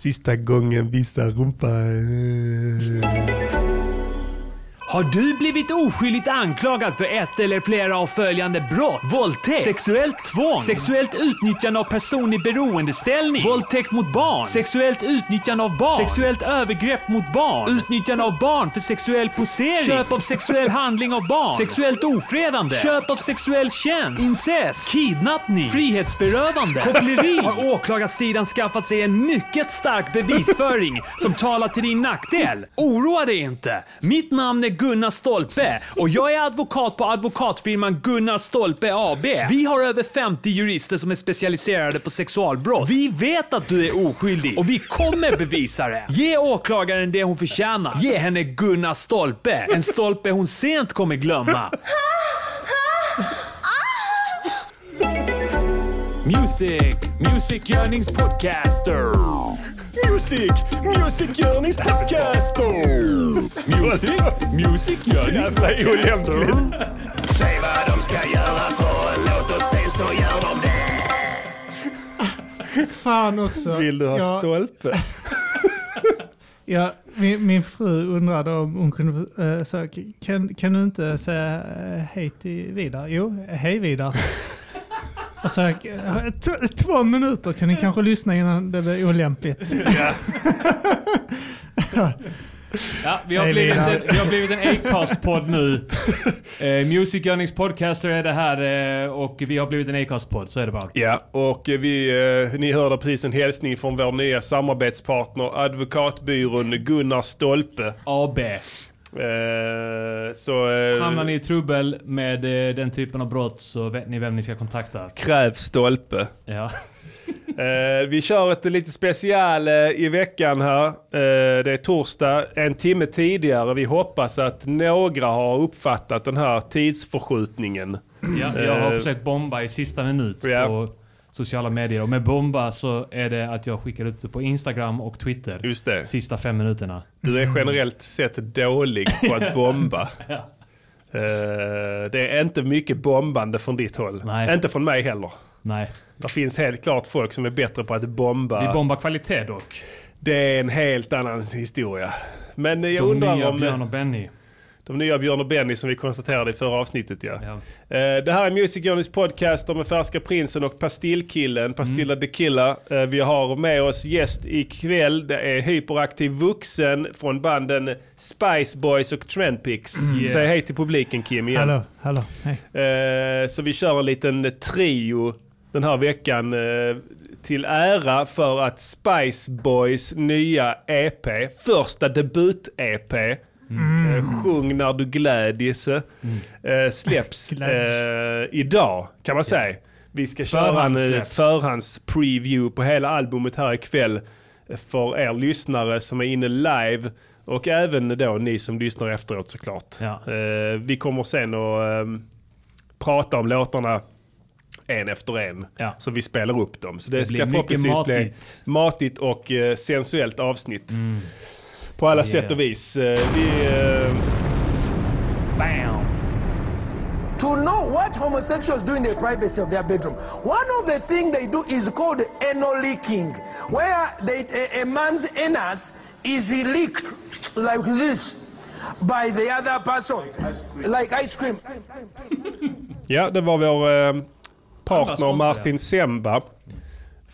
Sista gången visa rumpa. Har du blivit oskyldigt anklagad för ett eller flera av följande brott? Våldtäkt, sexuellt tvång, sexuellt utnyttjande av person i beroendeställning, våldtäkt mot barn, sexuellt utnyttjande av barn, sexuellt övergrepp mot barn, utnyttjande av barn för sexuell posering, köp av sexuell handling av barn, sexuellt ofredande, köp av sexuell tjänst, incest, kidnappning, frihetsberövande, koppleri. Har åklagarsidan skaffat sig en mycket stark bevisföring som talar till din nackdel? Oroa dig inte. Mitt namn är Gunnar Stolpe och jag är advokat på advokatfirman Gunnar Stolpe AB. Vi har över 50 jurister som är specialiserade på sexualbrott. Vi vet att du är oskyldig och vi kommer bevisa det. Ge åklagaren det hon förtjänar. Ge henne Gunnar Stolpe. En stolpe hon sent kommer glömma. Music, Music Yearnings Podcaster. Music, Music Yearnings Podcaster. Music, Music Podcaster. olämpligt. Säg vad de ska göra för en låt och sen så gör de det. Fan också. Vill du ha Ja, stolpe? Ja, min, min fru undrade om hon kunde äh, så, kan, kan du inte säga äh, hej till Vidar? Jo, hej Vidar. Och så, äh, t- två minuter kan ni kanske lyssna innan det blir olämpligt. Ja, vi har, blivit en, vi har blivit en Acast-podd nu. Eh, Music Yearnings Podcaster är det här eh, och vi har blivit en Acast-podd, så är det bara. Ja, och vi, eh, ni hörde precis en hälsning från vår nya samarbetspartner advokatbyrån Gunnar Stolpe. AB. Eh, så eh, Hamnar ni i trubbel med eh, den typen av brott så vet ni vem ni ska kontakta. kräv Stolpe. Ja. Eh, vi kör ett lite special eh, i veckan här. Eh, det är torsdag, en timme tidigare. Vi hoppas att några har uppfattat den här tidsförskjutningen. Ja, jag har försökt bomba i sista minut Ja. på sociala medier. Och med bomba så är det att jag skickar upp det på Instagram och Twitter. Just det. Sista fem minuterna. Du är generellt sett dålig på att bomba. Ja. Eh, det är inte mycket bombande från ditt håll. Nej. Inte från mig heller. Nej. Det finns helt klart folk som är bättre på att bomba. Vi bombar kvalitet dock. Det är en helt annan historia. Men jag De undrar nya om... Björn och Benny. De nya Björn och Benny som vi konstaterade i förra avsnittet ja. Ja. Eh, Det här är Music Journeys podcast med Färska Prinsen och Pastillkillen, Pastilla Mm. the Killer. Eh, Vi har med oss gäst ikväll. Det är hyperaktiv vuxen från banden Spice Boys och Trendpix. Yeah. Säg hej till publiken Kim igen. Hallå, hallå, hej. Eh, Så vi kör en liten trio den här veckan till ära för att Spice Boys nya EP, första debut-EP, eh, Sjung när du glädjes, eh, släpps eh, idag kan man säga. Vi ska köra en eh, förhands-preview på hela albumet här ikväll eh, för er lyssnare som är inne live och även då ni som lyssnar efteråt såklart. Ja. Eh, vi kommer sen att ehm, prata om låtarna en efter en. Ja. Så vi spelar upp dem. Så det, Det ska förhoppningsvis bli matigt. matigt och sensuellt avsnitt. På alla Yeah. sätt och vis. Eh, vi, eh, Bam! to know what homosexuals do in the privacy of their bedroom. One of the things they do is called anal leaking, where they, a, a man's anus is leaked like this by the other person, like ice cream. ja, det var vår eh, partner Martin Semba.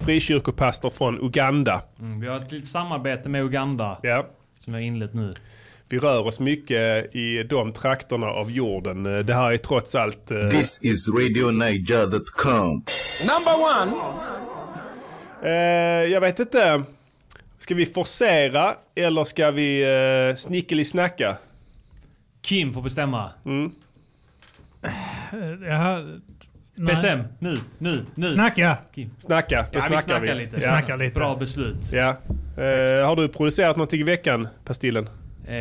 Frikyrkopastor från Uganda. Mm, vi har ett litet samarbete med Uganda Ja. Som vi har inlett nu. Vi rör oss mycket i de trakterna av jorden. Det här är trots allt... eh, This is RadioNiger.com. Number one, Eh, jag vet inte. Ska vi forcera eller ska vi eh, snickeli-snacka? Kim får bestämma. Ja, nej. Bestäm nu, nu, nu. Snacka! Kim. Snacka, då Ja, vi snackar snackar vi. lite. Ja. Snackar lite. Bra beslut. Ja. Eh, har du producerat någonting i veckan, Pastillen? Eh,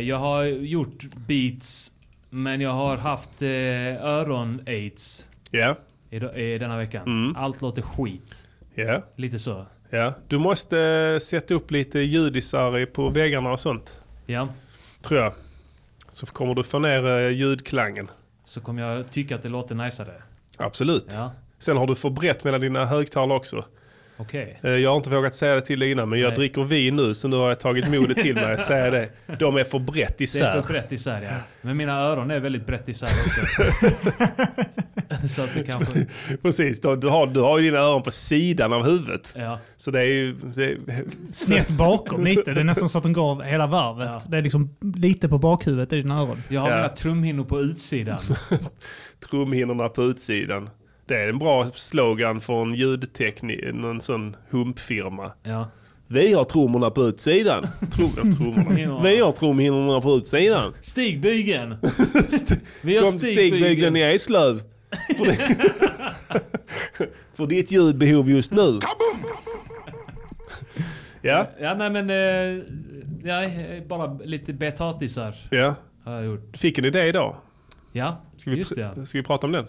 jag har gjort beats, men jag har haft eh, öron-aids Ja. i, i denna veckan. Mm. Allt låter skit. Ja. Lite så. ja. Du måste eh, sätta upp lite ljudisar i- på väggarna och sånt. Ja. Tror jag. Så kommer du få ner eh, ljudklangen. Så kommer jag tycka att det låter najsare. Absolut. Ja. Sen har du förbrett mellan dina högtalare också. Okej. Eh, Jag har inte vågat säga det till dig innan men jag Nej. dricker vin nu så nu har jag tagit modet till mig att säga det. De är för brett Det är isär. för brett isär ja. Men mina öron är väldigt brett isär också. så att det kanske... Precis, du har, du har ju dina öron på sidan av huvudet. Ja. Så det är ju... Det är, Snett bakom lite. Det är nästan så att de går hela varvet. Ja. Det är liksom lite på bakhuvudet i dina öron. Jag har Ja. mina trumhinnor på utsidan. trumhinnorna på utsidan. Det är en bra slogan för en ljudteknik, en sån humpfirma. Ja. Vi har trummorna på utsidan. Trum, trummorna. Vi har trumhinnorna på utsidan. Stigbygeln! Vi har Kom stigbygeln stigbygeln. i Eslöv. För, det- för ditt ljudbehov just nu. Ja, Ja, nej men... Eh, ja, bara lite betatisar ja. har jag gjort. Fick en idé idag. Ja, Ska vi, just det. ja. ska vi prata om den?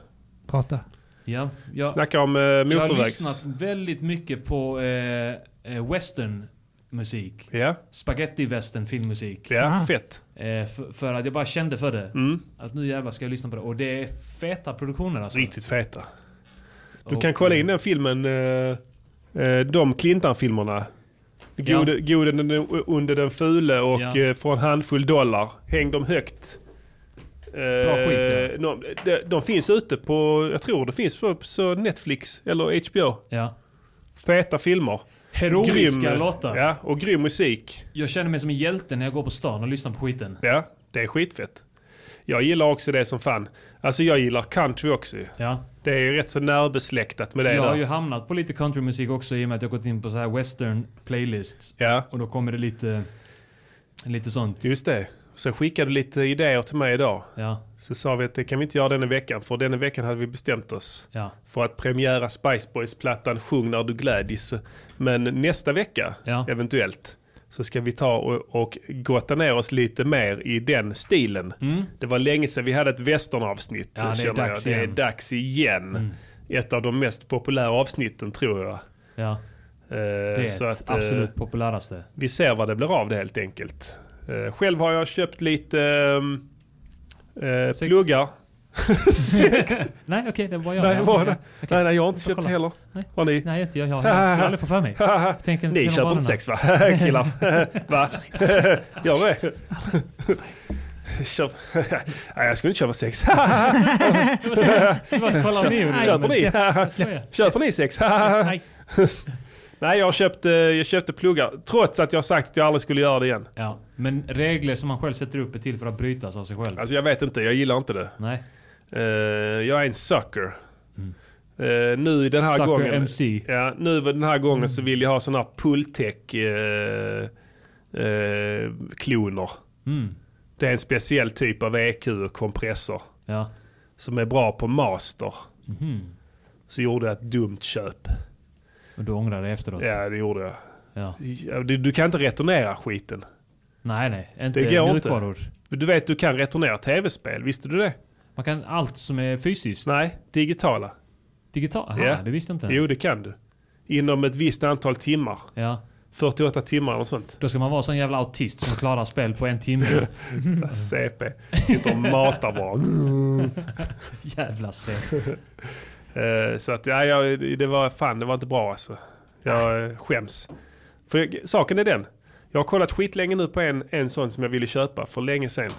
Prata. Ja, jag, Snacka om eh, jag har motorvägs... lyssnat väldigt mycket på eh, eh, westernmusik. Ja, Spaghetti-western filmmusik. ja Ah. fett. Eh, för, för att jag bara kände för det. Mm, Att nu jävlar ska jag lyssna på det. Och det är feta produktioner alltså. riktigt feta. Du Och, kan kolla in den filmen, eh, eh, de Clintan-filmerna. Gode, gode den, under den fule och Ja. eh, för en handfull dollar. Häng dem högt. Eh, Bra skit, de, de, de finns ute på, jag tror det finns på, på Netflix eller HBO. Ja. Feta filmer. Heroiska låtar. Ja, och grym musik. Jag känner mig som en hjälte när jag går på stan och lyssnar på skiten. Ja, det är skitfett. Jag gillar också det som fan. Alltså jag gillar country också. Ja. Det är ju rätt så närbesläktat med det Jag har där. ju hamnat på lite countrymusik också i och med att jag gått in på så här western playlists. Ja, Och då kommer det lite, lite sånt. just det. Sen skickade du lite idéer till mig idag. Ja, Så sa vi att det kan vi inte göra denna veckan. För denna veckan hade vi bestämt oss ja, för att premiära Spice Boys-plattan Sjung när du glädjes. Men nästa vecka, Ja. eventuellt, så ska vi ta och, och gotta ner oss lite mer i den stilen. Det var länge sedan vi hade ett westernavsnitt. Ja, det är dags jag. Det är igen. dags igen. Ett av de mest populära avsnitten tror jag. ja. Eh, Det är så att, eh, absolut populäraste. vi ser vad det blir av det helt enkelt. Eh, själv har jag köpt lite ehm, eh, pluggar. Nej, okej, det var jag. Nej, var det? okej. Nej, nej, jag har inte köpt kolla. heller. Nej. Har ni? Nej, inte jag. Jag har jag aldrig fått för mig. Jag tänker Ni köper inte sex va? Killar? va? Gör det? Köp. Nej, jag skulle inte köpa sex. Köper ni? Köper ni sex? Nej. Nej, jag köpte, jag köpte pluggar. Trots att jag sagt att jag aldrig skulle göra det igen. Ja, men regler som man själv sätter upp är till för att brytas av sig själv. Alltså jag vet inte, jag gillar inte det. Nej. Eh, jag är en sucker. Eh, nu den här Sucker gången. MC. Ja, nu den här gången så vill jag ha sådana här pulltech eh, eh, kloner. Mm. Det är en speciell typ av EQ och kompressor. Ja. Som är bra på master. Mhm. Så gjorde jag ett dumt köp. Och du ångrar dig efteråt? Ja, det gjorde jag. Ja. Du, du kan inte returnera skiten. Nej, nej. Inte Det går inte. Du vet, du kan returnera tv-spel. Visste du det? Man kan allt som är fysiskt. Nej, digitala. Digitalt? Aha, Ja. det visste jag inte. Jo, det kan du. Inom ett visst antal timmar. Ja. 48 timmar och sånt. Då ska man vara sån jävla autist som klarar spel på en timme. CP. Sitter och matar bara. Jävla se. Eh, Så att, ja, jag, det var fan, det var inte bra alltså. Jag eh, skäms. För saken är den. Jag har kollat skitlänge nu på en, en sån som jag ville köpa för länge sedan.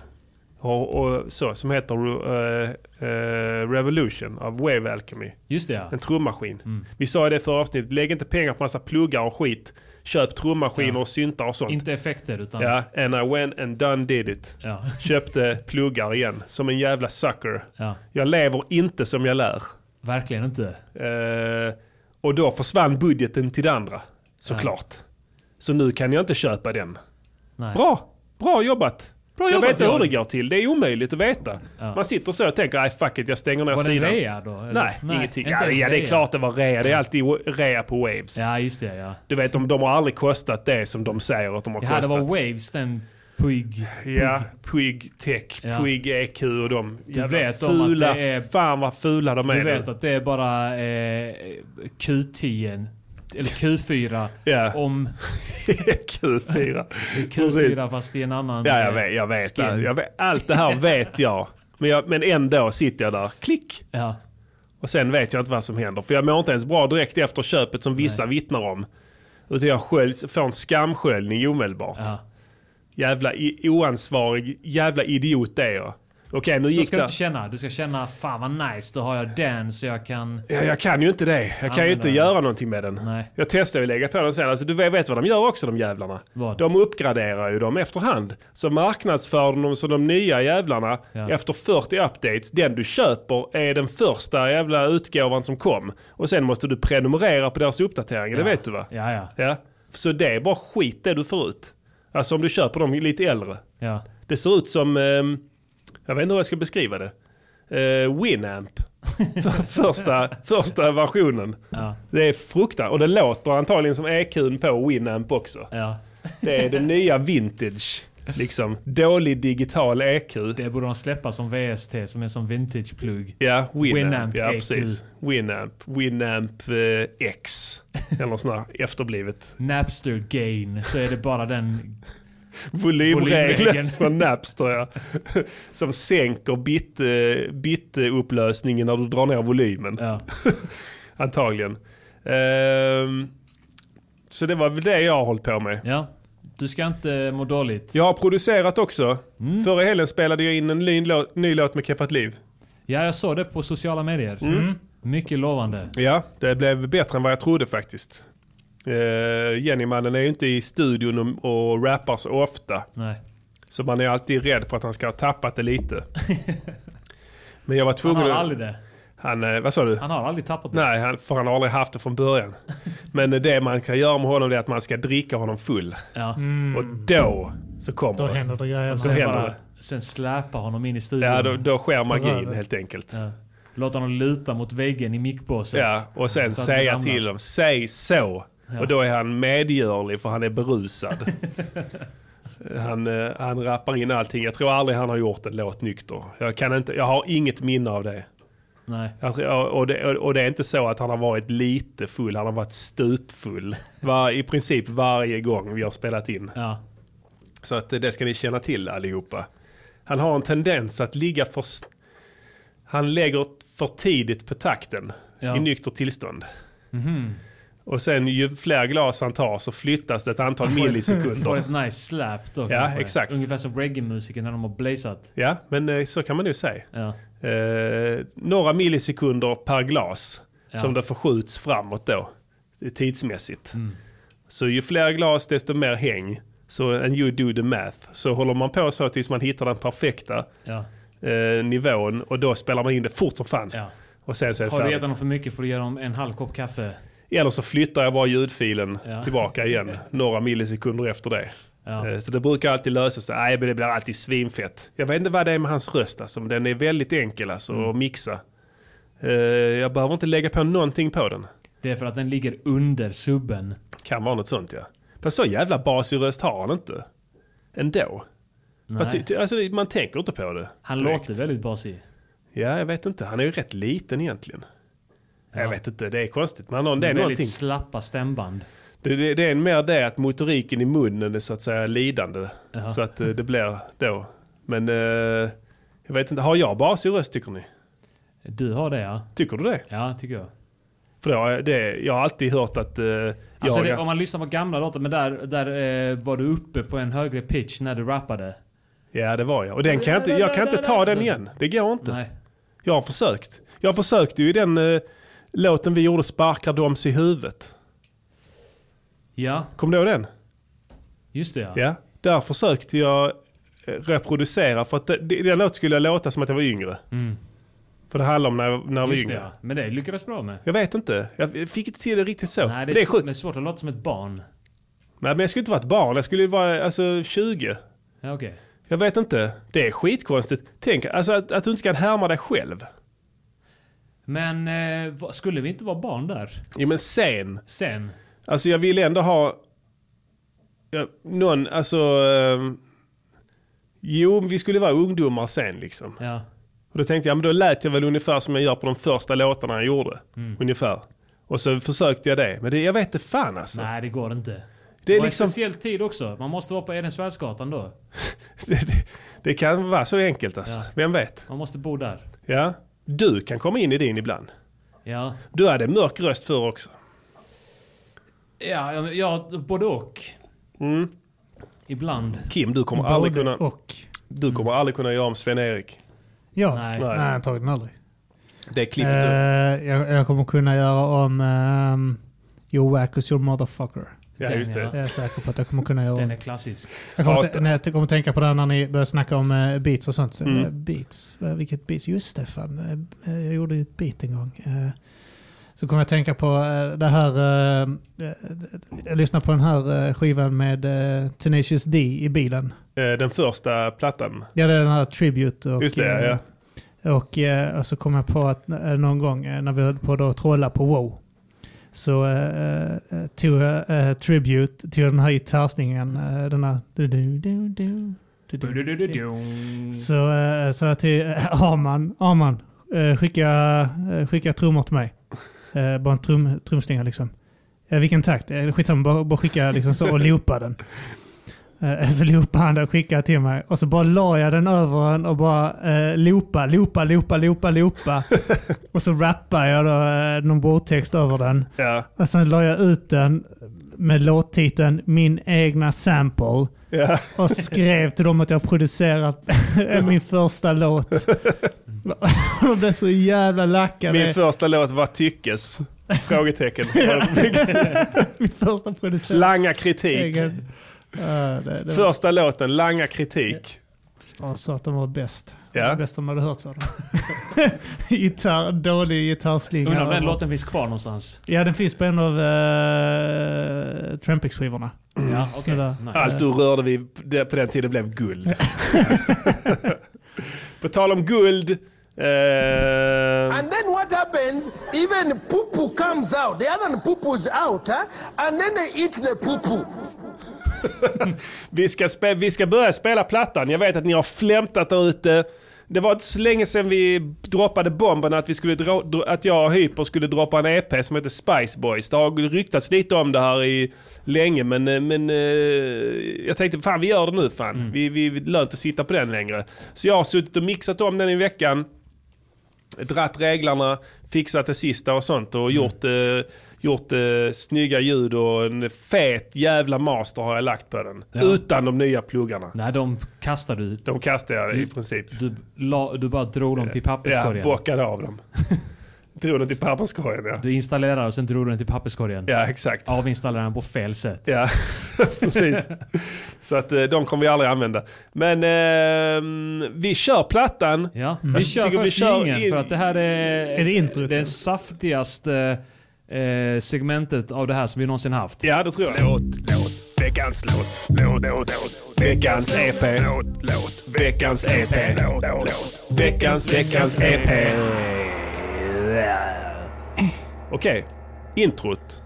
Och, och så, som heter eh, eh, Revolution av Wave Alchemy. Just det ja. En trummaskin. Vi sa i det förra avsnittet, lägg inte pengar på massa pluggar och skit. Köp trummaskiner Ja. och syntar och sånt. Inte effekter utan... Ja, and I went and done did it. Ja. Köpte pluggar igen, som en jävla sucker. ja. Jag lever inte som jag lär. Verkligen inte. Eh, och då försvann budgeten till det andra, såklart. Så nu kan jag inte köpa den. Nej. Bra, bra jobbat. Bra jag jobbat, vet hur Jan. det går till, det är omöjligt att veta. Ja. Man sitter så och tänker, nej fuck it, jag stänger ner Var det sidan. rea då? eller? Nej, ingenting. inte Ja, ja, det är klart det var rea. Det är alltid rea på Waves. Ja, just det ja. Du vet, de, de har aldrig kostat det som de säger att de har Ja, det kostat. var Waves, den Puig. Ja, Puig Tech, Ja. Puig EQ och de jävla vet om att fula, det är- fan vad fula de är Du nu. vet att det är bara eh, Q10, eller Q4, Ja, om Q4. Q4 fast i en annan Ja, jag vet, jag vet, jag vet. Allt det här vet jag. Men, jag. men ändå sitter jag där, klick. Ja. Och sen vet jag inte vad som händer. För jag mår inte ens bra direkt efter köpet som vissa vittnar om. Utan jag sköljs, får en skamsköljning omedelbart. Ja. Jävla oansvarig, jävla idiot är jag. Okej, nu Så gick ska du det... inte känna. Du ska känna fan vad nice, då har jag den så jag kan... Ja, jag kan ju inte det. Jag kan ju inte den. göra någonting med den. Nej. Jag testade ju lägga på den sen. Alltså, du vet, vad de gör också de jävlarna. Vad? De uppgraderar ju dem efterhand. Så marknadsför de dem som de nya jävlarna Ja. efter 40 updates. Den du köper är den första jävla utgåvan som kom. Och sen måste du prenumerera på deras uppdateringar, det vet du va? Ja, ja. Ja. Så det är bara skit det du får ut. Alltså om du köper dem lite äldre. ja. Det ser ut som, ehm, jag vet inte hur jag ska beskriva det. Uh, Winamp. För, första, första versionen. Ja. Det är fruktansvärt. Och det låter antagligen som EQn på Winamp också. ja. Det är den nya vintage. Liksom. Dålig digital EQ. Det borde de släppa som VST, som är som vintage-plugg. Ja, Winamp. Winamp ja, EQ. precis. Winamp. Winamp eh, X. Eller sån här efterblivet. Napster gain, så är det bara den... Volymregeln från Napster ja. Som sänker bit, eh, bitupplösningen när du drar ner volymen. Ja. Antagligen. Ehm, så det var väl det jag har hållit på med. ja. Du ska inte må dåligt. Jag har producerat också. Mm. Förra helgen spelade jag in en ny låt, ny låt med Keppat Liv. Ja, jag såg det på sociala medier. Mm. Mycket lovande. Ja, det blev bättre än vad jag trodde faktiskt. Uh, Jennymannen är ju inte i studion och, och rappar så ofta. Nej. Så man är alltid rädd för att han ska ha tappat det lite. Men jag var Han tvungen har att... aldrig det. Han, eh, vad sa du? Han har aldrig tappat det. Nej, han, för han har aldrig haft det från början. Men eh, det man kan göra med honom är att man ska dricka honom full. Ja. Och då så kommer Mm. Då det. händer det grejer. Så Sen, händer bara, det. sen släpa honom in i studion. Ja, då, då sker magin helt enkelt. Ja. Låt honom luta mot väggen i mickbåset. Ja, och sen det säga till dem, säg så. Och då är han medgörlig för han är berusad. han, eh, han rappar in allting. Jag tror aldrig han har gjort en låt nykter. Jag, kan inte, jag har inget minne av det. Nej. Jag tror- Och det, och det är inte så att han har varit lite full, han har varit stupfull. Var, I princip varje gång vi har spelat in. Ja. Så att det ska ni känna till allihopa. Han har en tendens att ligga för... Han lägger för tidigt på takten Ja. i nykter tillstånd. Och sen ju fler glas han tar så flyttas det ett antal Får millisekunder. ett nice slap då Ja, kanske. exakt. Ungefär som reggae-musiker när de har blazat. Ja, men eh, så kan man nu säga. Ja. Eh, några millisekunder per glas Ja. som det förskjuts framåt då, tidsmässigt. Mm. Så ju fler glas desto mer häng. Så en you do the math. Så håller man på så tills man hittar den perfekta Ja. eh, nivån och då spelar man in det fort som fan. ja. Och sen så är det Har du gett honom för mycket får du ge dem en halv kopp kaffe. Eller så flyttar jag bara ljudfilen Ja. tillbaka igen några millisekunder efter det. Ja. Eh, Så det brukar alltid lösa sig. Nej, men det blir alltid svinfett. Jag vet inte vad det är med hans röst alltså, men den är väldigt enkel alltså Mm. att mixa. Eh, Jag behöver inte lägga på någonting på den. Det är för att den ligger under subben. Kan vara något sånt ja. Fast så jävla basig röst har han inte. Ändå. Nej. Alltså, man tänker inte på det. Han direkt. låter väldigt basig. Ja, jag vet inte. Han är ju rätt liten egentligen. Jag Ja. vet inte, det är konstigt. Men han har- det är väldigt någonting. slappa stämband. Det, det, det är mer det att motoriken i munnen är så att säga lidande. Jaha. Så att eh, det blir då. Men eh, jag vet inte, har jag basig röst tycker ni? Du har det ja. Tycker du det? Ja, tycker jag. För då, det, jag har alltid hört att eh, Alltså jag... det, om man lyssnar på gamla låtar, men där, där eh, var du uppe på en högre pitch när du rappade. Ja det var jag. Och den kan jag inte, jag kan inte ta den igen. Det går inte. Nej. Jag har försökt. Jag försökte ju i den eh, låten vi gjorde, Sparkar doms i huvudet. Ja, Kommer du ihåg den? just det ja. Ja. Där försökte jag eh, reproducera för att det, den låten skulle låta som att jag var yngre. Mm. För det handlar om när, jag- när jag var Just det yngre. ja. Men det lyckades bra med. Jag vet inte. Jag fick inte till det riktigt så. Nej, det är, det är sjukt. men svårt att låta som ett barn. Nej, men jag skulle inte vara ett barn. Jag skulle vara alltså, 20. Ja, okej. Jag vet inte. Det är skitkonstigt. Tänk alltså, att, att du inte kan härma dig själv. Men eh, skulle vi inte vara barn där? Jo men sen. Sen? Alltså jag vill ändå ha... Någon, alltså... ehm, jo, vi skulle vara ungdomar sen liksom. Ja. Och då tänkte jag, men då lät jag väl ungefär som jag gör på de första låtarna jag gjorde. Mm. Ungefär. Och så försökte jag det. Men det, jag vet inte fan alltså. Nej, det går inte. Det är var liksom... en speciell tid också. Man måste vara på Edensvärdsgatan då. Det, det, det kan vara så enkelt alltså. Ja. Vem vet? Man måste bo där. Ja. Du kan komma in i din ibland. Ja, Du hade mörk röst för också. Ja, ja, ja både och. Mm. Ibland. Kim, du kommer aldrig kunna, och. du kommer aldrig kunna göra om Sven-Erik. Ja, Nej. nej, Nej. antagligen aldrig. Det klippet du. jag, jag kommer kunna göra om um, You whack us your motherfucker. Ja, den, just det. ja. Jag är säker på att jag kommer kunna göra Den är klassisk. Jag kommer, t- när jag kommer tänka på det här när ni börjar snacka om uh, beats och sånt. Mm. Eh, beats, vilket beats? Just det, fan. Jag gjorde ju ett beat en gång. Så kommer jag tänka på eh, det här. eh, eh, jag lyssnade på den här skivan med Tenacious D i bilen. Den första plattan. Ja, det är den här Tribute. Och, Just det, ja. Och, och så kom jag på att någon gång när vi höll på att trolla på WoW så tog jag Tribute till den här gitarrslingan. Eh, den här... Du, du, du, du, du, du, du. Så sa jag till Arman, Arman skicka, skicka trummor till mig. Eh, bara en trum, trumslinga liksom. Eh, vilken takt? Eh, skitsamma, bara, bara skicka liksom så och loopa den. Eh, så loopade han den och skickade till mig. Och så bara la jag den över den och bara eh, loopa, loopa, loopa, loopa, loopa. och så rappade jag då eh, någon bordtext över den. Ja. Och sen la jag ut den med låttiteln Min egna sample. Ja. Och skrev till dem att jag producerat min första låt. De blev så jävla lackade. Min första låt var Tyckes? Frågetecken. Min första producent. Langa kritik. Ja, det, det var, Första låten, Langa kritik. de sa att de var bäst. Ja. Det bästa de hade hört sa. Gitarr, dålig gitarrslinga. Undrar om den låten finns kvar någonstans. Ja, den finns på en av uh, Trampix-skivorna. Ja, okej. Snälla. Nice. Allt du rörde vid det- på den tiden blev guld. på tal om guld. Eh, And then what happens? Even poo poo comes out. The other poo poo's out, huh? And then they eat the poo poo. vi, ska vi ska börja spela plattan. Jag vet att ni har flämtat där ute. Det var inte så länge sedan vi droppade bomben att, vi skulle dra, att jag och Hyper skulle droppa en EP som heter Spice Boys. Det har ryktats lite om det här i länge men, eh, men eh, jag tänkte fan vi gör det nu fan. Vi, vi, vi lönt att sitta på den längre. Så jag har suttit och mixat om den i veckan. dratt reglarna, fixat det sista och sånt och gjort, eh, gjort eh, snygga ljud och en fet jävla master har jag lagt på den. Ja. Utan de nya pluggarna. Nej, de kastar du. De kastar jag i princip. Du, la, du bara drog dem till Ja, papperskorgen. bockade av dem. Drog den till papperskorgen ja. du installerar och sen drog du den till papperskorgen. Ja exakt. Avinstallerar den på fel sätt. Ja, precis. Så att eh, de kommer vi aldrig använda. Men ehm, vi kör plattan. Ja, Jag vi kör tycker vi först kör in- för att det här är, Är det introt? det saftigaste eh, segmentet av det här som vi någonsin haft. Ja det tror jag. Låt, låt, veckans låt, låt, låt, låt, Veckans EP. låt, låt, Veckans EP. låt, låt. Veckans, veckans EP. Okej, introt.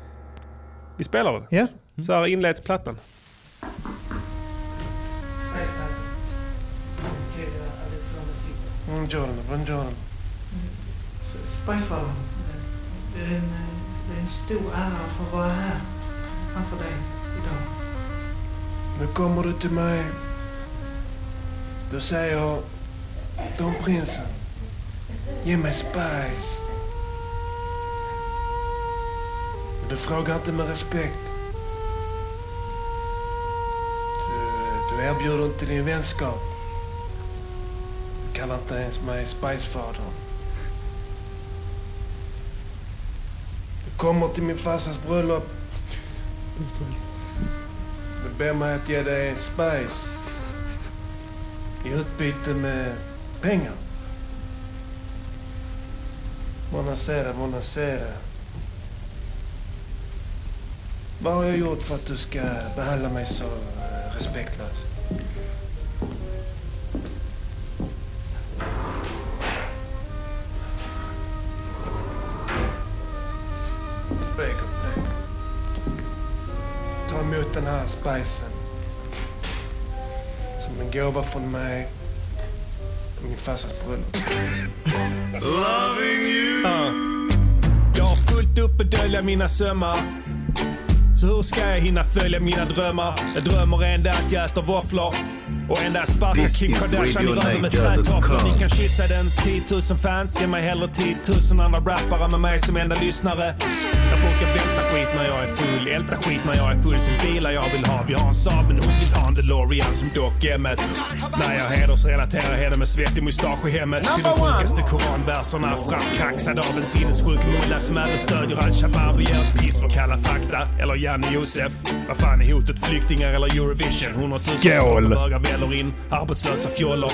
Vi spelar det. Ja. Så här inleds plattan. Buongiorno, buongiorno. Är en, det är en stor ära att få vara här framför dig idag. Nu kommer du till mig. Då säger jag, Don prinsen, ge mig spice. Men du frågar inte med respekt. Du, du erbjuder inte din vänskap. Du kallar inte ens mig Spicefadern. Kommer till min farsas bröllop. Du ber mig att ge dig spice i utbyte med pengar. Buonasera, buonasera. Vad har jag gjort för att du ska behandla mig så eh, respektlöst? Den här spicen. Som en gåva från mig min farsas bröllop. Jag har fullt upp att dölja mina sömmar. Så hur ska jag hinna följa mina drömmar? Jag drömmer en dag att jag äter våfflor Och en där sparkar This Kim is Kardashian i Radio röven med trätofflor. Ni kan kyssa den. 10 000 fans, ge mig hellre 10 000 andra rappare med mig som enda lyssnare. Jag brukar välta skit när jag är full, älta skit när jag är full. Som bilar jag vill ha. Vi har en Saab men hon vill ha en DeLorean som dock Emmet. När jag hedersrelaterar henne med svettig mustasch i hemmet. Till de sjukaste koranverserna framkraxad av en sinnessjuk mulla som även stödjer al-Shabab och ger piss för Kalla fakta. Eller Janne Josef. Vad fan är hotet? Flyktingar eller Eurovision? Hundratusen Skål. bögar smäller in. Arbetslösa fjollor.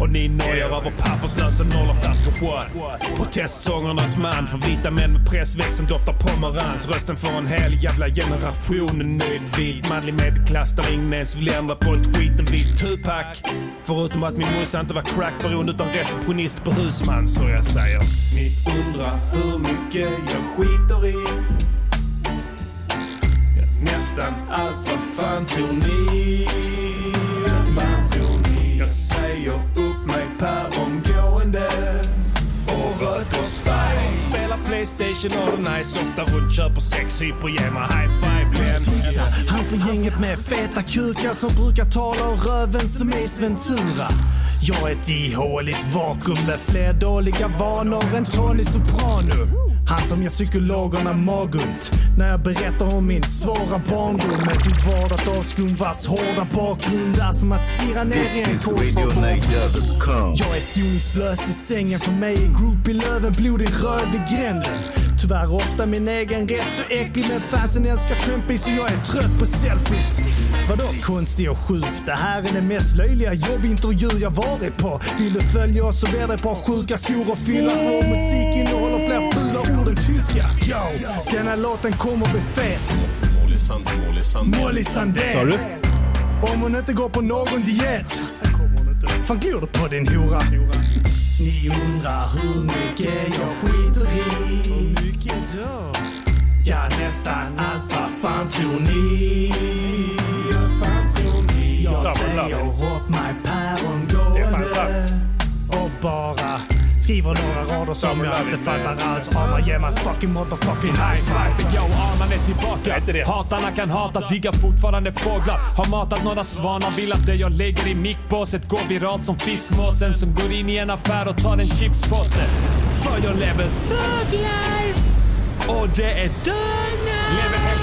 Och ni nojar över papperslösa nollorflaskor What? Protestsångernas man för vita män med pressväxt som doftar pomerans. Rösten för en hel jävla generation. Nöjd vit manlig medelklass där ingen ens vill ändra på ett skiten vit Tupac. Förutom att min morsa inte var crackberoende utan receptionist på husman. Så jag säger. Ni undrar hur mycket jag skiter i. Nästan allt, vad fan tror ni? Jag säger upp mig per omgående och röker spice. Spelar Playstation och det nice, ofta runt, köper sex, hyper, ger mig high five, Len. Han får gänget med feta kukar som brukar tala om röven som Ace Ventura. Jag är ett ihåligt vakuum med fler dåliga vanor än Tony Soprano. Han som ger psykologerna magont när jag berättar om min svåra barndom. Ett uppvardat avskum vars hårda bakgrund är som att stirra ner i en. RadioNiger.com. Jag är skoningslös i sängen, för mig är group i löven, blodig röv i gränden. Tyvärr ofta min egen rätt, så äcklig men fansen älskar Trumpy så jag är trött på selfies. Vadå konstig och sjuk? Det här är den mest löjliga jobbintervju jag varit på. Vill du följa oss så ber dig på sjuka skor och fylla Vår musik innehåller fler fula ord än tyska. Yo, denna låten kommer bli fet. Molly Sandén. Sa du? Om hon inte går på någon diet. Fan glor du på din hora? Ni undrar hur mycket jag skiter i. Hur mycket då? Ja, nästan allt. Vad fan tror ni? Vad fan tror ni? Jag säger upp mig sant. Och bara skriver några rader som jag inte fattar alls. Armar ger mig fucking motherfucking high five. Jag och Arman är tillbaka. Hatarna kan hata, diggar fortfarande fåglar. Har matat några svanar, vill att det jag lägger i mickbåset går viralt som fiskmåsen som går in i en affär och tar en chipspåse. För jag lever thug life och det är döden.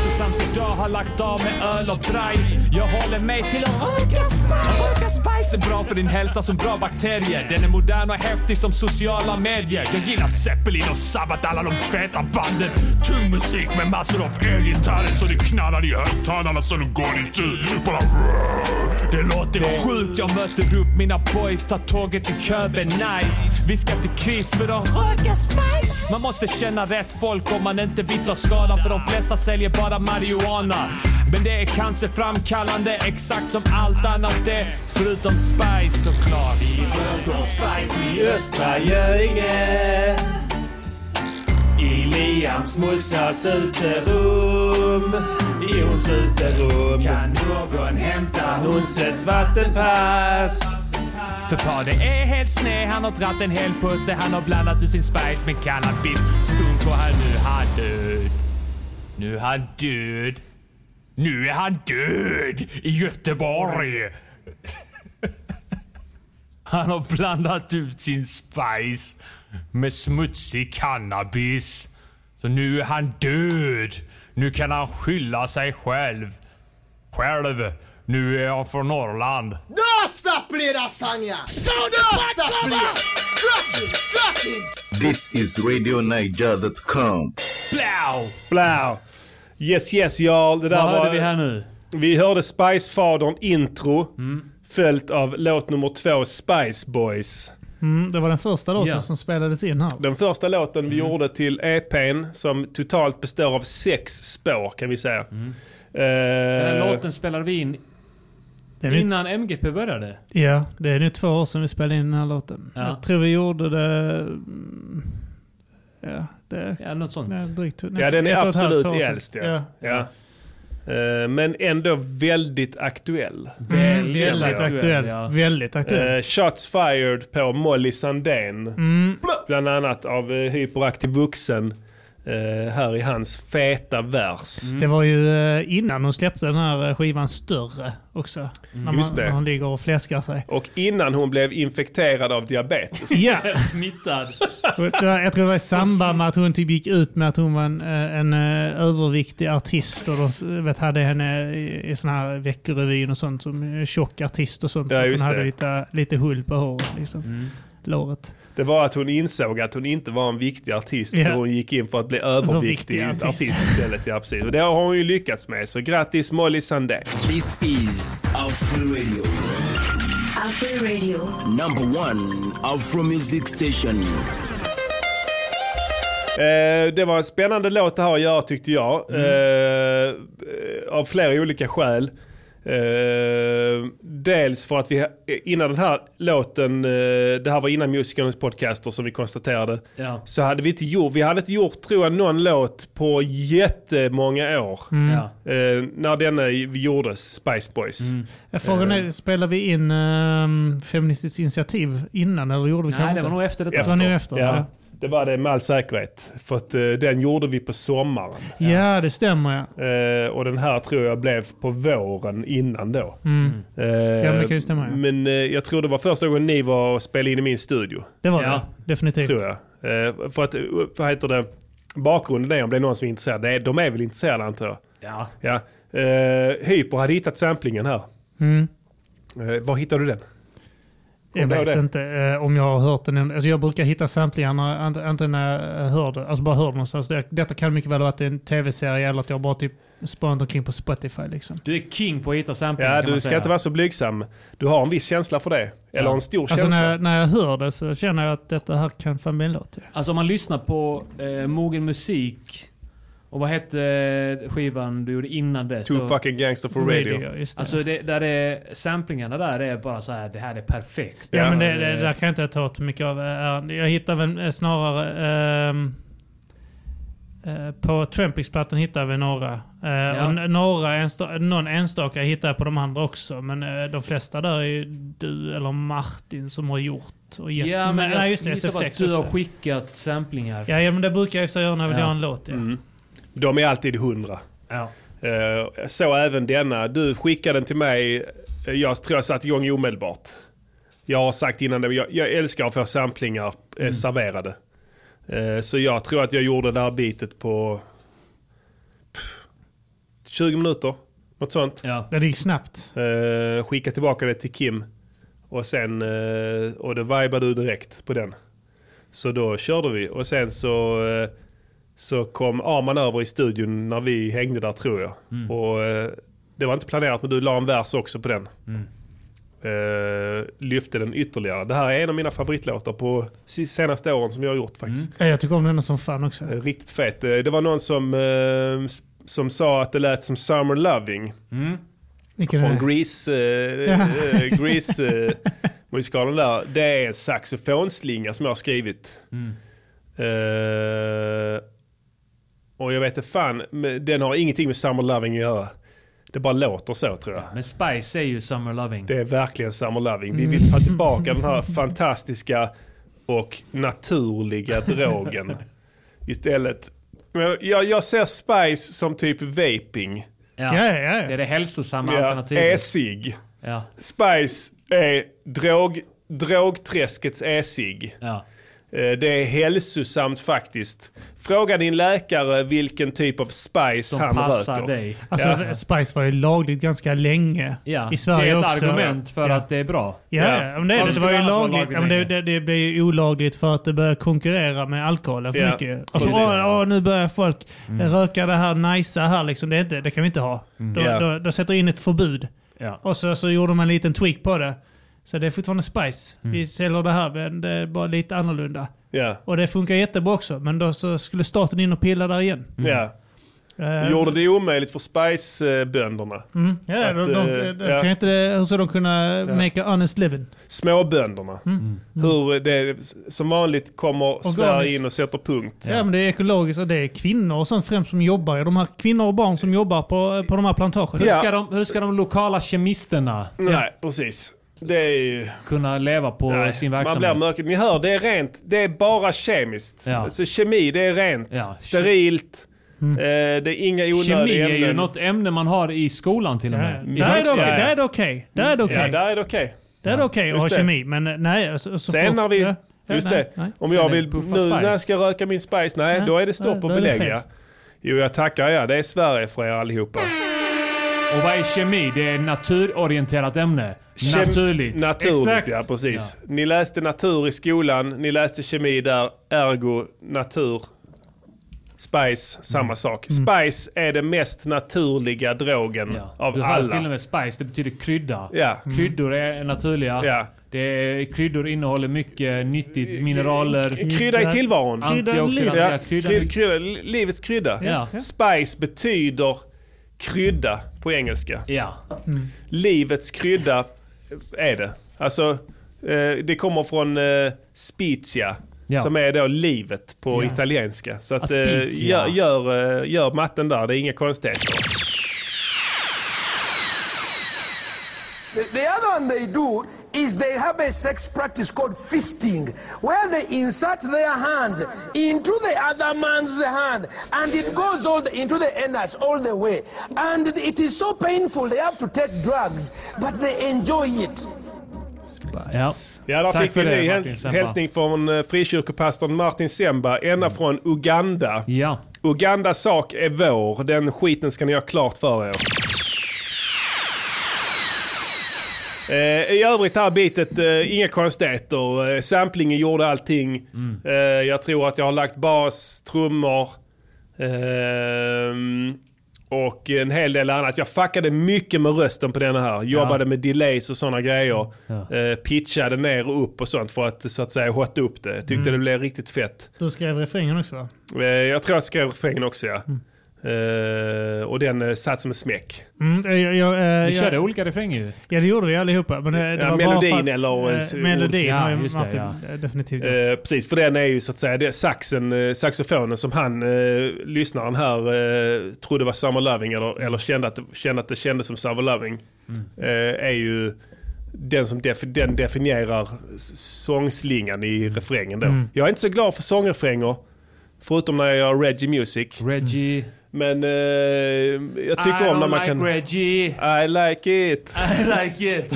Hälsosamt idag, har lagt av med öl och braj. Jag håller mig till att röka spice. Röka spice är bra för din hälsa som bra bakterier. Den är modern och häftig som sociala medier. Jag gillar Zeppelin och Sabbath, alla de feta banden. Tung musik med massor av elgitarrer så det knallar i högtalarna så de går i tur. Bara Det låter sjukt. Jag möter upp mina boys, tar tåget till Köben, nice. Vi ska till Chris för att röka spice. Man måste känna rätt folk om man inte vill ta skada för de flesta säljer bara marijuana. Men det är cancerframkallande exakt som allt annat är förutom spice såklart. Vi röker spice i Östra Göinge. I Liams morsas uterum. I hons uterum. Kan någon hämta hunsens vattenpass? För pa det är helt sned, han har dratt en hel pusse Han har blandat ut sin spice med cannabis Skunk och han nu hade. Nu är han död Nu är han död i Göteborg Han har blandat ut sin spice med smutsig cannabis. Så nu är han död. Nu kan han skylla sig själv. Själv. Nu är jag från Norrland. Don't stop play. Crackings, crackings. This is RadioNiger.com. Blau! Blau. Yes yes y'all. Det där Vad var... hörde vi här nu? Vi hörde Spice-fadern intro. Följt av låt nummer två Spice Boys. Mm, det var den första låten Ja. som spelades in här. Den första låten vi gjorde till EPn som totalt består av sex spår kan vi säga. Eh, Den här låten spelade vi in innan MGP började. ja, det är nu två år sedan vi spelade in den här låten. Ja. Jag tror vi gjorde det... mm, Ja, det Ja, något sånt. är drygt. Ja den är absolut äldst ja. ja. Eh, men ändå väldigt aktuell. Mm, känner väldigt aktuell. Ja. Väldigt aktuell. Eh, shots fired på Molly Sandén. Mm. Bland annat av uh, Hyperaktiv Vuxen. Eh, här i hans feta vers. Det var ju eh, innan hon släppte den här eh, skivan Större också. När, man, Just det. när hon ligger och fläskar sig. Och innan hon blev infekterad av diabetes. Ja, Smittad. och det var, jag tror det var i samband med att hon typ gick ut med att hon var en, en överviktig artist och de vet, hade henne i, i sån här Veckorevyn och sånt som tjock artist och sånt. Ja, hon hade lite, lite hull på håret liksom. Låret. Det var att hon insåg att hon inte var en viktig artist Ja. så hon gick in för att bli överviktig artist. artist. istället. Ja, precis. Och det har hon ju lyckats med. Så grattis Molly Sandé. This is Afro Radio, Afro Radio. number one Afro music station. Eh, det var en spännande låt det här att göra tyckte jag. Mm. Eh, av flera olika skäl. Eh, dels för att vi innan den här låten, eh, det här var innan Musikernas podcaster som vi konstaterade. Ja. Så hade vi inte gjort, vi hade inte gjort tror jag någon låt på jättemånga år. Mm. Ja. Eh, när denna gjordes, Spice Boys. Ja, Frågan är, spelade vi in um, Feministiskt initiativ innan eller gjorde vi Nej, det var nog efter detta. Det var nu efter. Ja, Ja, det var det med all säkerhet. För att eh, den gjorde vi på sommaren. ja det stämmer ja. Eh, och den här tror jag blev på våren innan då. Mm. Eh, Ja, men det kan ju stämma, ja. Men eh, jag tror det var första gången ni var och spelade in i min studio. Det var Ja. det. Definitivt. Tror jag. Eh, för att, eh, vad heter det, bakgrunden är om det är någon som är intresserad. Det är, de är väl intresserade antar jag. Ja. Ja. Hyper hade hittat samplingen här. Mm. Var hittade du den? Jag vet det? inte eh, om jag har hört den. Alltså jag brukar hitta samplingar när, ant- antingen när jag hör det, alltså bara hör det någonstans. Det, detta kan mycket väl vara att det är en tv-serie eller att jag bara typ spanat omkring på Spotify liksom. Du är king på att hitta samplingar Ja, kan du man ska säga. inte vara så blygsam. Du har en viss känsla för det. Eller Ja. en stor Alltså känsla. när, när jag hör det så känner jag att detta här kan fan bli en låt. ja. Alltså om man lyssnar på eh, Mogen Musik och vad hette skivan du gjorde innan det? Too fucking gangster for radio. just det. Alltså det, där är samplingarna där är bara så här, det här är perfekt. Ja, Ja. men det, det, där kan jag inte ta så mycket av äran. Jag hittar väl eh, snarare... eh, på Trampix-plattan hittar vi några. Eh, och några ensta, någon enstaka hittar jag på de andra också. Men eh, de flesta där är ju du eller Martin som har gjort. Och gett, Ja, men, nej, jag just det, på att SFX du har också. skickat samplingar. Ja, ja, men det brukar jag i göra när vi Ja. gör en låt. Ja. Mm. De är alltid hundra. Ja. Eh, så även denna. Du skickade den till mig. Eh, Jag tror jag satte igång omedelbart. Jag har sagt innan det, jag, jag älskar att få samplingar eh, serverade. Eh, så jag tror att jag gjorde det här bitet på pff, 20 minuter. Något sånt. Ja. Det gick snabbt. Skicka tillbaka det till Kim. Och sen, och då vibade du direkt på den. Så då körde vi och sen så, så kom Arman över i studion när vi hängde där tror jag. Och eh, det var inte planerat men du la en vers också på den. Eh, lyfte den ytterligare. Det här är en av mina favoritlåtar på senaste åren som jag har gjort faktiskt. Ja, jag tycker om den som fan också. Eh, Riktigt fett. Eh, Det var någon som, eh, som sa att det lät som Summer Loving. Vilken är Från? Grease, eh, Ja. Grease musikalen där. Det är en saxofonslinga som jag har skrivit. Eh, och jag vet inte fan, men den har ingenting med Summer Loving att göra. Det bara låter så tror jag. Men Spice är ju Summer Loving. Det är verkligen Summer Loving. Vi vill ta tillbaka den här fantastiska och naturliga drogen istället. Men jag, jag ser Spice som typ vaping. Ja. Ja, ja, ja. Det är det hälsosamma Ja, alternativet. e-cigg. Ja. Spice är drog, drogträskets e-cigg. Ja. Eh, Det är hälsosamt faktiskt. Fråga din läkare vilken typ av spice Som han passar röker. dig. Alltså Ja. Spice var ju lagligt ganska länge Ja. i Sverige det är ett också. argument för Ja. att det är bra. Ja, Ja. Men det, är det, det var ju lagligt. men det, det, det blev ju olagligt för att det började konkurrera med alkoholen för Ja, mycket. Alltså, åh, åh, nu börjar folk röka det här nicea här liksom. Det, är inte, det kan vi inte ha. Då, Ja. då, då sätter in ett förbud. Ja. Och så, så gjorde man en liten tweak på det. Så det är fortfarande Spice. Vi säljer det här men det är bara lite annorlunda. Ja. Och det funkar jättebra också. Men då så skulle staten in och pilla där igen. Ja. Eh, Du gjorde det omöjligt för Spice-bönderna. Mm. Ja, Att, de, de, eh, de, ja. kan inte, hur ska de kunna make a honest living? Småbönderna. Mm. Hur det som vanligt kommer Sverige in och sätter punkt. Ja. men det är ekologiskt och det är kvinnor och sånt främst som jobbar. De här kvinnor och barn som jobbar på, på de här plantagerna. Hur, Ja. ska de, hur ska de lokala kemisterna Nej, precis. Det är ju... kunna leva på Nej, sin man verksamhet. blir mörk. Ni hör, det är rent. Det är bara kemiskt. Ja. Alltså kemi, det är rent. Ja. Sterilt. Eh, det är inga onödiga Kemi är ämnen. ju något ämne man har i skolan till och med. Där är det okej. Där är det okej. Där är det okej. Ja, där är det okej. Där är det okej att ha kemi, men eh, nej. alltså, Så Sen när vi... Just nej, det. nej. Om Sen jag vill... Nu spice. när jag ska röka min spice, nej, Nej, då är det stopp och belägg. Jo, jag tackar ja. Det är Sverige för er allihopa. Och vad är kemi? Det är naturorienterat ämne. Kem- Naturligt. Naturligt, Exakt. ja precis. Ni läste natur i skolan, ni läste kemi där, ergo natur. Spice, samma sak. Spice är den mest naturliga drogen Mm. Ja. av du har alla. till och med spice, det betyder krydda. Ja. Kryddor är naturliga. Ja. Det är, kryddor innehåller mycket nyttigt, mineraler, Krydda i tillvaron. antioxidanter. Ja, Ja, krydda, livets krydda. Ja. Spice betyder krydda på engelska. Ja. Livets krydda är det. Alltså, eh, det kommer från eh, spizia. Ja. Som är då livet på Ja. italienska. Så att, eh, gör, gör, gör matten där, det är inga konstigheter. The, the other one they do is they have a sex practice called fisting, where they insert their hand into the other man's hand, and it goes all the, into the anus all the way. And it is so painful, they have to take drugs, but they enjoy it. Ja. Ja, där Tack fick vi för en ny häls- hälsning från eh, frikyrkopastorn Martin Semba, ända från Uganda. Ja. Ugandas sak är vår, den skiten ska ni ha klart för er. Eh, I övrigt här bitet, eh, inga konstigheter. Eh, samplingen gjorde allting. Eh, jag tror att jag har lagt bas, trummor ehm, och en hel del annat. Jag fuckade mycket med rösten på den här. Jobbade Ja. med delays och sådana grejer. Ja. Eh, pitchade ner och upp och sånt för att så att säga hotta upp det. Jag tyckte det blev riktigt fett. Du skrev refrängen också va? Eh, Jag tror jag skrev refrängen också ja. Eh, och den uh, satt som en smäck. Mm, jag, jag, eh, Vi jag, körde olika refränger ju. Ja det gjorde vi allihopa. Men det, det Ja, var melodin att, eller, eh, eh, melodin Ja, har ju just det, Martin ja. eh, definitivt. Eh, precis, för den är ju så att säga, det är saxen, eh, saxofonen som han, eh, lyssnaren här, eh, trodde var Summer Loving eller, eller kände, att det, kände att det kändes som Summer Loving. Eh, är ju den som defi- den definierar sångslingan i refrängen då. Mm. Jag är inte så glad för sångrefränger. Förutom när jag gör Reggae Music. Reggie. Men eh, jag tycker I om när man like kan... Reggie. I like it. I like it.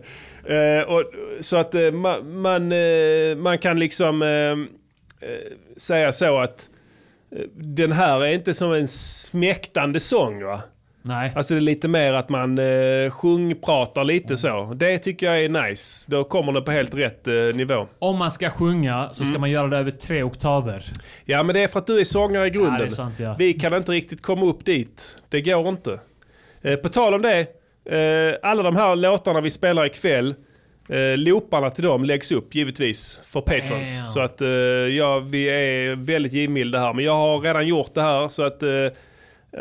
Eh, och, så att eh, man, man, eh, man kan liksom eh, eh, säga så att eh, den här är inte som en smäktande sång va? Nej. Alltså det är lite mer att man eh, sjungpratar lite så. Det tycker jag är nice. Då kommer det på helt rätt eh, nivå. Om man ska sjunga så Mm. ska man göra det över tre oktaver. Ja men det är för att du är sångare i grunden. Ja, sant, ja. Vi kan inte riktigt komma upp dit. Det går inte. Eh, på tal om det. Eh, alla de här låtarna vi spelar ikväll. Eh, looparna till dem läggs upp givetvis för patrons. Damn. Så att eh, ja, vi är väldigt givmilda här. Men jag har redan gjort det här så att eh,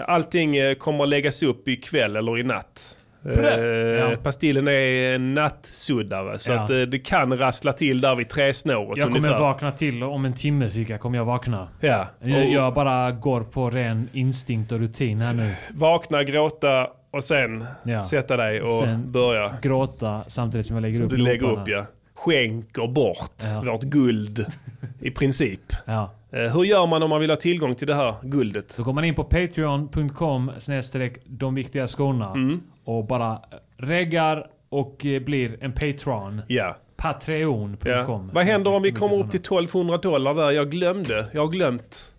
allting eh, kommer att läggas upp ikväll eller i natt. Eh, Ja. Pastillen är en nattsuddare så Ja. att eh, det kan rassla till där vid tresnåret Jag kommer ungefär. vakna till om en timme cirka kommer jag vakna. Ja. Jag, Och- jag bara går på ren instinkt och rutin här nu. Vakna, gråta och sen Ja. sätta dig och Sen börja. Gråta samtidigt som jag lägger Som upp du lägger upp ja. Skänker bort Ja. vårt guld i princip. Ja. Eh, Hur gör man om man vill ha tillgång till det här guldet? Då går man in på patreon.com snedstreck de viktiga skorna Mm. och bara reggar och eh, blir en patron. Ja. Patreon.com. ja. Vad händer om vi kommer upp till 1200 dollar där? Jag glömde. Jag har glömt.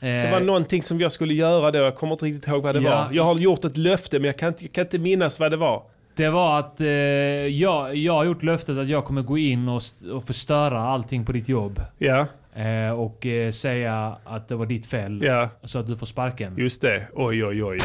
Det var Eh, någonting som jag skulle göra då. Jag kommer inte riktigt ihåg vad det Ja. var. Jag har gjort ett löfte men jag kan inte, jag kan inte minnas vad det var. Det var att eh, jag, jag har gjort löftet att jag kommer gå in och, och förstöra allting på ditt jobb. Ja, Eh, och eh, säga att det var ditt fel. ja. Så att du får sparken. Just det. Oj, oj, oj.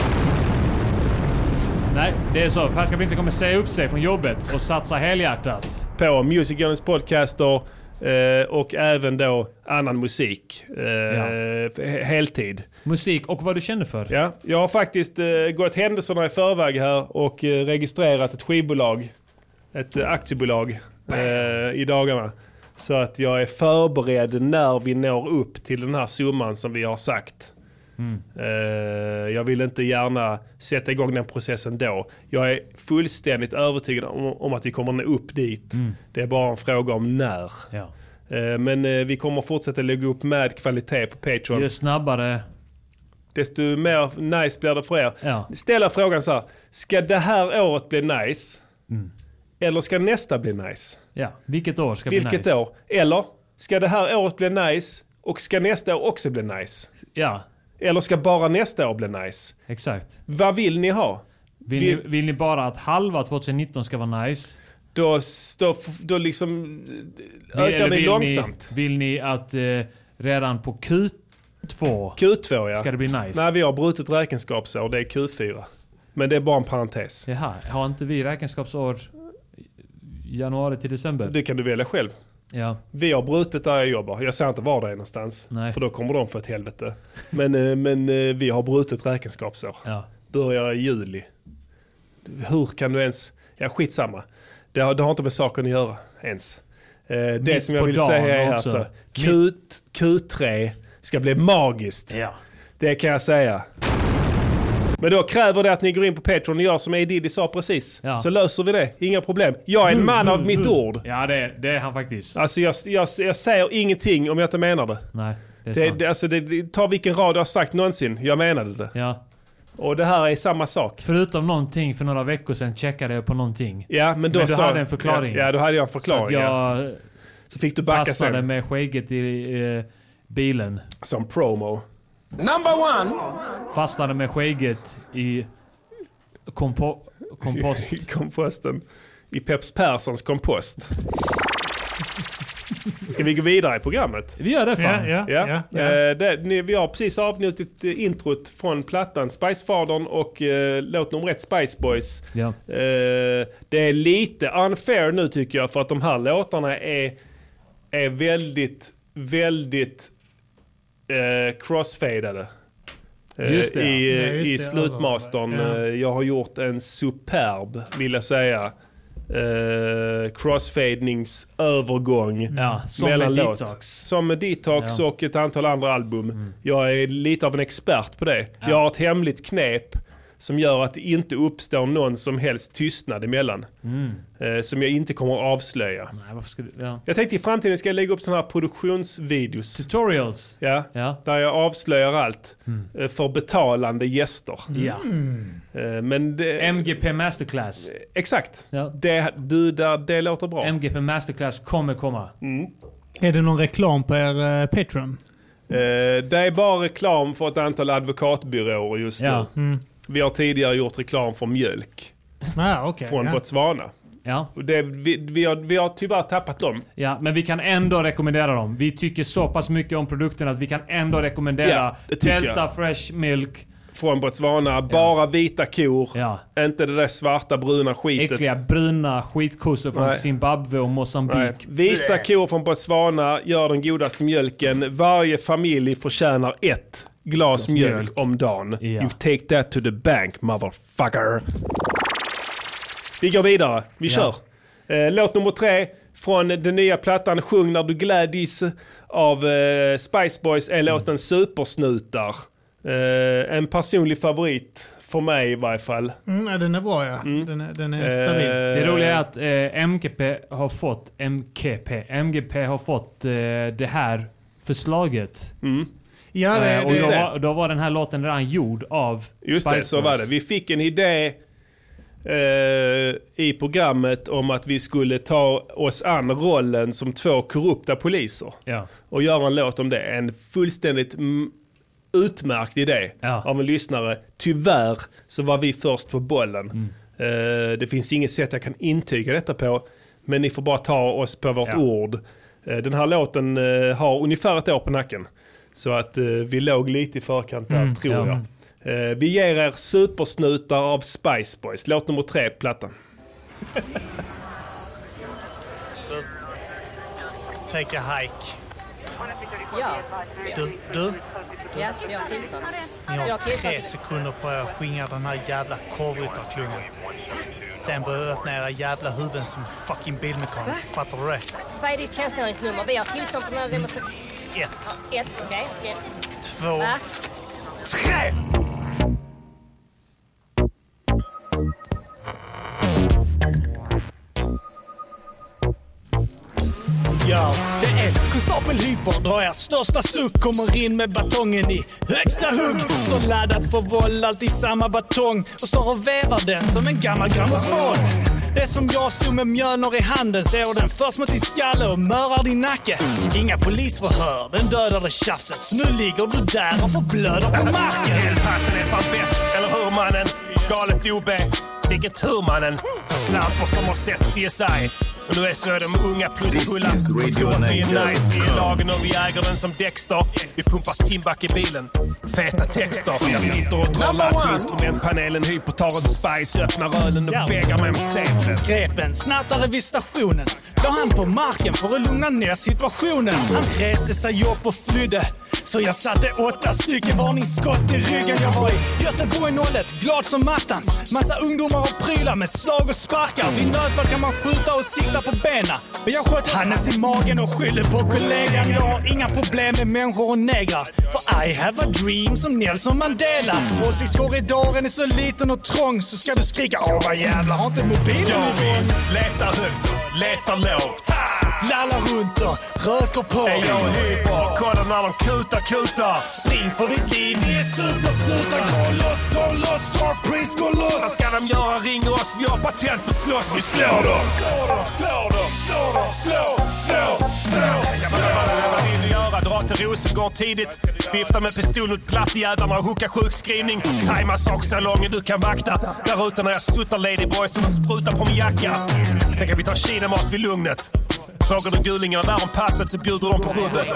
Nej, det är så. Färska Prinsen kommer säga upp sig från jobbet och satsa helhjärtat. På Music Journeys podcaster eh, och även då annan musik. Eh, he- Heltid. Musik och vad du känner för. Ja, jag har faktiskt eh, gått händelserna i förväg här och eh, registrerat ett skivbolag. Ett eh, aktiebolag eh, i dagarna. Så att jag är förberedd när vi når upp till den här summan som vi har sagt. Mm. Eh, jag vill inte gärna sätta igång den processen då. Jag är fullständigt övertygad om, att vi kommer nå upp dit. Mm. Det är bara en fråga om när. Ja. Eh, men eh, vi kommer fortsätta lägga upp med kvalitet på Patreon. Ju snabbare... Desto mer nice blir det för er. Ja. Ställa frågan så här. Ska det här året bli nice? Mm. Eller ska nästa bli nice? Ja, vilket år ska bli Vilket nice? år? Eller ska det här året bli nice och ska nästa år också bli nice? Ja, Eller ska bara nästa år bli nice? exakt. Vad vill ni ha? Vill, Vi- ni, vill ni bara att halva 2019 ska vara nice? Då, då, då liksom eh, ökar vill långsamt. Ni, vill ni att eh, redan på Q2 Q2 ja. ska det bli nice? Nej, vi har brutit räkenskapsår. Det är Q4. Men det är bara en parentes. Jaha, har inte vi räkenskapsår januari till december? Det kan du välja själv. Ja. Vi har brutit där jag jobbar. Jag säger inte var det är någonstans. Nej. För då kommer de få ett helvete. Men, eh, men eh, vi har brutit räkenskapsår. Ja. Börjar i juli. Hur kan du ens... Ja, skitsamma. Det har, det har inte med saken att göra ens. Eh, det Mitt som jag vill säga är också. alltså Q, Q3 ska bli magiskt. Ja. Det kan jag säga. Men då kräver det att ni går in på Patreon och gör som A. Diddy sa precis. Ja. Så löser vi det. Inga problem. Jag är en man av mitt ord. Ja, det, det är han faktiskt. Alltså jag, jag, jag säger ingenting om jag inte menar det. Nej, det är Det, sant. det, alltså det, det, ta vilken rad jag har sagt någonsin. Jag menade det. Ja. Och det här är samma sak. Förutom någonting för några veckor sedan checkade jag på någonting. Ja, men då Men du sa, hade en förklaring. Ja, ja, då hade jag en Så förklaring. ja. jag Så fick du backa fastnade sen. med skägget i eh, bilen. Som promo. Number one. Fastnade med skägget i kompo kompost. I komposten. I Peps Perssons kompost. Ska vi gå vidare i programmet? Vi gör det fan. Ja, ja, ja. ja. Eh, det, ni, vi har precis avnjutit eh, introt från plattan Spicefadern och eh, låt nummer ett Spice Boys. Ja. Eh, det är lite unfair nu tycker jag för att de här låtarna är, är väldigt, väldigt eh, crossfadade. Eh, Just det. I, Ja, just i det, slutmastern. ja. Eh, Jag har gjort en superb, vill jag säga, eh, crossfadningsövergång Ja, som mellan låt. Detox. Som med Detox Ja. Mm. och ett antal andra album. Jag är lite av en expert på det. Jag har ett hemligt knep som gör att det inte uppstår någon som helst tystnad emellan. Eh, som jag inte kommer att avslöja. Mm. Nej, varför ska du... Ja. Jag tänkte i framtiden ska jag lägga upp sådana här produktionsvideos. Tutorials. Ja, Ja. där jag avslöjar allt eh, för betalande gäster. Ja. Eh, Men det, MGP Masterclass. exakt. Ja. Det, du, där, det låter bra. MGP Masterclass kommer komma. Är det någon reklam på er eh, Patreon? Det är bara reklam för ett antal advokatbyråer just Ja. nu. Vi har tidigare gjort reklam för mjölk Ah, okay, från ja. Botswana. Ja. Och det, vi, vi, har, vi har tyvärr tappat dem. ja, men vi kan ändå rekommendera dem. Vi tycker så pass mycket om produkten att vi kan ändå rekommendera Ja, Delta jag. Fresh Milk. Från Botswana, bara vita kor. Ja. Inte det där svarta bruna skitet. Äckliga bruna skitkossor från Nej. Zimbabwe och. Mosambik. Vita kor från Botswana gör den godaste mjölken. Varje familj förtjänar ett glas mjölk, om dagen. Ja. You take that to the bank motherfucker. Vi går vidare. Vi kör. Eh, låt nummer tre från den nya plattan Sjung när du glädjs av eh, Spice Boys är låten Supersnutar. Eh, en personlig favorit för mig i varje fall. Mm, ja, den är bra ja. Den är, den är stabil. Eh, Det roliga är att eh, MGP har fått MKP. MGP har fått eh, det här förslaget. Ja, det, Eh, och det, då det. var, då var den här låten redan gjord av Just det, Spice så Girls. var det. Vi fick en idé eh, i programmet om att vi skulle ta oss an rollen som två korrupta poliser Ja. och göra en låt om det. En fullständigt utmärkt idé Ja. av en lyssnare. Tyvärr så var vi först på bollen. Mm. Eh, det finns inget sätt jag kan intyga detta på, men ni får bara ta oss på vårt Ja. ord. Eh, den här låten har ungefär ett år på nacken. Så att eh, vi låg lite i förkant där, tror ja. jag. Eh, vi ger er supersnutar av Spice Boys. Låt nummer tre, plattan. Take a hike. Ja. Du, du, Ja, jag ni har tre sekunder på er att skingra den här jävla korvryttarklungan. Sen börjar jag öppna era jävla huvuden som fucking bilmekaniker. Fattar du det? Vad är ditt tjänstgöringsnummer? Vi har tillstånd för den här demonstrationen. Ett, Ett, okej. okej. två, Va? trä! Gör det är konstapel Hyper drar er största suck Kommer in med batongen i högsta hugg Så laddad för våld, alltid samma batong Och står och vevar den som en gammal grammofon det är som jag stod med mjölnor i handen, ser den först mot din skalle och mörar din nacke. Inga polisförhör, den dödade tjafset. Så nu ligger du där och förblöder på marken. Elpassen är fan bäst, eller hur mannen? Galet OB. Sicken tur mannen. Slamper som har sett CSI. Och nu är så de unga plus This fulla is och tror att vi är nice. Vi är lagen och vi äger den som Dexter. Vi pumpar Timbuk i bilen. Feta texter. Jag sitter och trollar på instrumentpanelen. Hyper tar en spice, öppnar ölen och beggar mig om samplen. Grepen, snattare vid stationen. La han på marken för att lugna ner situationen. Han reste sig upp och flydde. Så jag satte åtta stycken varningsskott i ryggen. Jag var i Göteborg 01, glad som attans. Massa ungdomar och prylar med slag och sparkar. Vid nödfall kan man skjuta och sikta på benen. Men jag sköt Hannes i magen och skyllde på kollegan. Jag har inga problem med människor och negrar. För I have a dream som Nelson Mandela. Åsiktskorridoren är så liten och trång så ska du skrika Åh vad jävlar, har inte mobilen igång? letar högt, letar lågt. Lallar runt och röker på. Är jag hyper? Kolla när de kutar, kutar. Spring för ditt liv, vi är supersnutar. Gå loss, gå loss, Star Prince, gå Vad loss! ska de göra? Ring oss, vi har patent på slåss. Vi slår dem! Slår dem, slår dem, slår dem, slå, slå, slå, slå. Vad vill du göra? Dra till Rosengård tidigt. Vifta med pistol mot plattjävlarna och hooka sjukskrivning. Tajma saksalongen du kan vakta. Där ute när jag suttar ladyboys de sprutar på min jacka. Tänk att vi tar kinamat vid Lugnet. Frågar du gulingarna där om passet så bjuder de på rubbet.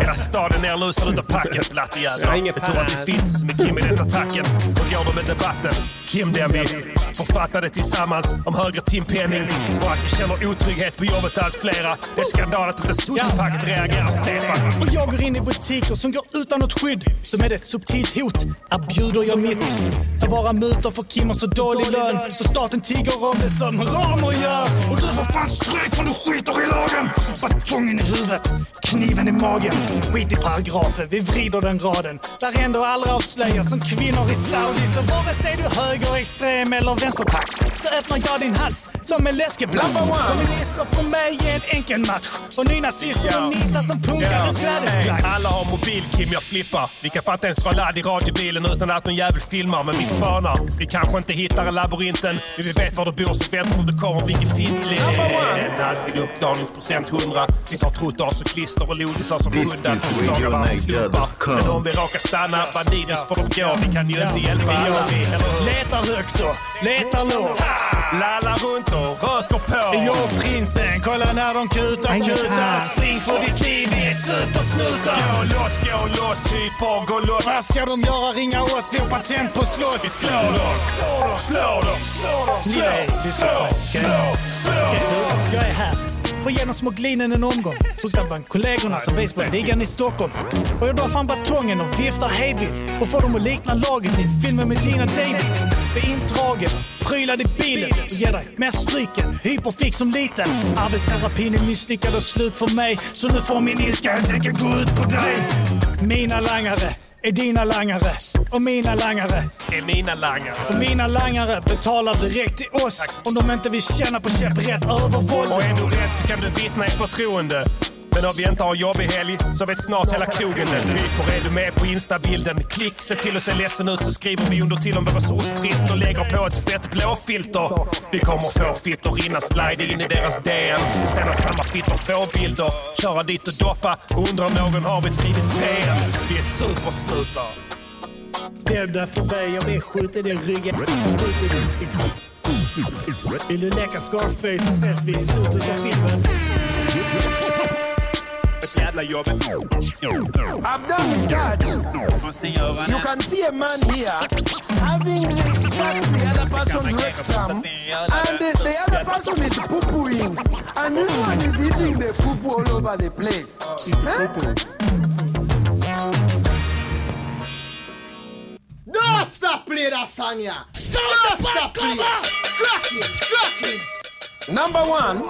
Hela staden nerlusad utav packet, blattejävlar. Jag tror att det finns med Kim i den attacken. Och går de med debatten. Kim den vi författade tillsammans om högre timpenning och att vi känner otrygghet på jobbet allt flera. Det är skandal att inte sossepacket reagerar, Stefan. Och jag går in i butiker som går utan något skydd. Som är ett subtilt hot. Erbjuder jag mitt. Tar bara mutor för Kim har så dålig lön. Så staten tigger om det som Ramer gör. Och du får fan stryk för du skiter i lagen. Batongen i huvudet, kniven i magen. Skit i paragrafen, vi vrider den raden. Där ändå aldrig avslöjas som kvinnor i Saudi. Så vare sig du högerextrem eller vänsterpack. Så öppnar jag din hals som en läskeblask. Kommunister för mig är en enkel match. Och nynazister de nitar som punkares Hey, klädesplagg. alla har mobil Kim, jag flippar. Vi kan inte ens dra ladd i radiobilen utan att någon jävel filmar. Men vi spanar. Vi kanske inte hittar en labyrinten. Men vi vet var du bor så väntar du kommer vilken fiddling. Alltid uppklarningsprocent 100. Vi tar trottoars och klister och lodisar som hundar is som slagar. RadioNiger.com. Men om vi råkar stanna, Bandidos får de gå. Vi kan ju inte hjälpa alla? Letar högt och letar lågt. Lallar runt och röker på. Jag och prinsen, kolla när de kutar, kutar. Spring för ditt liv, vi är supersnutar. Gå loss, gå loss, hyper, gå loss. Vad ska de göra? Ringa oss, vi har patent på slåss. Vi slår dem, slår dem, slår dem, slår dem, slå, slå, slå, slå. Jag är här genom små glinen en omgång. Fruktar bland kollegorna som baseballligan i Stockholm. Och jag drar fram batongen och viftar hejvilt. Och får dem att likna laget i filmen med Gina Davis. För indragen, prylad i bilen. Och ger dig mer stryken, hyperfix som liten. Arbetsterapin är misslyckad och slut för mig. Så nu får min ilska helt enkelt gå ut på dig. Mina langare är dina langare. Och mina langare är mina langare. Och mina langare betalar direkt till oss om de inte vill känna på käpprätt övervåld. Och är du rädd så kan du vittna i förtroende. Men om vi inte har jobbig helg så vet snart hela krogen det. Hyper är du med på instabilden? Klick, se till att se ledsen ut så skriver vi under till om vår resursbrist och lägger på ett fett blåfilter. Vi kommer få fittor innan slide in i deras DM. Sen har samma fittor få bilder, köra dit och doppa och om någon har vi skrivit PM. Vi är supersnutar. Bädda för mig, jag vill skjuta i ryggen. Ryggen. Vill du leka Scarface så ses vi i slutet av filmen. Jävla jobb. I've done research. You can see a man here having sex with the other person's rectum, and the, the other person is poo-pooing, and this one is eating the poo-poo all over the place. No stop play that song, yeah. No stop play. Crackings, crackings. Number one.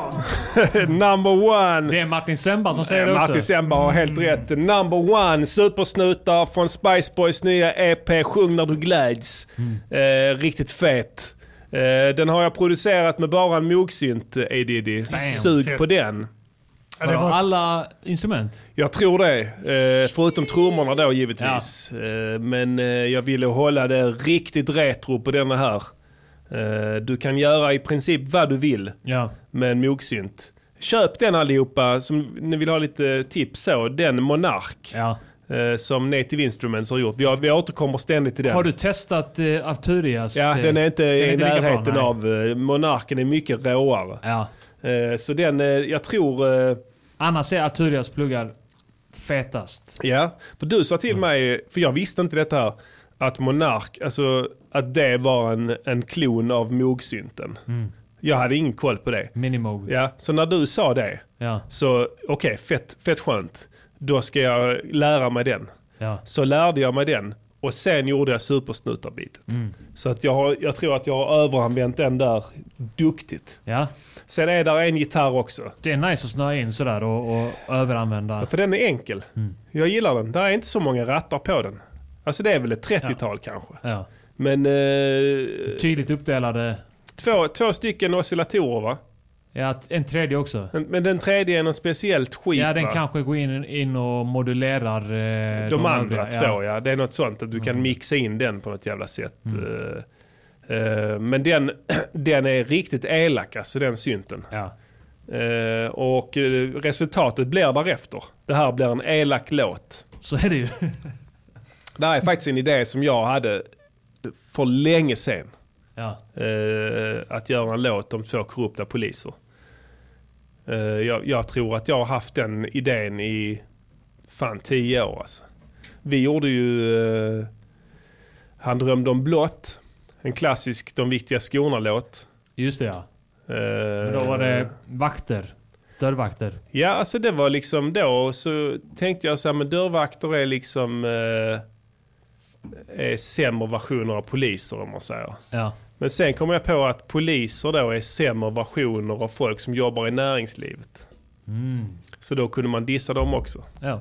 Number one. Det är Martin Semba som säger Eh, det också. Martin Semba har helt rätt. Number one, supersnutar från Spice Boys nya EP Sjung när du gläds. Eh, riktigt fet. Eh, den har jag producerat med bara en mogsynt, eh, A Diddy. Sug Fett. på den. Vadå, alla instrument? Jag tror det. Eh, förutom trummorna då givetvis. Eh, men eh, jag ville hålla det riktigt retro på denna här. Eh, du kan göra i princip vad du vill Ja. med en mogsynt. Köp den allihopa som ni vill ha lite tips så. Den Monark. Ja. Eh, som Native Instruments har gjort. Vi, har, vi återkommer ständigt till den. Har du testat eh, Arturias? Ja, eh, den är inte den i bra, närheten nej. av... eh, Monarken är mycket råare. Ja. Eh, så den, eh, jag tror... eh, Annars är Arturias pluggar fetast. Ja, för du sa till mig, för jag visste inte detta här, att Monark, alltså att det var en, en klon av mogsynten. Mm. Jag hade ingen koll på det. Minimog. Ja, så när du sa det, Ja. så okej, fett, fett skönt. Då ska jag lära mig den. Ja. Så lärde jag mig den och sen gjorde jag supersnutarbitet. Mm. Så att jag, har, jag tror att jag har överanvänt den där duktigt. Ja. Sen är där en gitarr också. Det är nice att snöa in sådär och, och överanvända. För den är enkel. Mm. Jag gillar den. Där är inte så många rattar på den. Alltså det är väl ett 30-tal kanske. Ja. Men eh, Tydligt uppdelade. två, två stycken oscillatorer va? Ja, en tredje också. Men, den tredje är något speciellt skit Ja, den va? kanske går in, in och modulerar eh, De, andra övriga. två ja. Det är något sånt att du kan mixa in den på något jävla sätt. Eh, eh, men den, den är riktigt elak alltså den synten. Ja. Eh, och resultatet blir därefter. Det här blir en elak låt. Så är det ju. Det här är faktiskt en idé som jag hade för länge sedan. Ja. Eh, att göra en låt om två korrupta poliser. Eh, jag, jag tror att jag har haft den idén i fan tio år alltså. Vi gjorde ju eh, Han drömde om blått. En klassisk De viktiga skorna-låt. Just det ja. Eh, Men då var det vakter. Dörrvakter. Ja, alltså det var liksom då så tänkte jag så här, men dörrvakter är liksom eh, är sämre versioner av poliser om man säger. Ja. Men sen kom jag på att poliser då är sämre versioner av folk som jobbar i näringslivet. Mm. Så då kunde man dissa dem också. Ja.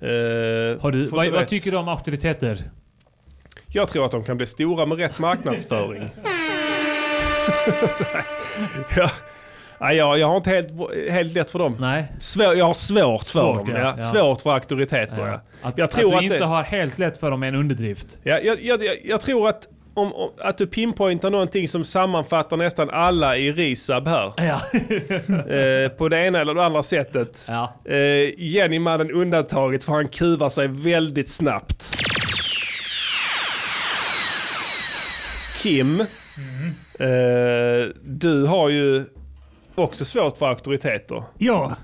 Eh, Har du, vad, du vad tycker du om auktoriteter? Jag tror att de kan bli stora med rätt marknadsföring. ja. Ja, jag, jag har inte helt, helt lätt för dem. Nej. Svår, jag har svårt för Svårt, dem. ja, Ja. Svårt för auktoriteter. Ja. Att, jag tror att att, du inte det, har helt lätt för dem är en underdrift. ja, jag, jag, jag, jag tror att om, om, att du pinpointar någonting som sammanfattar nästan alla i Risab här. Ja. eh, på det ena eller det andra sättet. Ja. Eh, Jenny-mannen undantaget för han kuvar sig väldigt snabbt. Kim, eh, du har ju också svårt för auktoriteter. Ja.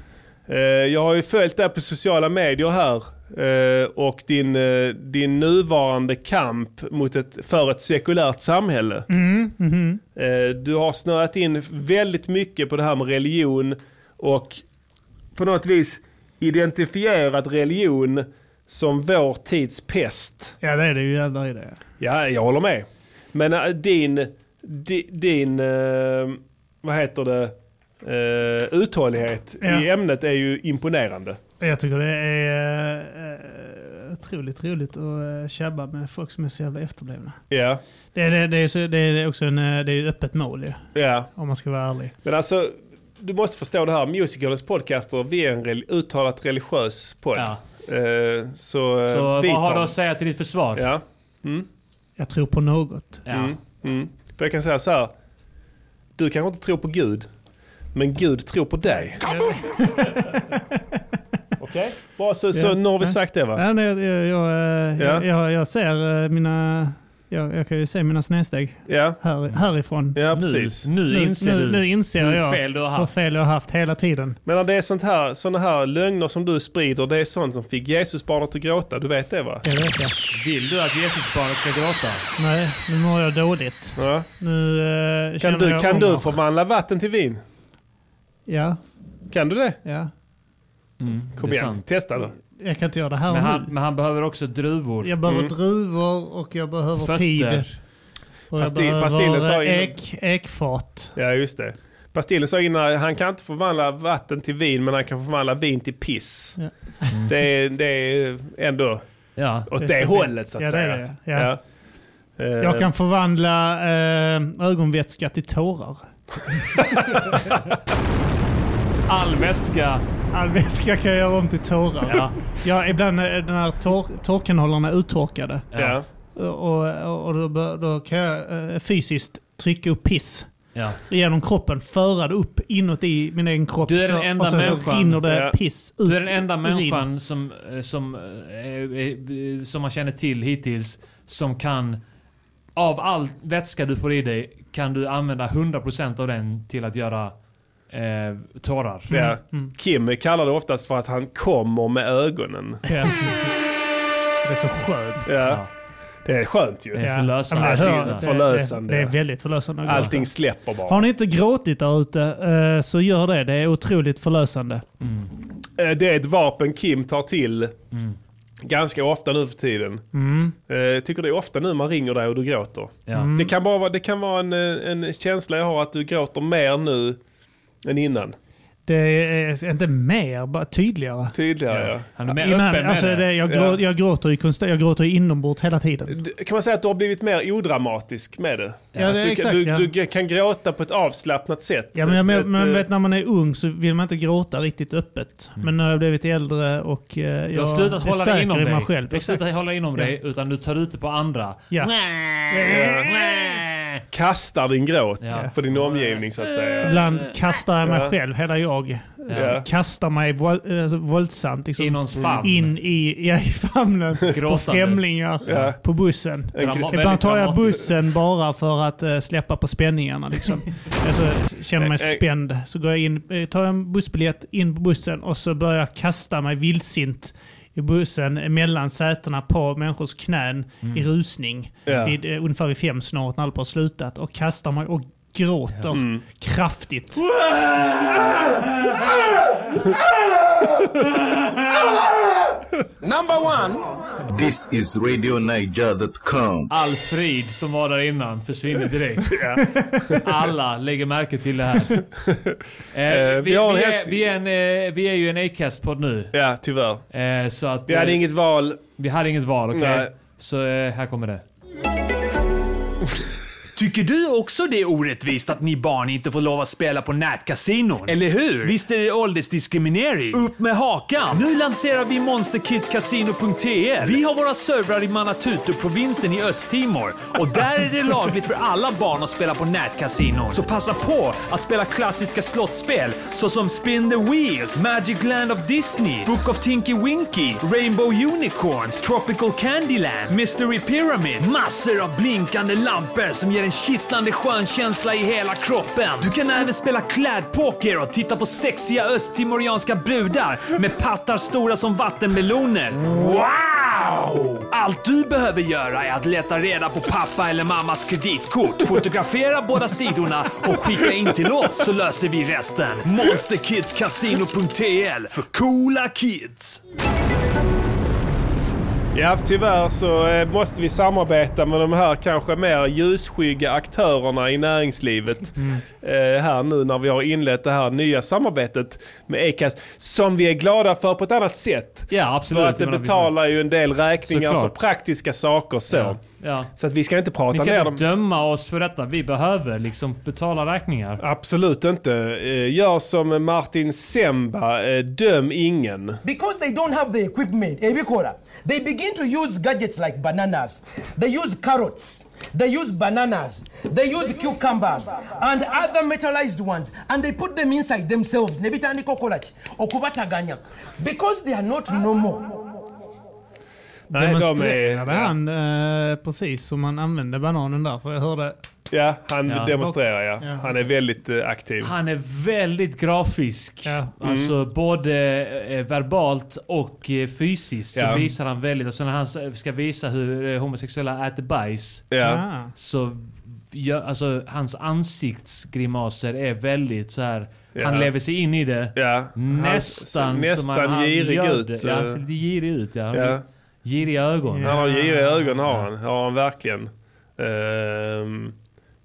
Eh, jag har ju följt dig på sociala medier här eh, och din, eh, din nuvarande kamp mot ett, för ett sekulärt samhälle. Mm. Eh, Du har snöat in väldigt mycket på det här med religion och på något vis identifierat religion som vår tids pest. Ja, det är det ju jävlar i det. Ja, jag håller med. Men din, di, din äh, vad heter det, äh, uthållighet Ja. i ämnet är ju imponerande. Jag tycker det är uh, otroligt roligt att uh, tjabba med folk som är så jävla efterblivna. Ja, Det är, det, det är, så, det är också en, eh, det är öppet mål ju, ja. om man ska vara ärlig. Men alltså, du måste förstå det här. Musicalens podcaster, vi är en rel- uttalat religiös podd. Ja. Eh, så eh, Så vad har du att säga till ditt försvar? Ja. Mm. Jag tror på något. Ja. Mm. Mm. För jag kan säga så här. Du kanske inte tror på Gud. Men Gud tror på dig. Okej? Bra, så, så Ja. nu har vi sagt det va? Ja, nej, jag, jag, jag, Ja. jag, jag, jag ser eh, mina... Jag, jag kan ju se mina snedsteg Ja. här, härifrån. Ja, Nu, precis. nu inser nu, du nu inser hur jag fel du har hur haft. fel jag har haft hela tiden. Men när det är sånt här, såna här lögner som du sprider, det är sånt som fick Jesusbarnet att gråta. Du vet det va? Det vet jag. Vill du att Jesusbarnet ska gråta? Nej, nu mår jag dåligt. Ja. Nu eh, Kan, du, jag kan du förvandla vatten till vin? Ja, Kan du det? ja. Mm, Kom det igen, sant. testa då. Jag kan inte göra det här Men han, nu. men han behöver också druvor. Jag behöver Mm. druvor och jag behöver Fötter. tid. Och jag Pasti- pastillen sa behöver ju- ek, ekfat. Ja, just det. Bastillen sa innan, han kan inte förvandla vatten till vin men han kan förvandla vin till piss. Ja. Det, är, det är ändå Ja. åt Det det, hållet så att ja, det är säga. det, ja. Eh, Jag kan förvandla eh, ögonvätska till tårar. All vätska. All vätska kan jag göra om till tårar. Ja. Ja, ibland är den här tor torkanhållarna uttorkade. Ja. Och, och, då, då kan jag eh, fysiskt trycka upp piss Ja. genom kroppen, föra det upp inåt i min egen kropp. Du är den så, enda och sen så rinner det Ja. piss ut Du är den enda urin. människan som, eh, som, eh, som man känner till hittills som kan... Av all vätska du får i dig kan du använda 100% av den till att göra eh, tårar. Ja. Mm. Kim kallar det oftast för att han kommer med ögonen. Ja. Det är så skönt. Ja. Det är skönt ju. Det är förlösande. Ja, det- förlösande. Det, det är väldigt förlösande. Allting släpper bara. Har ni inte gråtit där ute eh, så gör det. Det är otroligt förlösande. Eh, Det är ett vapen Kim tar till Mm. Ganska ofta nu för tiden. Mm. Eh, tycker det är ofta nu man ringer dig och du gråter. Ja. Mm. Det kan, bara vara, det kan vara en, eh, en känsla jag har att du gråter mer nu än innan. Det är inte mer, bara tydligare. Tydligare ja. Han är mer Innan, öppen med alltså det. det, jag, Ja. grå, jag gråter ju konstant, jag gråter ju inombords hela tiden. Kan man säga att du har blivit mer odramatisk med det? Ja, det du, exakt, du, ja. du kan gråta på ett avslappnat sätt. Ja, men jag men, Ett, men eh, vet, när man är ung så vill man inte gråta riktigt öppet. Men nu har jag blivit äldre och eh, Du jag har slutat är hålla säker inom i dig. mig själv. Du har slutat hålla inom Ja. dig utan du tar ut det på andra. Ja. Kastar din gråt Ja. på din omgivning så att säga. Ibland kastar jag mig Ja. själv, hela jag. Ja. Kastar mig våld, alltså, våldsamt liksom, I någons famn. in i, ja, i famnen på främlingar Ja. på bussen. Drama- Ibland tar jag bussen bara för att eh, släppa på spänningarna. Liksom. alltså, känner mig Eh, eh. spänd. Så går jag in, tar jag en bussbiljett in på bussen och så börjar jag kasta mig vildsint i bussen mellan sätena på människors knän i rusning. Ja. Vid, eh, ungefär vid fem snart när allt har slutat. Och kastar mig och gråter Mm. kraftigt. Number one, This is RadioNiger.com. Alfred som var där innan försvinner direkt. Alla lägger märke till det här. Eh, vi, vi vi, är, vi, är en, eh, vi är ju en Acast-podd nu. Ja, tyvärr. Eh, så att, Vi hade eh, inget val. vi hade inget val, okej? Nej. Så eh, här kommer det. Tycker du också det är orättvist att ni barn inte får lov att spela på nätkasinon? Eller hur? Visst är det åldersdiskriminering? Upp med hakan! Nu lanserar vi monsterkidscasino.tl. Vi har våra servrar i Manatutu-provinsen i Östtimor och där är det lagligt för alla barn att spela på nätkasinon. Så passa på att spela klassiska slottspel såsom Spin the Wheels, Magic Land of Disney, Book of Tinky Winky, Rainbow Unicorns, Tropical Candyland, Mystery Pyramid. Massor av blinkande lampor som ger en kittlande skön känsla i hela kroppen. Du kan även spela klädpoker och titta på sexiga östtimorianska brudar med pattar stora som vattenmeloner. Wow! Allt du behöver göra är att leta reda på pappa eller mammas kreditkort, fotografera båda sidorna och skicka in till oss så löser vi resten. Monsterkidscasino.tl för coola kids. Ja, tyvärr så eh, måste vi samarbeta med de här kanske mer ljusskygga aktörerna i näringslivet. Mm. Eh, här nu när vi har inlett det här nya samarbetet med Acast. Som vi är glada för på ett annat sätt. Ja, absolut. För att det betalar ju en del räkningar så Såklart. praktiska saker så. Ja, ja. Så att vi ska inte prata Vi ska ner inte dem. döma oss för detta. Vi behöver liksom betala räkningar. Absolut inte. Eh, Gör som Martin Semba, eh, döm ingen. because they don't have the equipment, ebikora, they begin to use gadgets like bananas. They use carrots. They use bananas. They use cucumbers and other metallized ones, and they put them inside themselves. Okubataganya, because they are not normal. Nej, de Demonstrerade är... han eh, precis som han använde bananen där? För jag hörde... Ja, han Ja. demonstrerar ja. Ja. Han är väldigt eh, aktiv. Han är väldigt grafisk. Ja. Alltså både eh, verbalt och eh, fysiskt så Ja. visar han väldigt. Alltså när han ska visa hur eh, homosexuella äter bajs Ja. Så gör, alltså hans ansiktsgrimaser är väldigt så här. Ja. Han lever sig in i det. Ja. Nästan, Han ser som nästan han, han girig gör ut, Det. Ja, han ser eh. lite girig ut. Ja. Ja. har Giriga ögon. Han har giriga ögon har han. Har han verkligen. Ehm,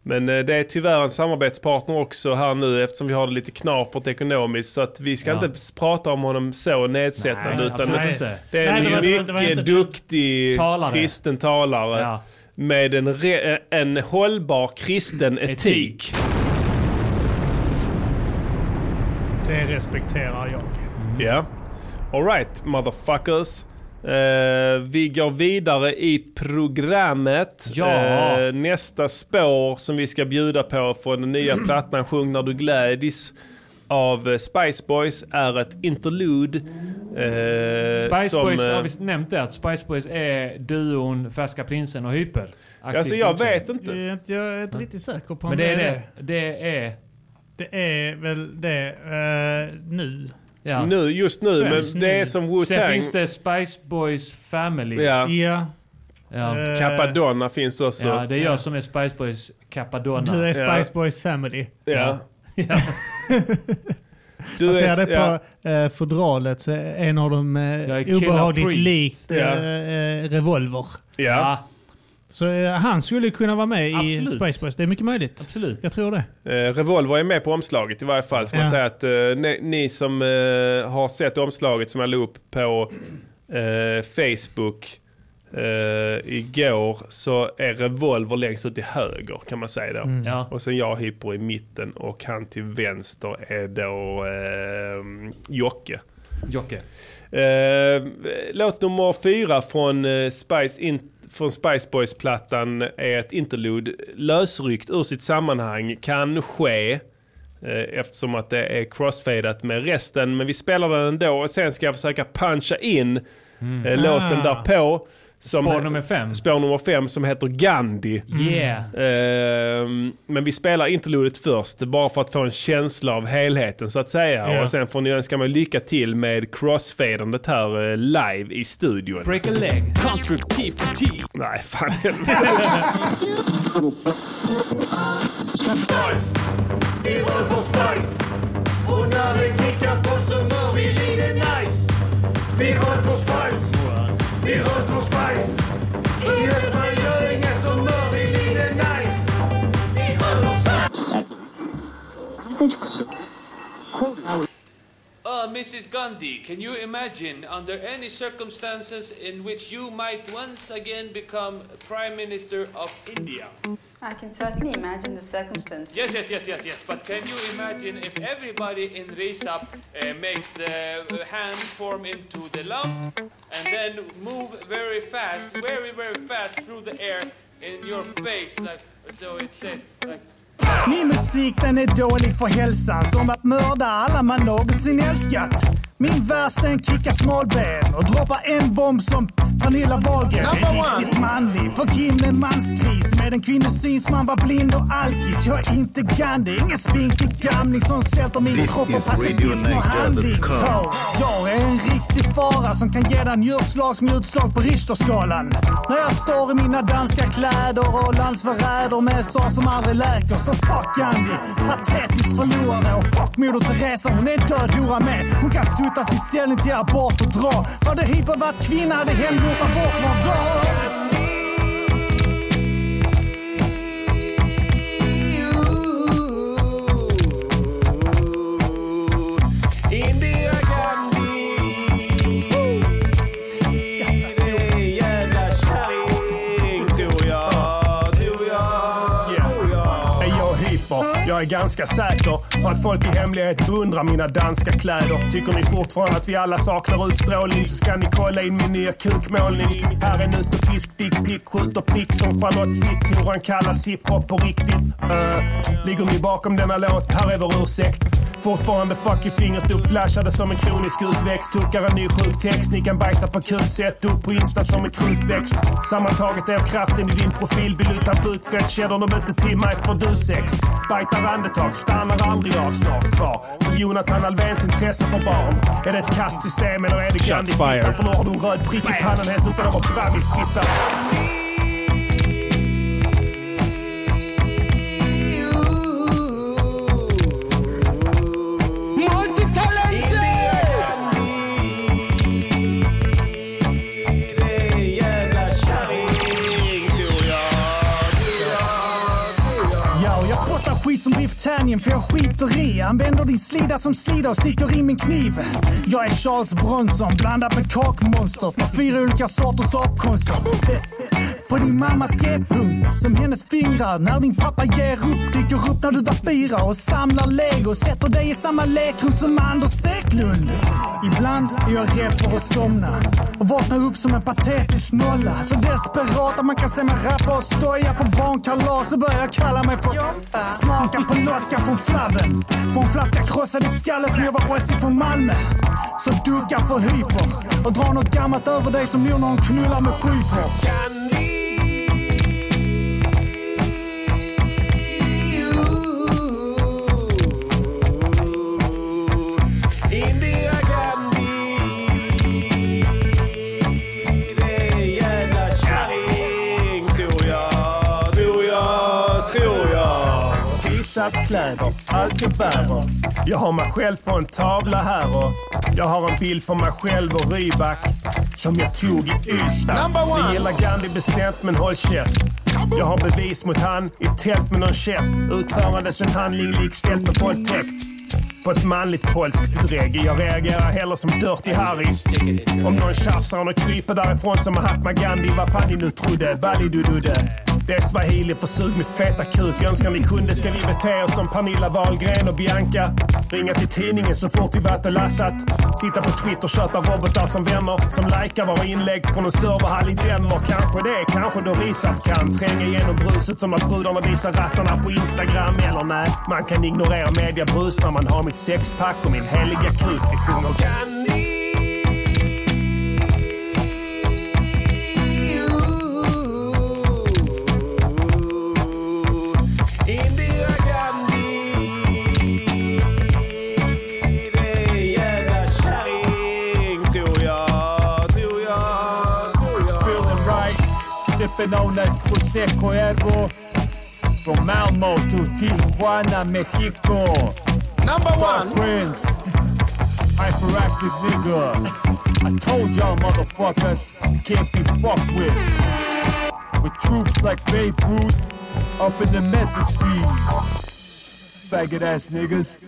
Men eh, det är tyvärr en samarbetspartner också här nu eftersom vi har det lite knapert ekonomiskt. Så att vi ska Ja. inte prata om honom så nedsättande. Nej, utan inte. Det är Nej, en det var- det det mycket inte- duktig Talare. kristen talare. Ja. Med en, re, en hållbar kristen etik. Det respekterar jag. Ja. Alright, motherfuckers. Eh, vi går vidare i programmet. Ja. Eh, nästa spår som vi ska bjuda på från den nya plattan Sjung när du glädjes av eh, Spice Boys är ett interlude. eh, Spice som, Boys, har vi nämnt det? Att Spice Boys är duon Färska Prinsen och Hyper? Alltså jag vet inte. Jag är inte, jag är inte riktigt säker på om Men det är det. Det är... Det är väl det nu. Ja. Nu, just nu, Främst men det är som Sen Wu-Tang. finns det Spice Boys Family. Ja. Ja. Ja. Eh, Capadonna finns också. Ja, det är jag som är Spice Boys Capadonna. Du är Spice Ja. Boys Family. Ja. Ja. Du jag ser det ja. på eh, fodralet så en av dem eh, obehagligt likt eh, Ja. Revolver. Ja. Så eh, han skulle kunna vara med i Absolut. Spice Boys. Det är mycket möjligt. Absolut. Jag tror det. Eh, Revolver är med på omslaget i varje fall. Ska man Ja. säga att eh, ni, ni som eh, har sett omslaget som jag la upp på eh, Facebook eh, igår så är Revolver längst ut till höger kan man säga då. Mm. Ja. Och sen jag Hyper i mitten och han till vänster är då eh, Jocke. Jocke. Eh, låt nummer fyra från, eh, Spice, in, från Spice Boys-plattan är ett interlude lösryckt ur sitt sammanhang. Kan ske eh, eftersom att det är crossfadat med resten. Men vi spelar den ändå och sen ska jag försöka puncha in eh, låten Ah. därpå. Som, Spår nummer fem. Spår nummer fem som heter Gandhi. Yeah. Ehm, men vi spelar interludet först, bara för att få en känsla av helheten så att säga. Ja. Och sen får ni önska mig lycka till med crossfadandet här eh, live i studion. Break a leg. Konstruktiv kritik. Nej, fan. Vi rör på Spice Och när det kickar på så mår vi lite nice Vi rör på Spice Vi rör på Uh, Mrs. Gandhi, can you imagine under any circumstances in which you might once again become Prime Minister of India? I can certainly imagine the circumstances. Yes, yes, yes, yes, yes. But can you imagine if everybody in Risap uh, makes the uh, hand form into the lump and then move very fast, very, very fast through the air in your face, like so it says, like. Min musik den är dålig för hälsan som att mörda alla man någonsin älskat. Min vers den kickar smalben och droppar en bomb som Pernilla Wahlgren. Är riktigt manlig, för Kim är mansgris. Med en kvinnosyn som man var blind och alkis. Jag är inte Gandhi, ingen spinkig gamling som svälter min This kropp is pacifism och handling. Oh, jag är en riktig fara som kan ge dig en djurslag som utslag på Richterskalan. När jag står i mina danska kläder och landsförräder med sår som aldrig läker. Så fuck Gandhi, patetiskt förlorade. Och fuck Moder Teresa, hon är en död hora med. Hon kan suttas ställning till abort och dra. Var det hyper varit kvinna hade hemgjort abort var dag. Jag är ganska säker på att folk i hemlighet beundrar mina danska kläder. Tycker ni fortfarande att vi alla saknar utstrålning så ska ni kolla in min nya kukmålning. Här är en dick, pick, skjuter prick som Charlotte Fitthoran kallas hiphop på riktigt. Uh, ligger ni bakom denna låt? Här är vår ursäkt. Fortfarande fuck i fingret upp, flashade som en kronisk utväxt. Tuckar en ny sjuk text, ni kan bajta på kul, sätt upp på Insta som en krutväxt. Sammantaget är kraften i din profilbild utan bukfett. Känner de inte till mig får du sex. Bajtar andetag, stannar aldrig av snart kvar. Som Jonathan Alvéns intresse för barn. Är det ett kastsystem eller är det Gandhi fired. För nu har du en röd prick i pannan helt utan att vara brabbig fitta. för jag skiter i. Använder din slida som slida och sticker i min kniv. Jag är Charles Bronson blandad med kakmonstret med fyra olika sorters apkonster. På din mammas G-punkt som hennes fingrar när din pappa ger upp dyker upp när du var fyra och samlar lego sätter dig i samma lekrum som Anders Eklund. Ibland är jag rädd för att somna och vakna upp som en patetisk nolla. Så desperat att man kan se mig rappa och stoja på barnkalas och börja kalla mig för Smaken på loska från flabben. På en flaska krossad i skallen som jag var Ossi från Malmö. Så ducka för hyper och dra något gammalt över dig som när hon knullar med Schyffert. Visat kläder, allt jag bärer Jag har mig själv på en tavla här och jag har en bild på mig själv och Rybak som jag tog i Ystad. Vi gillar Gandhi bestämt men håll käft. Jag har bevis mot han i tält med någon käpp. Utförandes en handling likställd med våldtäkt på ett manligt polskt drägg. Jag reagerar hellre som Dirty Harry. Om någon tjafsar och kryper därifrån som Mahatma Gandhi, vad fan ni nu trodde. Balidududde. Det är swahili för sug med feta kuk. Önskar vi kunde ska vi bete oss som Pernilla Wahlgren och Bianca. Ringa till tidningen så fort vi varit och lassat. Sitta på Twitter, köpa robotar som vänner. Som likar våra inlägg från en serverhall i Denver. Kanske det, kanske då Risap kan tränga igenom bruset som att brudarna visar rattarna på Instagram. Eller nej, man kan ignorera mediabrus när man har mitt sexpack och min heliga kuk. Vi sjunger Gandhi. Sipping on that Prosecco Ergo. From Malmo to Tijuana, Mexico. Number Star one. Prince, hyperactive nigga. I told y'all motherfuckers, can't be fucked with. With troops like Babe Ruth up in the message feed. Faggot ass niggas.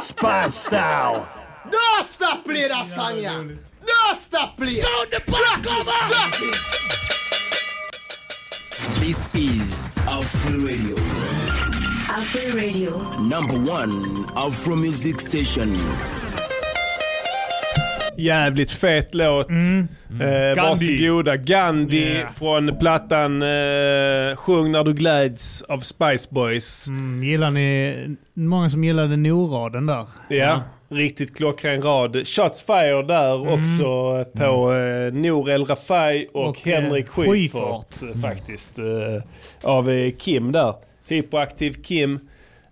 Spy style. Don't stop play that song, yeah. Don't stop play. Sound the back over. This is Afro Radio. Afro Radio. Number one Afro Music Station. Jävligt fet låt. Eh, Gandhi. varsågoda. Gandhi Yeah. från plattan eh, Sjung när du gläds av Spice Boys. Mm, gillar ni, många som gillade Noraden där. Ja, riktigt klockren rad. Shots fire där också eh, på eh, Nour El Rafai och, Och, eh, Henrik Schyffert eh, faktiskt. Eh, av Kim där. Hyperaktiv Kim.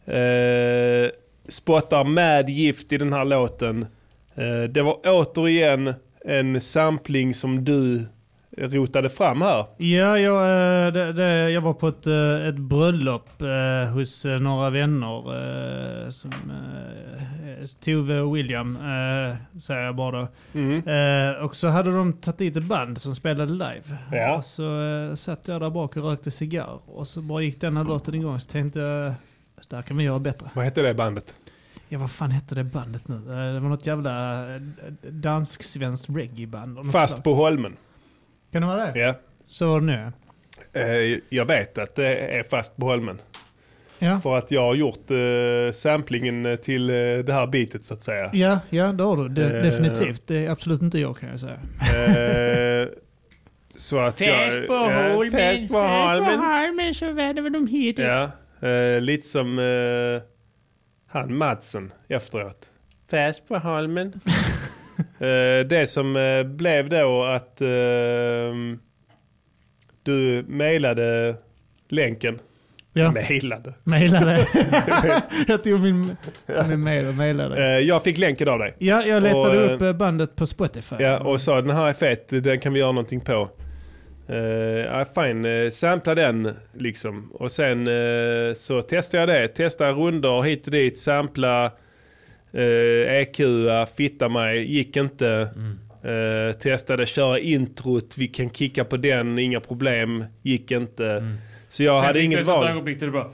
Eh, spottar med gift i den här låten. Eh, det var återigen en sampling som du rotade fram här. Ja, jag, eh, det, det, jag var på ett, eh, ett bröllop eh, hos eh, några vänner. Eh, som, eh, Tove och William, eh, säger jag bara då. Mm. Eh, och så hade de tagit dit ett band som spelade live. Ja. Och så eh, satt jag där bak och rökte cigarr. Och så bara gick denna låten igång. Så tänkte jag, där kan vi göra bättre. Vad hette det bandet? Ja, vad fan hette det bandet nu? Det var något jävla dansk-svenskt reggae-band. Fast på Holmen. Kan det vara det? Ja. Så var det nu. Eh, jag vet att det är fast på Holmen. Ja. För att jag har gjort eh, samplingen till eh, det här beatet så att säga. Ja, ja det har du. De, Eh. definitivt. Det är absolut inte jag kan jag säga. Eh, så att jag... Fest på ja, Holmen, Fest på Holmen. Holmen, så vad det vad de heter. Ja, lite som han Madsen efteråt. Fest på Holmen. eh, det som eh, blev då att eh, du mejlade länken. Ja. Mejlade. Mejlade. jag tog min, min mail och mejlade. Jag fick länken av dig. Ja, jag letade Och, upp bandet på Spotify. Ja, och sa den här är fet, den kan vi göra någonting på. Uh, fine, uh, sampla den liksom. Och sen uh, så testade jag det. Testa runder hit och dit, sampla, uh, EQa, fitta mig, gick inte. Uh, testade köra introt, vi kan kicka på den, inga problem, gick inte. Så jag Sen hade fick inget ett val. ögonblick där du bara...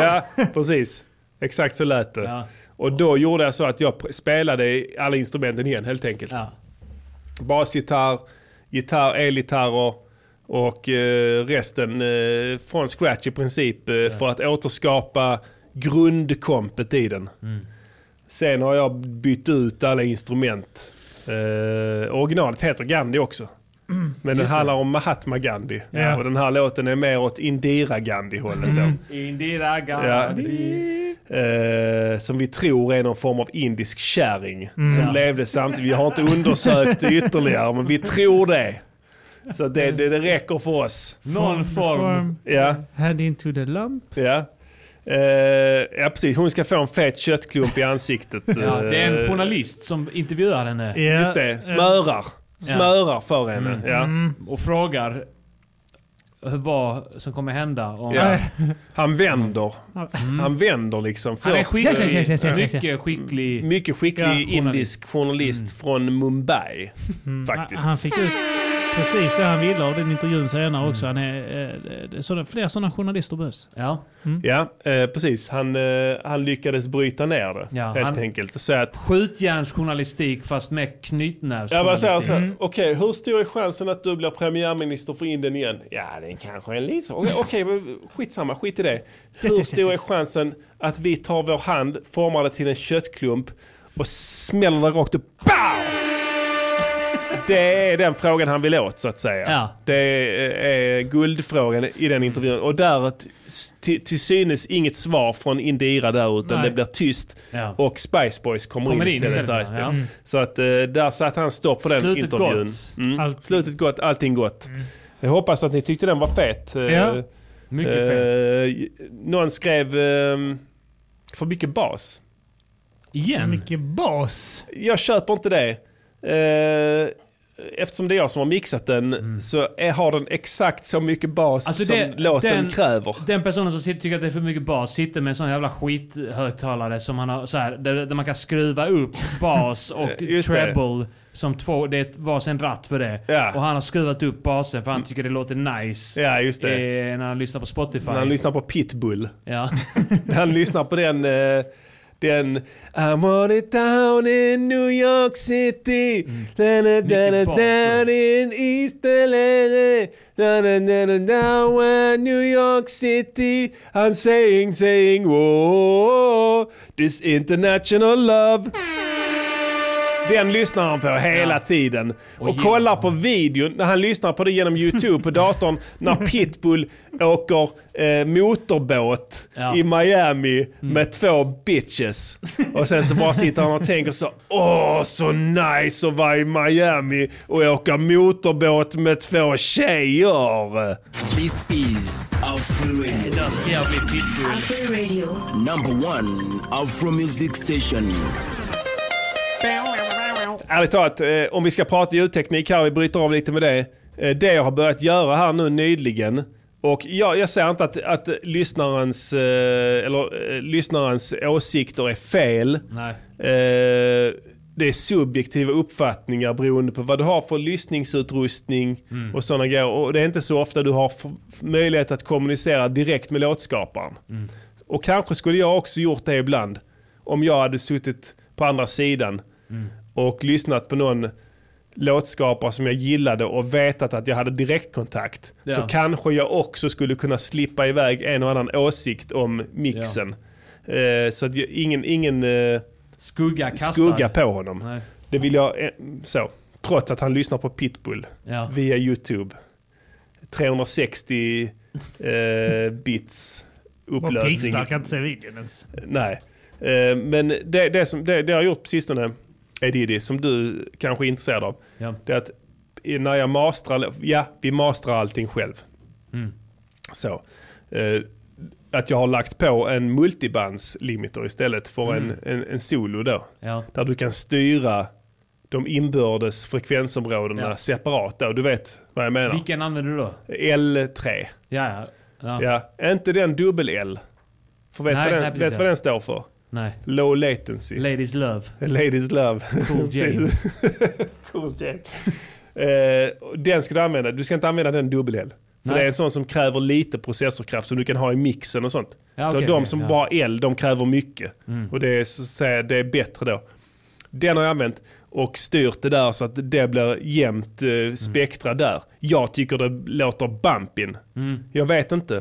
Ja, precis. Exakt så lät det. Och då gjorde jag så att jag spelade alla instrumenten igen helt enkelt. Basgitarr, gitarr, elgitarrer och eh, resten eh, från scratch i princip eh, för att återskapa grundkompet i den. Mm. Sen har jag bytt ut alla instrument. Eh, originalet heter Gandhi också. Mm. Men den Just det. handlar om Mahatma Gandhi. Ja. Och den här låten är mer åt Indira Gandhi-hållet. då. Indira Ja. Gandhi. Eh, som vi tror är någon form av indisk kärring. Mm. Som Ja. levde samtidigt. Vi har inte undersökt det ytterligare men vi tror det. Så det, det, det räcker för oss. Någon form. Ja. Head into the lump. Ja. Eh, ja precis, hon ska få en fet köttklump i ansiktet. Ja, det är en Eh, journalist som intervjuar henne. Just det, smörar. Smörar för henne. Mm. Ja. Och frågar hur- vad som kommer hända. Om... Ja. Han vänder. Mm. Han vänder liksom. Han är skicklig. Yes, yes, yes. Mycket skicklig. Mycket skicklig Ja, journalist. indisk journalist från Mumbai. Faktiskt. Han fick ut precis det han ville av den intervjun senare också. Han är, eh, det är sådana, fler sådana journalister behövs. Ja. Ja, eh, precis. Han, eh, han lyckades bryta ner det Ja, helt han- enkelt. Att, Skjutjärnsjournalistik fast med knytnävsjournalistik. så här, okej hur stor är chansen att du blir premiärminister för Indien igen? Ja, det är kanske en liten... Okej, okej, men skitsamma, skit i det. Hur yes, yes, stor är yes. chansen att vi tar vår hand, formar det till en köttklump och smäller det rakt upp? Pow! Det är den frågan han vill åt så att säga. Ja. Det är, guldfrågan i den intervjun. Och där till, till synes inget svar från Indira där utan Nej. det blir tyst. Ja. Och Spice Boys kommer, Kommer in in istället. ja. istället. Ja. Mm. Så att eh, där satte han stopp för den Slutet intervjun. gott. Mm. Slutet gott, allting gott. Jag hoppas att ni tyckte den var fet. Eh, Ja. Mycket fet. Någon skrev eh, för mycket bas. Igen? Mycket bas. Jag köper inte det. Eh, eftersom det är jag som har mixat den så är, har den exakt så mycket bas Alltså som det- låten den- kräver. Den personen som sitter, tycker att det är för mycket bas sitter med en sån jävla skithögtalare som han har så här, där, där man kan skruva upp bas och det. treble som två, det är varsin ratt för det. Ja. Och han har skruvat upp basen för han tycker det låter nice. Ja, just det. Eh, när han lyssnar på Spotify. När han lyssnar på Pitbull. Ja. Han lyssnar på den... eh, den I want it down in New York City. Da, da, da, da, Down in East LA da, da, da, da, Down in New York City. I'm saying, saying Whoa This international love den lyssnar han på hela tiden. Och, Och kollar på videon när han lyssnar på det genom YouTube på datorn när Pitbull åker eh, motorbåt Ja. i Miami med två bitches. Och sen så bara sitter han och tänker så Åh, så nice att vara i Miami och åka motorbåt med två tjejer. This is Afro Radio. Där ska jag bli pitbull. Afro Radio. Number one Afro Music Station. Ärligt talat, eh, om vi ska prata ljudteknik här, vi bryter av lite med det. Eh, det jag har börjat göra här nu nyligen, och jag, jag säger inte att, att lyssnarens, eh, eller, lyssnarens åsikter är fel. Nej. Eh, det är subjektiva uppfattningar beroende på vad du har för lyssningsutrustning Mm. och sådana grejer. Och det är inte så ofta du har möjlighet att kommunicera direkt med låtskaparen. Mm. Och kanske skulle jag också gjort det ibland. Om jag hade suttit på andra sidan Mm. Och lyssnat på någon låtskapare som jag gillade och vetat att jag hade direktkontakt. Så Ja. kanske jag också skulle kunna slippa iväg en och annan åsikt om mixen. Eh, så att jag, ingen, ingen eh, Skugga kastad. skugga på honom. Nej. Det vill jag, eh, så. Trots att han lyssnar på Pitbull Ja. via YouTube. 360 eh, bits upplösning. piggstark, kan inte se videon ens. Nej. Eh, men det, det, som, det, det jag har gjort på sistone, Edidi, som du kanske är intresserad av. Ja. Det är att när jag mastrar, ja vi mastrar allting själv. Mm. Så. Eh, att jag har lagt på en multibandslimiter istället för Mm. en, en, en solo då. Ja. Där du kan styra de inbördes frekvensområdena Ja. separat då. Du vet vad jag menar. Vilken använder du då? L3. Ja, ja. ja. Inte den dubbel-L. För vet, Nej, vad, den, nej, precis, vet ja. vad den står för? Nej. Low latency. Ladies love. Ladies love. Cool James. cool James. Och den ska du använda. Du ska inte använda den dubbel-L. För Nej. det är en sån som kräver lite processorkraft som du kan ha i mixen och sånt. Ja, okej, de okej, som ja. bara el, de kräver mycket. Mm. Och det är, så att säga, det är bättre då. Den har jag använt och styrt det där så att det blir jämnt eh, spektra där. Jag tycker det låter bumpin. Mm. Jag vet inte.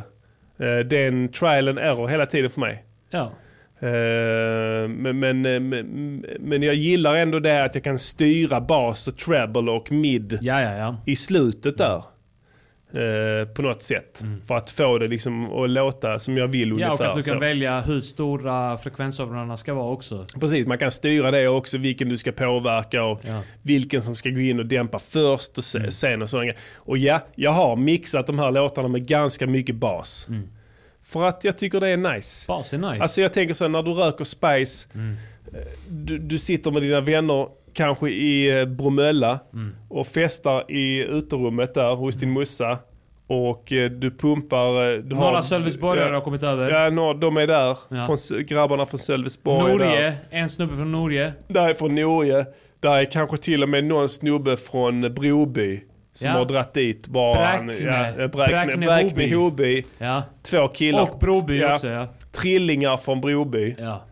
Eh, det är en trial and error hela tiden för mig. Ja. Eh, men, men, eh, men, men jag gillar ändå det att jag kan styra bas och treble och mid Ja, ja, ja. i slutet där. Eh, på något sätt. För att få det liksom att låta som jag vill Ja, och ungefär. att du kan så. välja hur stora frekvensområdena ska vara också. Precis, man kan styra det också, vilken du ska påverka och vilken som ska gå in och dämpa först och se, sen och sådana. Och ja, jag har mixat de här låtarna med ganska mycket bas. För att jag tycker det är nice. Bas är nice. Alltså jag tänker så här, när du röker spice, eh, du, du sitter med dina vänner kanske i eh, Bromölla och festar i uterummet där hos din mussa. Och eh, du pumpar... Du Några Sölvesborgare har kommit över. Ja, nå- de är där. Ja. Från, grabbarna från Sölvesborg. Norge, en snubbe från Norge. Där är från Norge. Där är kanske till och med någon snubbe från Broby. Som Ja. har dratt dit bara... Bräkne. ja, Bräkne, Bräkne Hoby. Ja. Två killar. Och Broby också, ja. Trillingar från Broby. Ja.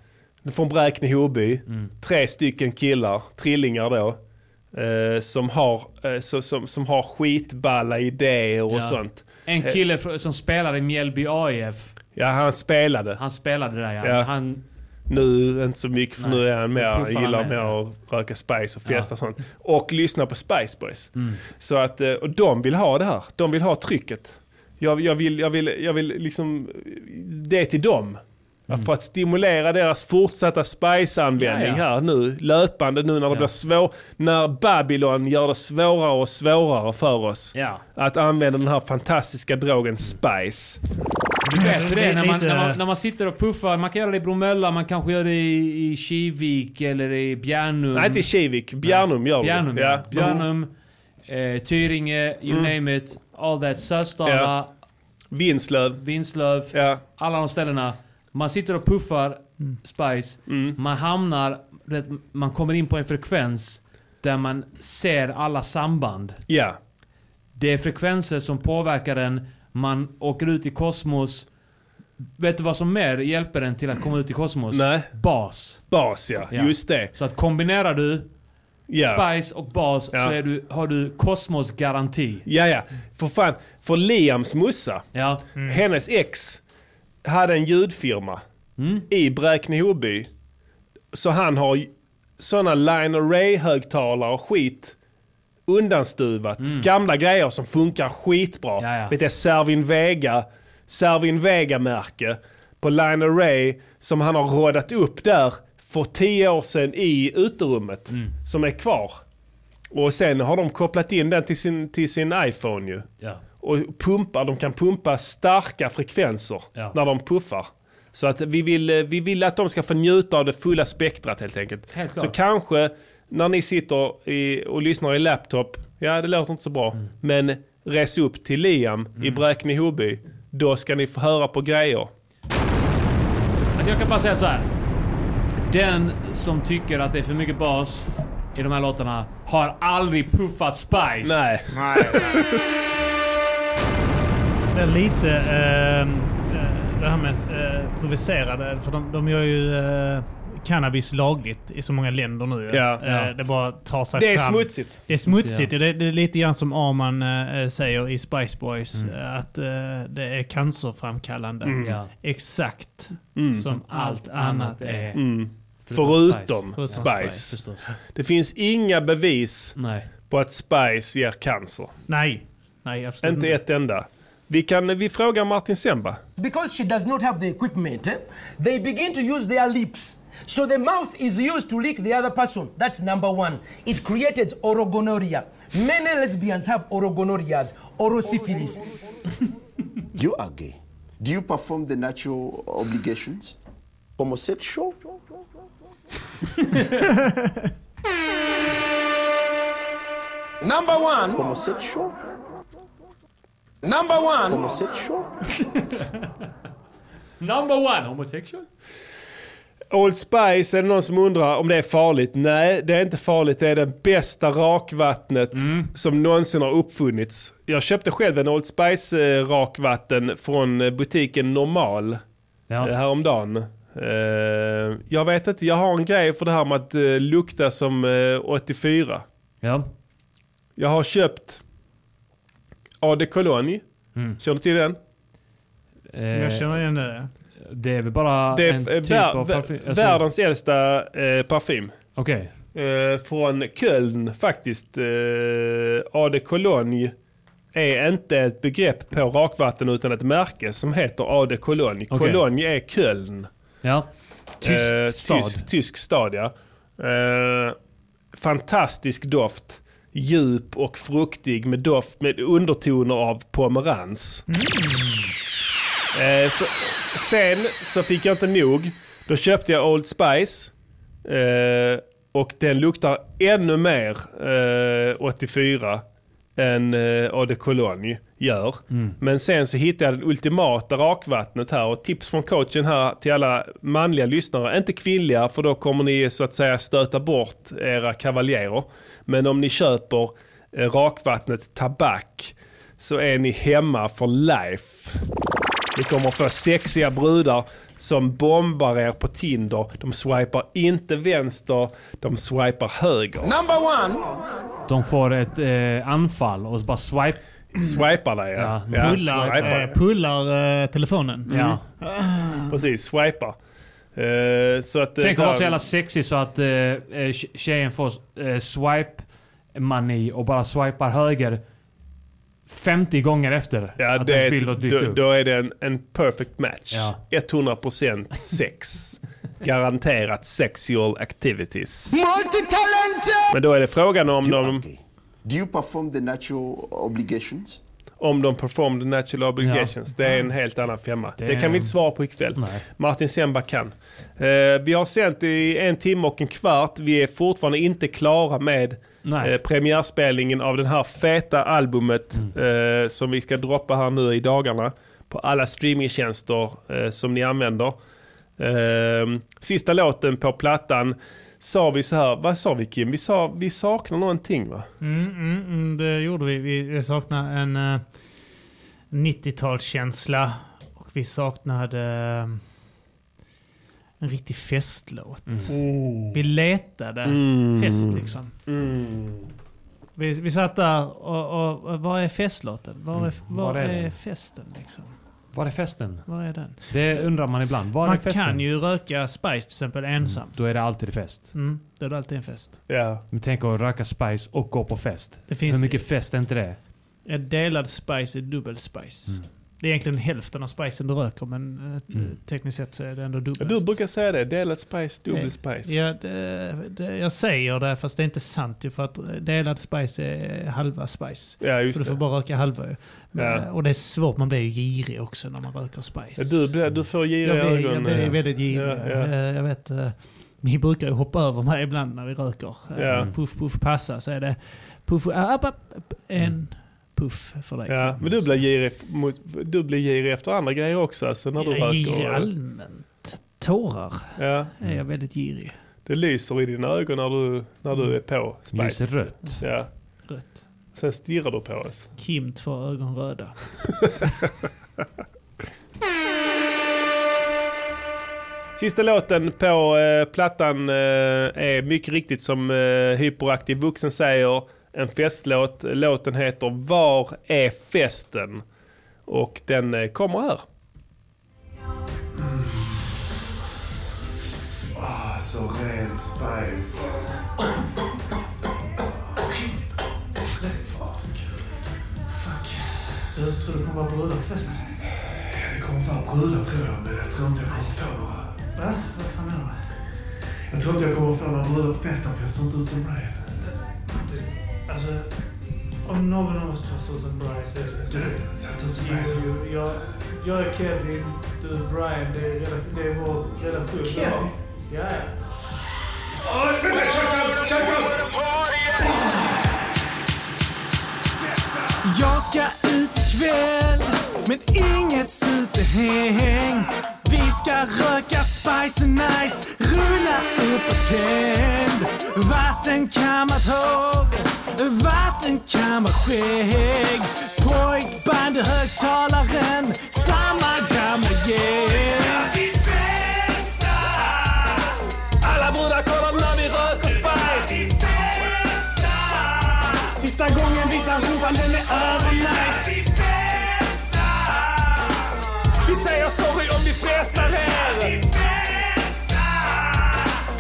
Från Bräkne Hoby. Mm. Tre stycken killar, trillingar då. Eh, som, har, eh, så, som, som har skitballa idéer och Ja. sånt. En Eh, kille fr- som spelar i Mjällby AIF. Ja, han spelade. Han spelade där ja. Ja. Han, Nu inte så mycket för Nej, nu är han mer, han gillar med, mer ja. att röka spice och festa Ja. och sånt. Och lyssna på Spice Boys. Mm. Så att, eh, och de vill ha det här. De vill ha trycket. Jag, jag, vill, jag, vill, jag vill liksom, det är till dem. Mm. För att stimulera deras fortsatta Spice-användning Ja, ja. här nu, löpande nu när det blir svår, när Babylon gör det svårare och svårare för oss. Ja. Att använda den här fantastiska drogen Spice. Du vet hur det är när man, när, man, när man sitter och puffar. Man kan göra det i Bromölla, man kanske gör det i, i Kivik eller i Bjärnum. Nej, inte i Kivik. Bjärnum gör vi. Bjärnum, ja. Ja. Bjärnum, eh, Tyringe, you Mm. name it. All that. Sösdala, Ja. Vinslöv. Vinslöv. Alla de ställena. Man sitter och puffar Spice. Mm. Man hamnar, man kommer in på en frekvens där man ser alla samband. Ja. Det är frekvenser som påverkar en. Man åker ut i kosmos. Vet du vad som mer hjälper en till att komma ut i kosmos? Nej. Bas. Bas ja, just det. Så att kombinerar du Ja. Spice och bas Ja. så är du, har du kosmosgaranti. Ja, ja. För fan. För Liams mussa, Ja. hennes ex, hade en ljudfirma Mm. i Bräkne-Hoby. Så han har sådana line array-högtalare och skit undanstuvat. Gamla grejer som funkar skitbra. Mm. Ja, ja. Vet jag, Servin Vega, Servin Vega-märke på line array som han har rådat upp där för tio år sedan i uterummet. Mm. Som är kvar. Och sen har de kopplat in den till sin, till sin iPhone ju. Ja. Och pumpar, de kan pumpa starka frekvenser Ja. när de puffar. Så att vi vill, eh, vi vill att de ska få njuta av det fulla spektrat helt enkelt. Helt så kanske när ni sitter i, och lyssnar i laptop, ja det låter inte så bra. Mm. Men res upp till Liam i Bräkne-Hoby. Då ska ni få höra på grejer. Alltså, Jag kan bara säga så här. Den som tycker att det är för mycket bas i de här låtarna har aldrig puffat Spice. Nej. Det är lite eh, eh, det här med eh, provocerade, för de, de gör ju eh, cannabis lagligt i så många länder nu. Ja. Eh, Ja. Det bara tar sig Det är fram. smutsigt. Det är smutsigt. Det, det är lite grann som Arman eh, säger i Spice Boys. eh, Att eh, det är cancerframkallande. Mm. Ja. Exakt Mm. som allt annat är. Mm. Förutom Förutom Spice. Spice. Det finns inga bevis Nej. på att Spice ger cancer. Nej. Nej, absolut Inte ett enda. Vi, kan, vi frågar Martin Semba. Because she does not have the equipment, eh, they begin to use their lips. So the mouth is used to lick the other person. That's number one. It created orogonorrhea. Many lesbians have orogonorrheas, orosyphilis. You are gay. Do you perform the natural obligations? Homosexual? Number one. Homosexual? Number one. Homosexual? Number one, homosexual. Old Spice, är det någon som undrar om det är farligt? Nej, det är inte farligt. Det är det bästa rakvattnet Mm. som någonsin har uppfunnits. Jag köpte själv en Old Spice eh, rakvatten från eh, butiken Normal Ja. eh, häromdagen. Eh, jag vet inte, jag har en grej för det här med att lukta som eh, 84. Ja. Jag har köpt de Cologne. Mm. Känner du till den? Jag känner igen det. Det är väl bara Det är en eh, typ vär, av parfym? Alltså- världens äldsta eh, parfym. Okej. Eh, från Köln faktiskt. Eh, Eau de Cologne är inte ett begrepp på rakvatten utan ett märke som heter Eau de Cologne. Okej. Cologne är Köln. Ja. Tysk Eh, stad. Tysk, tysk stad ja. Eh, fantastisk doft. Djup och fruktig med doft med undertoner av pomerans. Eh, så, sen så fick jag inte nog. Då köpte jag Old Spice. Eh, och den luktar ännu mer eh, 84 än eh, Eau de Cologne gör. Mm. Men sen så hittade jag det ultimata rakvattnet här och tips från coachen här till alla manliga lyssnare. Inte kvinnliga för då kommer ni så att säga stöta bort era kavaljerer. Men om ni köper eh, rakvattnet Tabak så är ni hemma for life. Ni kommer få sexiga brudar som bombar er på Tinder. De swipar inte vänster, de swipar höger. Number one. De får ett eh, anfall och bara swipe. Swipar dig ja. ja Pullar, swipar. eh, pullar eh, telefonen. Ja. Precis, swipar. Eh, så att, eh, Tänk att vara så jävla sexig så att eh, eh, tje- tjejen får eh, swipe-mani och bara swipar höger 50 gånger efter Ja, att det, ens bild har dykt då, upp. då är det en, en perfect match. Ja. 100% sex. Garanterat sexual activities. Multitalented! Men då är det frågan om de, Do you perform the natural obligations? om de perform the natural obligations. Det är en helt annan femma. Det, Det- kan vi inte svara på ikväll. Nej. Martin Semba kan. Eh, vi har sänt i en timme och en kvart. Vi är fortfarande inte klara med. Eh, premiärspelningen av det här feta albumet Mm. eh, som vi ska droppa här nu i dagarna på alla streamingtjänster eh, som ni använder. Eh, sista låten på plattan sa vi så här, vad sa vi Kim? Vi sa vi saknar någonting va? Mm, mm, mm, det gjorde vi. Vi, saknade en uh, 90-talskänsla och vi saknade eh, en riktig festlåt. Vi letade Mm. fest liksom. Mm. Vi, vi satt där och, och, och var är festlåten? Var är, Mm. var Var är är, festen liksom? Var är festen? Var är den? Det undrar man ibland. Var Man är festen? kan ju röka Spice till exempel ensam. Då är det alltid fest. Mm, då är det alltid en fest. Ja. Men tänk att röka Spice och gå på fest. Det finns- Hur mycket fest är inte det? En delad Spice är dubbel Spice. Det är egentligen hälften av spicen du röker men eh, Mm. tekniskt sett så är det ändå dubbelt. Du brukar säga det, delad spice, dubbel spice. Ja, det, det, jag säger det fast det är inte sant ju för att delad spice är halva spice. Ja, just Så du får det. bara röka halva ju. Ja. Och det är svårt, man blir ju girig också när man röker spice. Ja, du, du får giriga jag blir, ögon, Jag blir eh. väldigt girig. Ja, ja. Eh, Jag vet, eh, ni brukar ju hoppa över mig ibland när vi röker. Eh, Ja. Puff, puff, passa så är det puff, upp, upp, upp, en puff för dig. Ja, men du blir, girig, du blir girig efter andra grejer också alltså, när du Jag är röker. girig allmänt. Tårar Ja. är jag väldigt girig. Det lyser i dina ögon när du, när du är på spice. Lyser rött. Ja. Rött. Sen stirrar du på oss. Kim, två ögon röda. Sista låten på eh, plattan eh, är mycket riktigt som eh, Hyperaktiv Vuxen säger en festlåt. Låten heter Var är festen? Och den eh, kommer här. Ah, så ren spice. Du tror du kommer vara brudar på festen? Det kommer fan brudar tror jag, men jag tror inte jag kommer få några. Va? Vad fan menar du? Jag tror inte jag kommer få några brudar på festen för jag ser inte ut som dig. Alltså, om någon av oss ut som Brian så är det Du så- jo, jag, jag är Kevin, du är Brian. Det är, det är vår relation. Kevin? Ja, ja. Jag ska ut ikväll, men inget superhäng. Ska röka spice and nice, rulla upp och tänd. Vattenkammat hår, vattenkammat skägg. Pojkband i högtalaren, samma gamla gäng. Alla brudar kollar när vi röker spice. Sista gången visar rumpan, den är över nice Vi säger sorry festar vi.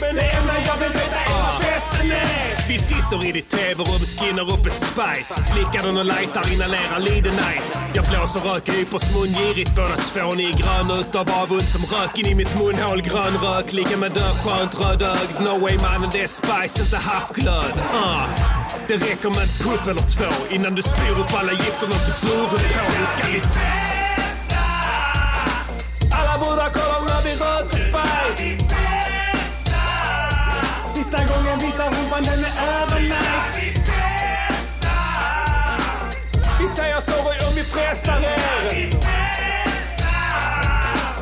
Men det enda jag vill veta är vad festen är. Vi sitter i ditt tv-rum, skinnar upp ett spice. Slickar den och lightar, inhalerar lite nice. Jag blåser rök i Ypers mun, girigt båda två. Ni är gröna utav avund som rök in i mitt munhål. Grön rök, ligger med död, skönt rödögd. No way mannen, det är spice, inte haschglöd. Uh. Det räcker med en puff eller två innan du spyr upp alla gifterna du burit på. Nu ska vi alla brudar kollar när vi röker spice. Sista gången visar rumpan, den är övernice. Vi säger sorry om vi frestar er.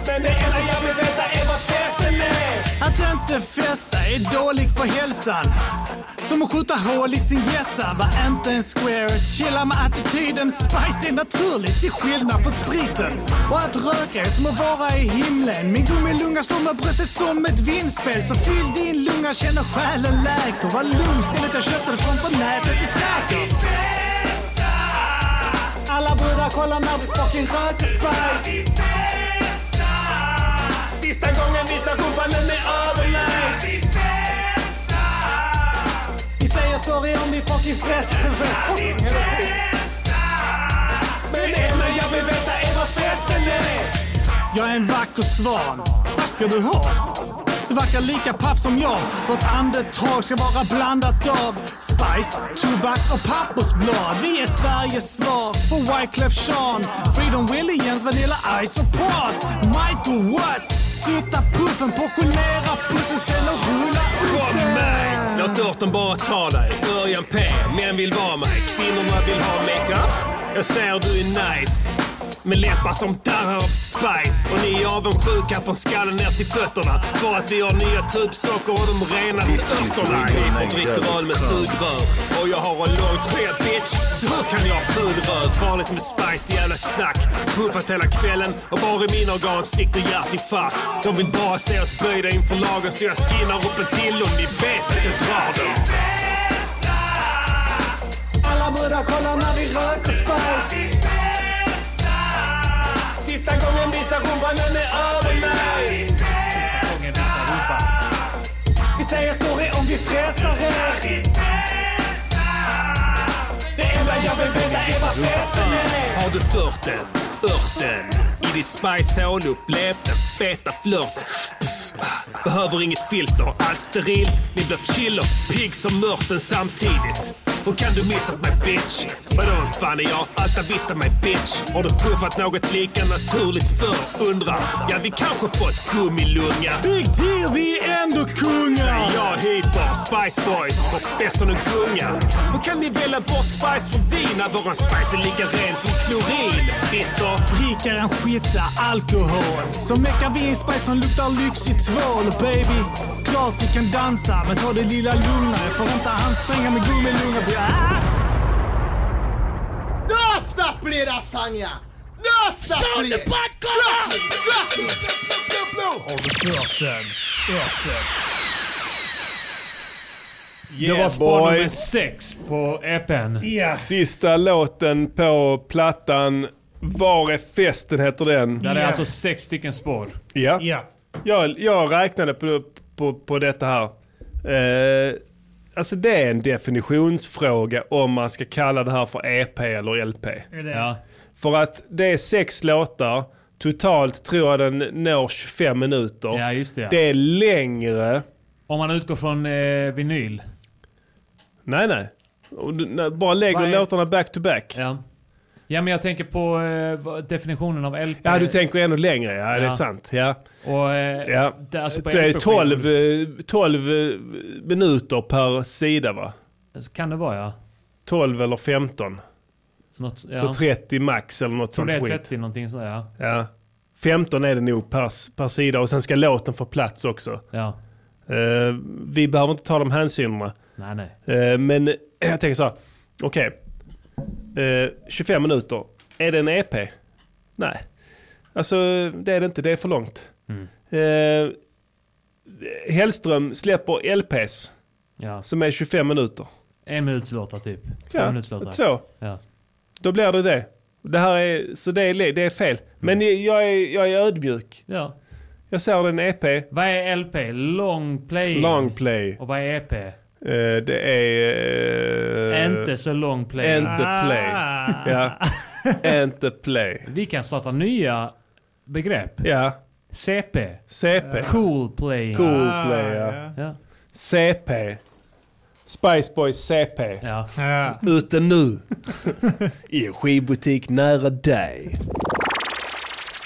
Men det enda jag vill veta är vad festen är. Att inte festa är dåligt för hälsan. Som att skjuta hål i sin hjässa var inte en square. Chilla med attityden, spice är naturligt till skillnad från spriten. Och att röka är som att vara i himlen. Min gummilunga står med bröstet som ett vindspel. Så fyll din lunga, känner själen läker. Var lugn, stället jag köpte det från på nätet är säkert. Alla brudar kollar när vi fucking röker spice. Sista gången visar rumpan den är övernice sorry om vi fucking frestar. Men det enda jag vill veta är vad festen är. Jag är en vacker svan. Tack ska du ha. Du verkar lika paff som jag. Vårt andetag ska vara blandat av spice, tobak och pappersblad. Vi är Sveriges svar på Wyclef Jean, Freedom Williams, Vanilla Ice och Pras. Michael Watt, sutta puffen, portionera pussen sen och rulla Kom den. Låt örten bara ta dig. Örjan P. Män vill vara mig. Kvinnorna vill ha makeup. Jag ser du är nice. Med läppar som darrar av spice. Och ni är avundsjuka från skallen ner till fötterna. För att vi har nya tubsocker och de renaste örterna. Hiphop dricker öl med sugrör. Och jag har en lång tröja bitch. Så hur kan jag ha ful röv? Farligt med spice, det jävla snack. Puffat hela kvällen och bara i mina organ stick och hjärtinfarkt. De vill bara se oss böjda inför lagen så jag skinnar upp en till och ni vet att jag drar den. Alla brudar kollar när vi röker spice. Sista gången visar rumpan den är mig. Vi säger sorry om vi frestar er. Det enda jag vill veta är vad festen är. Har du fört den, örten, i ditt spicehål upplevt den feta flörten? Behöver inget filter, allt sterilt. Ni blir chill och pigg som mörten samtidigt. Hur kan du missat mig bitch? Vadå, vem fan är jag? Alta vista mig bitch. Har du puffat något lika naturligt förr? Undrar. Ja, vi kanske fått gummilunga. Big deal, vi är ändå kungar. Jag hyper, Spice Boys, och bäst och gunga. Hur kan ni välja bort Spice för vin när våran Spice är lika ren som klorin? Bitter. Dricker en skitta alkohol. Så meckar vi en spice som luktar lyxig tvål. Baby, klart vi kan dansa. Men ta det lilla lugnare. Får inte anstränga med gummilunga. Ah! Don't stop play that song, yeah. Don't stop Sound play. the! Crack it, crack it. Har du hört den? Hört den? det Yeah, var spår nummer sex på EPn. Ja. Sista låten på plattan. Var är festen heter den. Där är Ja. alltså sex stycken spår. Ja. Ja. Jag, jag räknade på, på, på detta här. Eh, alltså det är en definitionsfråga om man ska kalla det här för EP eller LP. Är det? Ja. För att det är sex låtar. Totalt tror jag den når 25 minuter. Ja, just det. Det är längre. Om man utgår från eh, vinyl. Nej, nej. Bara lägger låtarna back to back. Ja. Ja, men jag tänker på eh, definitionen av LP. Ja, du tänker ännu längre. Ja, det är Ja. sant. Ja. Och, eh, Ja. det, alltså det är LP 12, eh, 12 eh, minuter per sida va? Kan det vara ja. 12 eller 15. Något, ja. Så 30 max eller något sånt det är skit. 30 någonting sådär ja. Ja. 15 är det nog per, per sida och sen ska låten få plats också. Ja. Eh, vi behöver inte ta de hänsynerna. Nej, nej. Eh, men jag tänker så här, okej. Eh, 25 minuter, är det en EP? Nej. Alltså det är det inte, det är för långt. Mm. Eh, Hellström släpper LPs Ja. som är 25 minuter. En minuts låtar typ. Två Ja, minuts låtar. två. Ja. Då blir det det. det här är, så det är, det är fel. Men jag är, jag är ödmjuk. Ja. Jag ser en EP. Vad är LP? Long play. Long play. Och vad är EP? Eh, det är... eh, Inte så long play. Inte play. Ja. Inte play. Vi kan starta nya begrepp. Ja. CP. CP. Cool play. Cool play, ja. Ja. CP. Spice Boys CP. Ja. Ute nu. I en skivbutik nära dig.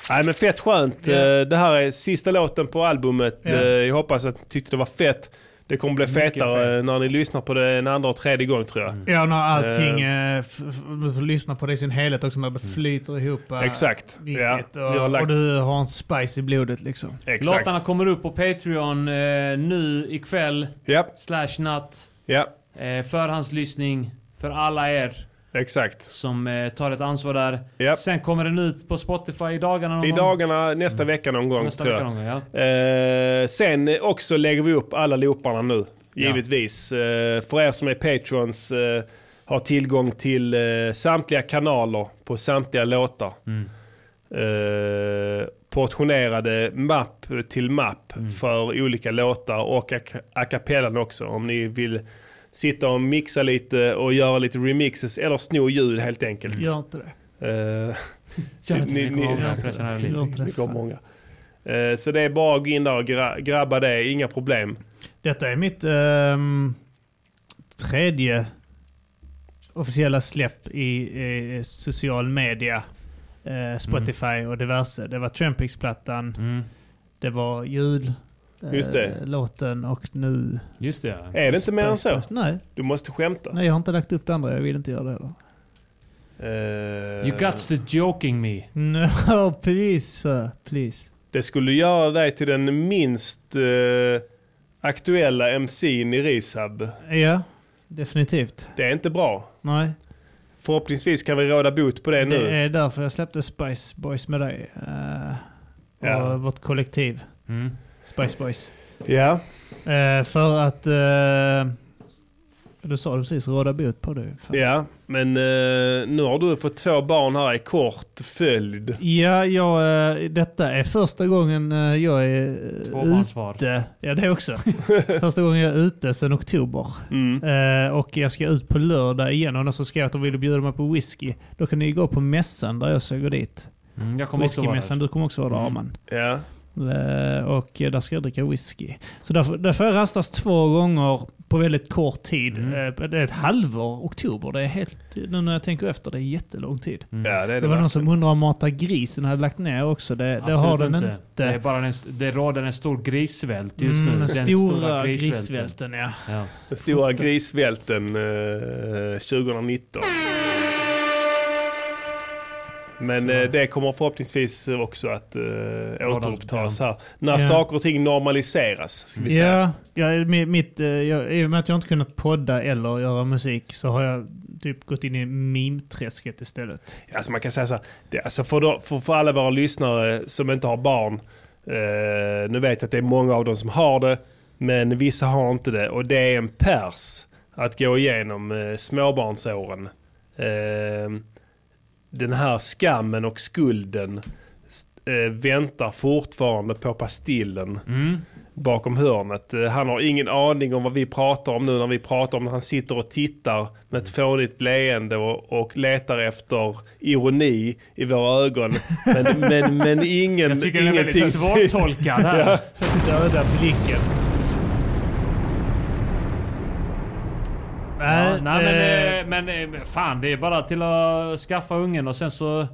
Nej men fett skönt. Ja. Eh, Det här är sista låten på albumet. Ja. Eh, Jag hoppas att ni tyckte det var fett. Det kommer bli fetare när ni lyssnar på det en andra och tredje gång tror jag. Ja, när allting... F- Du får lyssna på det i sin helhet också när det flyter ihop. eh, Exakt. Riktigt, Ja, och, lagt- och du har en spice i blodet liksom. Exakt. Låtarna kommer upp på Patreon eh, nu ikväll. Japp. Slash natt. Ja. Eh, förhandslyssning för alla er. Exakt. Som eh, tar ett ansvar där. Japp. Sen kommer den ut på Spotify i dagarna någon I gång. dagarna, nästa vecka någon gång Nästa tror jag. vecka någon gång, ja. Eh, sen också lägger vi upp alla looparna nu, givetvis. Eh, för er som är patrons eh, har tillgång till eh, samtliga kanaler på samtliga låtar. Mm. Eh, portionerade mapp till mapp Mm. för olika låtar och a, a cappellan också. Om ni vill sitta och mixa lite och göra lite remixes eller sno ljud helt enkelt. Gör inte det. Eh, Gör inte det, ni det. det kommer många. Eh, Så det är bara att gå in där och gra- grabba det, inga problem. Detta är mitt ehm, tredje officiella släpp i, i social media. Eh, Spotify och diverse. Det var Trampix-plattan. Mm. Det var jul. Eh, Just det. Låten och nu... Just det. Är det inte mer än så? Nej. Du måste skämta. Nej, jag har inte lagt upp det andra. Jag vill inte göra det heller. Eh, You got to joking me. No, please sir. Please. Det skulle göra dig till den minst eh, aktuella MC'n i Risab. Ja, definitivt. Det är inte bra. Nej. Förhoppningsvis kan vi råda bot på det nu. Det är därför jag släppte Spice Boys med dig. Uh, Ja. Och vårt kollektiv. Mm. Spice Boys. Ja. Eh, för att... eh, du sa det precis, råda bot på det. Fan. Ja, men eh, nu har du fått två barn här i kort följd. Ja, jag, eh, detta är första gången eh, jag är eh, Tvåbarnsfar. ute. Ja, det också. första gången jag är ute sedan oktober. Mm. Eh, och jag ska ut på lördag igen och någon som skrev att de ville bjuda mig på whisky. Då kan ni gå på mässan där jag ska gå dit. Mm, jag kommer också vara Whiskymässan, där. du kommer också vara där Mm. Arman. Ja. Eh, Och där ska jag dricka whisky. Så därför, därför har jag rastats två gånger på väldigt kort tid. Mm. Eh, Det är ett halvår, oktober. Det är helt, nu när jag tänker efter, det är jättelång tid. Ja, det är det, Det var någon som undrade om Mata grisen hade lagt ner också. Det, det har den inte. Det, är bara en, det råder en stor grissvält just Mm, nu. den stora grissvälten, ja. ja. Den stora grisvälten eh, 2019. Men eh, det kommer förhoppningsvis också att eh, återupptas här. När Ja. saker och ting normaliseras. Ska vi säga. Ja, ja mitt, eh, jag, i och med att jag inte kunnat podda eller göra musik så har jag typ gått in i meme-träsket istället. Alltså man kan säga så här, det, alltså för, för, för alla våra lyssnare som inte har barn, eh, nu vet jag att det är många av dem som har det, men vissa har inte det. Och det är en pers att gå igenom eh, småbarnsåren. Eh, den här skammen och skulden eh, väntar fortfarande på pastillen Mm. bakom hörnet. Eh, Han har ingen aning om vad vi pratar om nu när vi pratar om när han sitter och tittar med ett fånigt leende och, och letar efter ironi i våra ögon. Men, men, men ingen... Jag tycker den är väldigt ingenting- svårtolkad här. Ja. Döda blicken. Ja, Nej, nej, eh, men, eh, men eh, fan, det är bara till att skaffa ungen och sen så...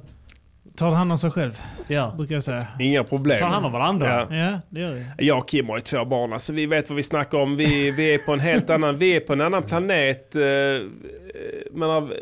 Tar hand om sig själv, Ja. brukar jag säga. Inga problem. Ta hand om varandra. Ja. Ja, det gör vi. Jag och Kim har ju två barn, alltså vi vet vad vi snackar om. Vi, vi är på en helt annan, vi är på en annan planet. Man har,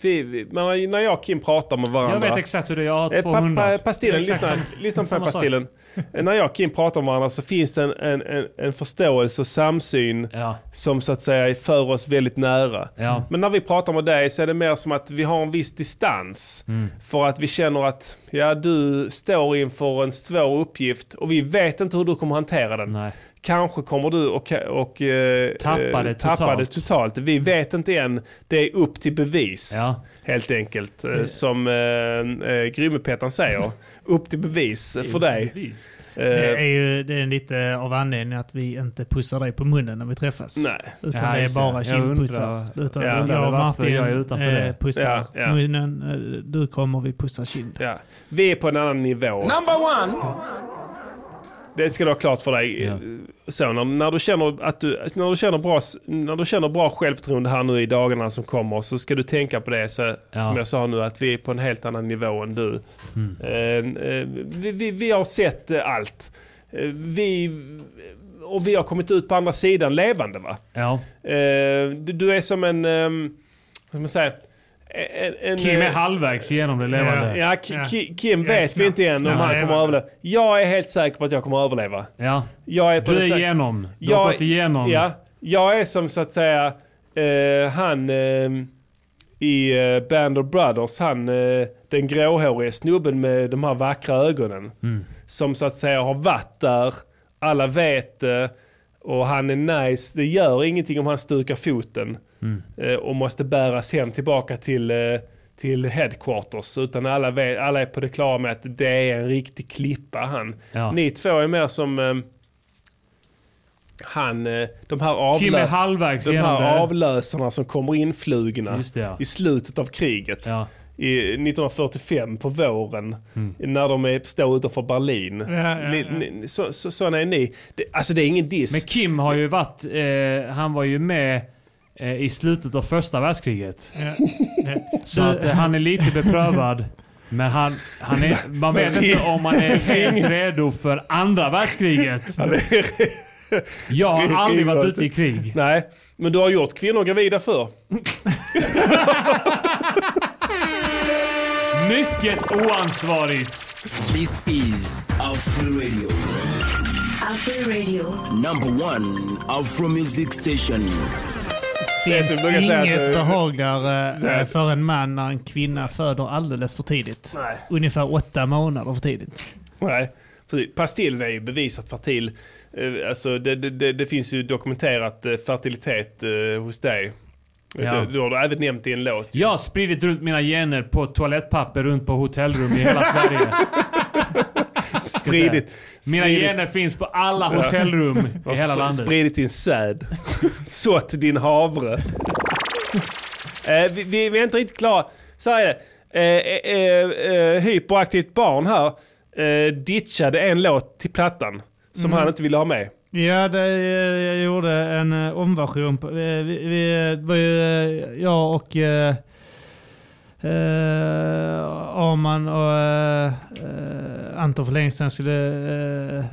vi, man har, när jag och Kim pratar med varandra. Jag vet exakt hur det är. Jag har Eh, 200. Pa, pa, pastillen, lyssna, lyssna på pastillen. Eh, När jag och Kim pratar med varandra så finns det en, en, en, en förståelse och samsyn som så att säga för oss väldigt nära. Ja. Men när vi pratar med dig så är det mer som att vi har en viss distans. Mm. För att vi känner att ja, du står inför en svår uppgift och vi vet inte hur du kommer hantera den. Kanske kommer du och, och eh, Tappa det eh, tappa totalt. det totalt. Vi vet inte än. Det är upp till bevis. Ja. Helt enkelt. Eh, Som eh, Grymmepetaren säger. upp till bevis för dig. Det är ju det är lite av anledningen att vi inte pussar dig på munnen när vi träffas. Nej. Utan Ja, det är bara kindpussar. Utan jag jag, och Martin jag är utanför eh, det. pussar Ja, ja. munnen. Du kommer, vi pussar kind. ja. Vi är på en annan nivå. Number one. Det ska du ha klart för dig. Så, när, när, du känner att du, när, du känner bra, när du känner bra självförtroende här nu i dagarna som kommer så ska du tänka på det så, Ja. som jag sa nu att vi är på en helt annan nivå än du. Mm. Eh, eh, vi, vi, vi har sett eh, allt. Eh, vi, och vi har kommit ut på andra sidan levande va? Ja. Eh, du, du är som en, um, vad ska man säga? En, en, Kim är eh, halvvägs igenom det levande. Ja, Ja. Ki- Kim Ja, vet vi inte än om han kommer att överleva. Jag är helt säker på att jag kommer att överleva. Ja. Jag är på Du är igenom. Du har Jag- gått igenom. Ja, jag är som så att säga eh, han eh, i eh, Band of Brothers, han eh, den gråhårige snubben med de här vackra ögonen. Mm. Som så att säga har varit där, alla vet det och han är nice. Det gör ingenting om han stukar foten Mm. eh, och måste bäras hem tillbaka till, eh, till headquarters. Utan alla, vet, alla är på det klara med att det är en riktig klippa han. Ja. Ni två är mer som eh, han, de här, avlö- halvvägs de här avlösarna som kommer influgna Just det, ja. i slutet av kriget. I 1945 på våren. När de är, står utanför Berlin. Mm. Ja, ja, Ni- ja. ni- Så, så, såna är ni. Det, alltså det är ingen diss. Men Kim har ju varit, eh, han var ju med i slutet av första världskriget. Så att eh, han är lite beprövad. Men han, han är, man vet inte om han är helt redo för andra världskriget. Jag har aldrig varit ute i krig. Nej, men du har gjort kvinnor gravida för. Mycket oansvarigt. This is Afro Radio. Afro Radio. Number one Afro Music Station. Finns inget att, eh, behagligare här- eh, för en man när en kvinna föder alldeles för tidigt. Ungefär åtta månader för tidigt. Nej, precis. pastillen är ju bevisat fertil. Eh, Alltså det, det, det, det finns ju dokumenterat eh, fertilitet eh, hos dig. Ja. Det, det har du även nämnt i en låt. Jag har spridit runt mina gener på toalettpapper runt på hotellrum i hela Sverige. Spridit. Mina spridit- gener finns på alla hotellrum i hela Sp- landet. Spridit din säd. Sått din havre. eh, vi, vi, vi är inte riktigt klara. Så här är det. Eh, eh, eh, hyperaktivt barn här eh, ditchade en låt till plattan som Mm. han inte ville ha med. Ja, det, jag gjorde en eh, omversion. På, vi, vi, det var ju eh, jag och eh, eh, Arman och eh, eh, Anton för länge sedan skulle eh,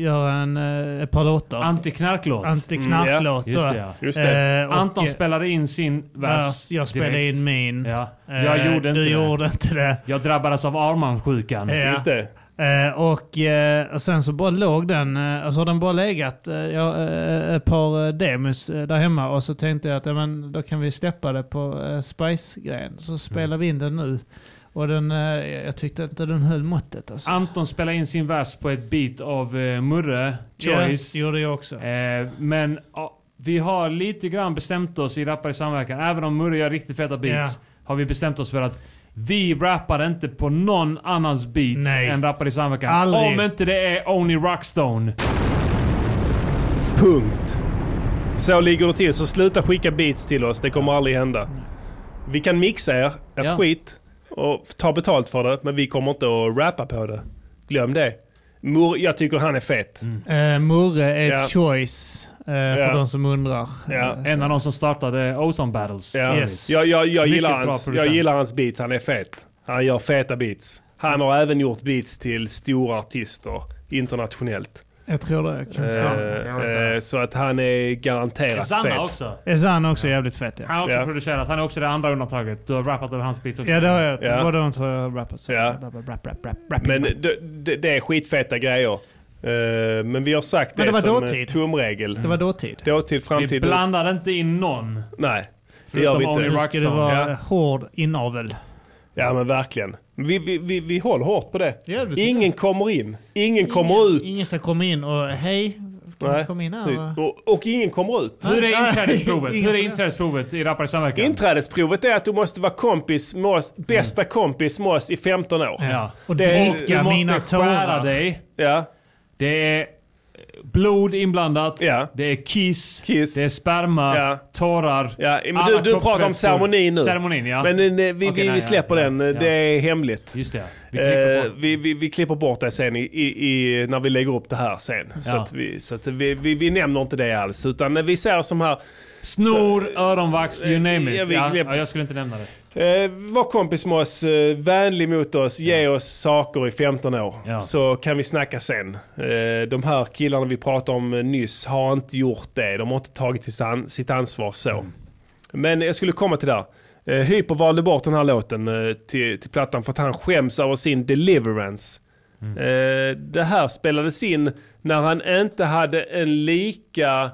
göra en, eh, ett par låtar. Antiknarklåt. Antiknarklåt. Mm, ja. Just det, ja. Just det. Eh, och- Anton spelade in sin vers. Jag spelade direkt. in min. Ja. Eh, Jag gjorde inte du det. gjorde inte det. Jag drabbades av Arman-sjukan. Ja. Just det. Eh, och, eh, och sen så bara låg den, eh, och så har den bara legat eh, ja, eh, ett par eh, demos eh, där hemma och så tänkte jag att ja, men, då kan vi släppa det på Spice-grejen. Så spelar vi in den nu. Och den, jag tyckte inte den höll måttet alltså. Anton spelade in sin vers på ett beat av Murre, Choice. Ja, gjorde jag också. Men ja, vi har lite grann bestämt oss i Rappar i samverkan, även om Murre gör riktigt feta beats, har vi bestämt oss för att vi rappar inte på någon annans beats Nej. än Rappar i samverkan. Aldrig. Om inte det är Only Rockstone. Punkt. Så ligger det till. Så sluta skicka beats till oss. Det kommer aldrig hända. Vi kan mixa er, ett Ja. skit, och ta betalt för det. Men vi kommer inte att rappa på det. Glöm det. Mur, jag tycker han är fet. Eh, Murre är Ja. choice, eh, för Ja. de som undrar. Eh, En av de som startade Ozone Battles. Ja. Yes. Jag, jag, jag, gillar hans, jag gillar hans beats. Han är fet. Han gör feta beats. Han har även gjort beats till stora artister internationellt. Jag tror det stämma. Eh, eh, så att han är garanterat Sanna fet. också. Ezan också jävligt fett ja. Han har också Ja. producerat. Han är också det andra undantaget. Du har rappat över hans beat också. Ja det har jag. Ja. Båda de två har jag rappat. Så. Ja. Rap, rap, rap, rap, rap, Men det, det, det är skitfeta grejer. Eh, men vi har sagt det, Men det var som dåtid. en tumregel. Det var dåtid. Dåtid, Vi framtid. blandade inte in någon. Nej, det gör vi Förutom inte. Only Nu ska det Rockstar. vara Ja. hård inavel. Ja men verkligen. Vi, vi, vi, vi håller hårt på det. Ja, det Ingen kommer in. Ingen kommer ut. Ingen ska komma in och hej, kan Nej. du komma in här? Och, och ingen kommer ut. Hur är inträdesprovet? Hur är inträdesprovet i Rappare samverkan? Inträdesprovet är att du måste vara kompis med oss, bästa kompis med oss i 15 år. Ja. Och Det- dricka Du måste mina skära tårar. dig. Ja, Det är blod inblandat. Ja. Det är kiss. Kiss. Det är sperma. Ja. Tårar. ja. Men du, du pratar om ceremonin nu. Ceremonin, ja. Men eh, vi, Okej, vi, nej, vi släpper ja, den. ja. Det är hemligt. Just det. Vi klipper Eh, bort. vi, vi, vi klipper bort det sen i, i, när vi lägger upp det här sen. Så, att vi, så att vi, vi, vi nämner inte det alls. Utan vi säger som här, Snor, öronvax, you name it. Ja, ja, jag skulle inte nämna det. Eh, var kompis med oss, eh, vänlig mot oss, ge oss saker i 15 år. Ja. Så kan vi snacka sen. Eh, de här killarna vi pratade om eh, nyss har inte gjort det. De har inte tagit sitt ansvar så. Mm. Men jag skulle komma till det. Eh, Hyper valde bort den här låten eh, till, till plattan för att han skäms över sin deliverance. Mm. Eh, det här spelades in när han inte hade en lika...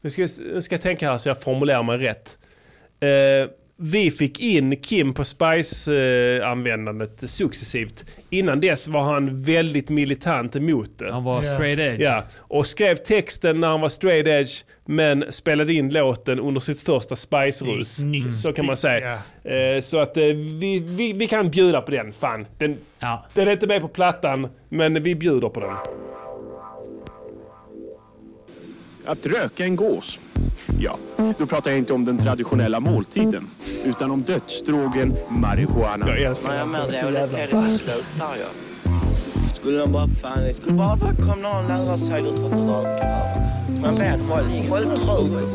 Nu ska, nu ska jag tänka här så jag formulerar mig rätt. Vi fick in Kim på Spice-användandet successivt. Innan dess var han väldigt militant emot det. Han var Ja. straight edge. Ja, och skrev texten när han var straight edge men spelade in låten under sitt första Spice-rus. Snyggt. Så kan man säga. Eh, så att eh, vi, vi, vi kan bjuda på den, fan. Den, Ja. den är inte med på plattan, men vi bjuder på den. Att röka en gås? Ja, då pratar jag inte om den traditionella måltiden, utan om dödsdrogen marijuana. Jag älskar Men jag den. menar, det Så är väl jävla inte ju. Skulle de bara, fan, det skulle bara vara kom någon lära sig, du får inte röka här. Man vet, håll, håll.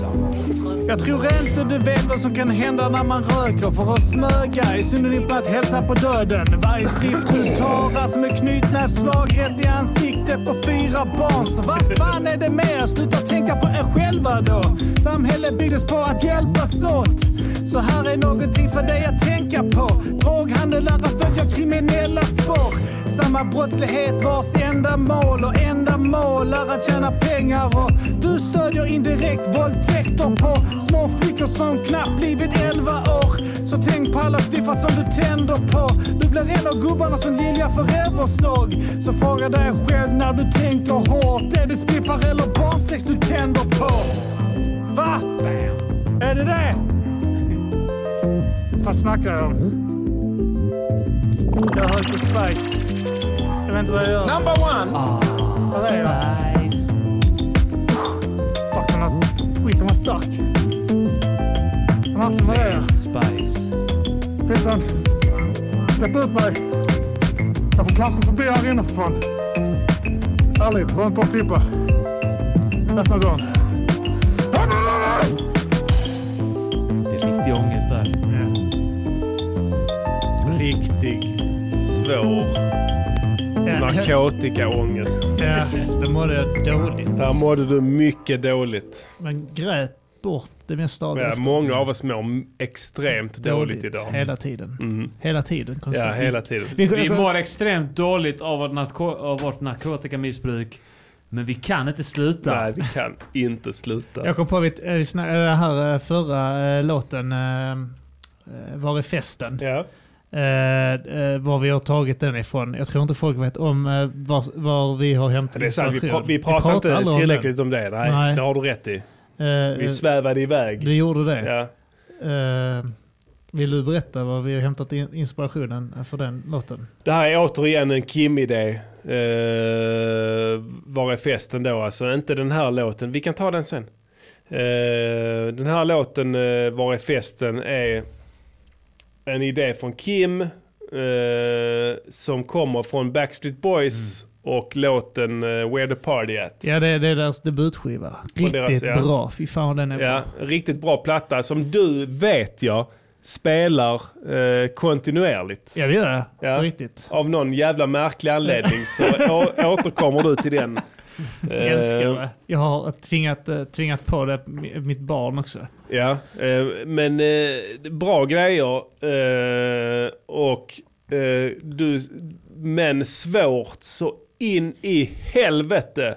Jag tror inte du vet vad som kan hända när man röker för att smöga är synonymt på att hälsa på döden. Varje skrift du tar är som ett knytnävsslag rätt i ansiktet på fyra barn. Så vad fan är det mer? Sluta tänka på er själva då. Samhället byggdes på att hjälpas åt. Så här är någonting för dig att tänka på. Droghandel är att följa kriminella spår. Samma brottslighet vars enda mål och enda mål är att tjäna pengar och du stödjer indirekt våldtäkter på små flickor som knappt blivit 11 år. Så tänk på alla stiffar som du tänder på. Du blir en av gubbarna som Lilja Forever såg. Så fråga dig själv när du tänker hårt. Är det spiffar eller barnsex du tänder på? Va? Är det det? Vad snackar jag om? Jag hör på Spice. Vet inte vad jag gör. Number one! Vad är jag? Fuck, den här skiten var stark. Martin, vad är jag? Spice. Pissan, släpp ut mig. Jag får kasta förbi här inne för fan. Ärligt, var inte på Filippa. Öppna dörren. Det är riktig ångest där. Riktig svår narkotikaångest. Ja, det mådde jag dåligt. Där mådde du mycket dåligt. Men grät bort det mesta av det. Ja, många av oss mår extremt dåligt, idag. Hela tiden. Mm. Hela tiden. Ja, Konstant. hela tiden. Vi, Vi mår extremt dåligt av vårt, narko- av vårt narkotikamissbruk. Men vi kan inte sluta. Nej, vi kan inte sluta. Jag kom på att vi snack- det här eh, förra eh, låten, eh, eh, Var är festen? Ja. Eh, eh, var vi har tagit den ifrån. Jag tror inte folk vet om eh, var, var vi har hämtat Det är sant, vi, pra- vi pratar inte aldrig om tillräckligt den. om det. Nej, Nej. det har du rätt i. Eh, Vi svävade iväg. Du gjorde det? Ja. Eh, vill du berätta var vi har hämtat in inspirationen för den låten? Det här är återigen en Kim-idé. Uh, var är festen då? Alltså inte den här låten. Vi kan ta den sen. Eh, den här låten, uh, Var är festen, är en idé från Kim. eh, som kommer från Backstreet Boys. Och låten uh, Where the Party At. Ja, det, det är deras debutskiva. Riktigt deras, ja. bra. Fy fan den är Ja, bra. riktigt bra platta som du vet jag spelar eh, kontinuerligt. Ja, det gör jag. Ja. På riktigt. Av någon jävla märklig anledning så å- återkommer du till den. Jag älskar Eh, det. Jag har tvingat, eh, tvingat på det mitt barn också. Ja, eh, men eh, bra grejer eh, och du, men svårt så in i helvete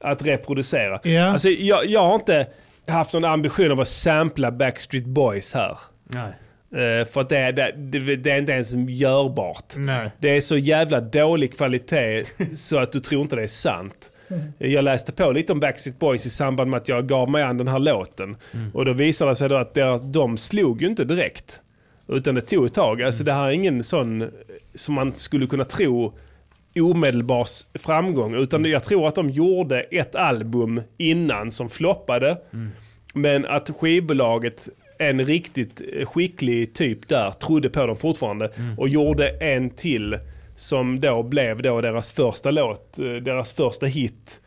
att reproducera. Ja. Alltså, jag, jag har inte haft någon ambition av att sampla Backstreet Boys här. Nej. Eh, för att det, är- det, det, det är inte ens görbart. Nej. Det är så jävla dålig kvalitet så att du tror inte det är sant. Jag läste på lite om Backstreet Boys i samband med att jag gav mig an den här låten. Och då visade det sig då att deras- de slog ju inte direkt. Utan det tog ett tag. Alltså det här är ingen sån som man skulle kunna tro omedelbar framgång. Utan jag tror att de gjorde ett album innan som floppade. Men att skivbolaget, en riktigt skicklig typ där, trodde på dem fortfarande. Och gjorde en till som då blev då deras första låt, eh, deras första hit.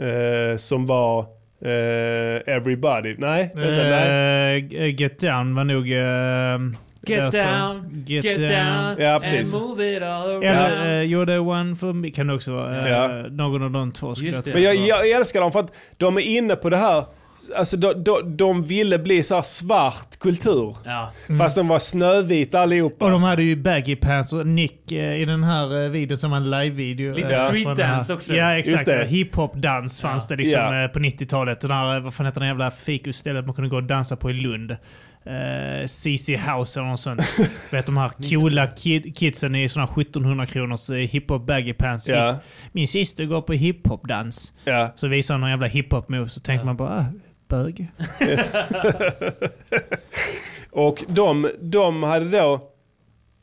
Eh, som var eh, Everybody. Nej, vänta, nej. Eh, Get Down var nog... eh, Get down, get, down, Ja, precis. and move it all around. Eller uh, You're the one for me kan det också vara. Ja. Eh, någon av de två skulle jag. Men jag, jag älskar dem för att de är inne på det här, alltså de, de, de ville bli så här svart kultur. Ja. Fast de var snövita allihopa. Och de hade ju baggy pants och Nick eh, i den här eh, videon som var en live-video. Lite eh, street från den här- dance också. Ja exakt. Hiphop-dans fanns det liksom Ja. eh, på 90-talet. Den här, eh, vad fan heter den jävla fikusstället man kunde gå och dansa på i Lund? Uh, CC House eller något sånt. vet de här coola kid, kidsen i såna 1700 kronors eh, hiphop baggy pants. Ja. gick, Min syster går på hiphop-dans. Ja. Så visar han någon jävla hiphop-move så tänker man bara, ah, bög. Och de, de hade då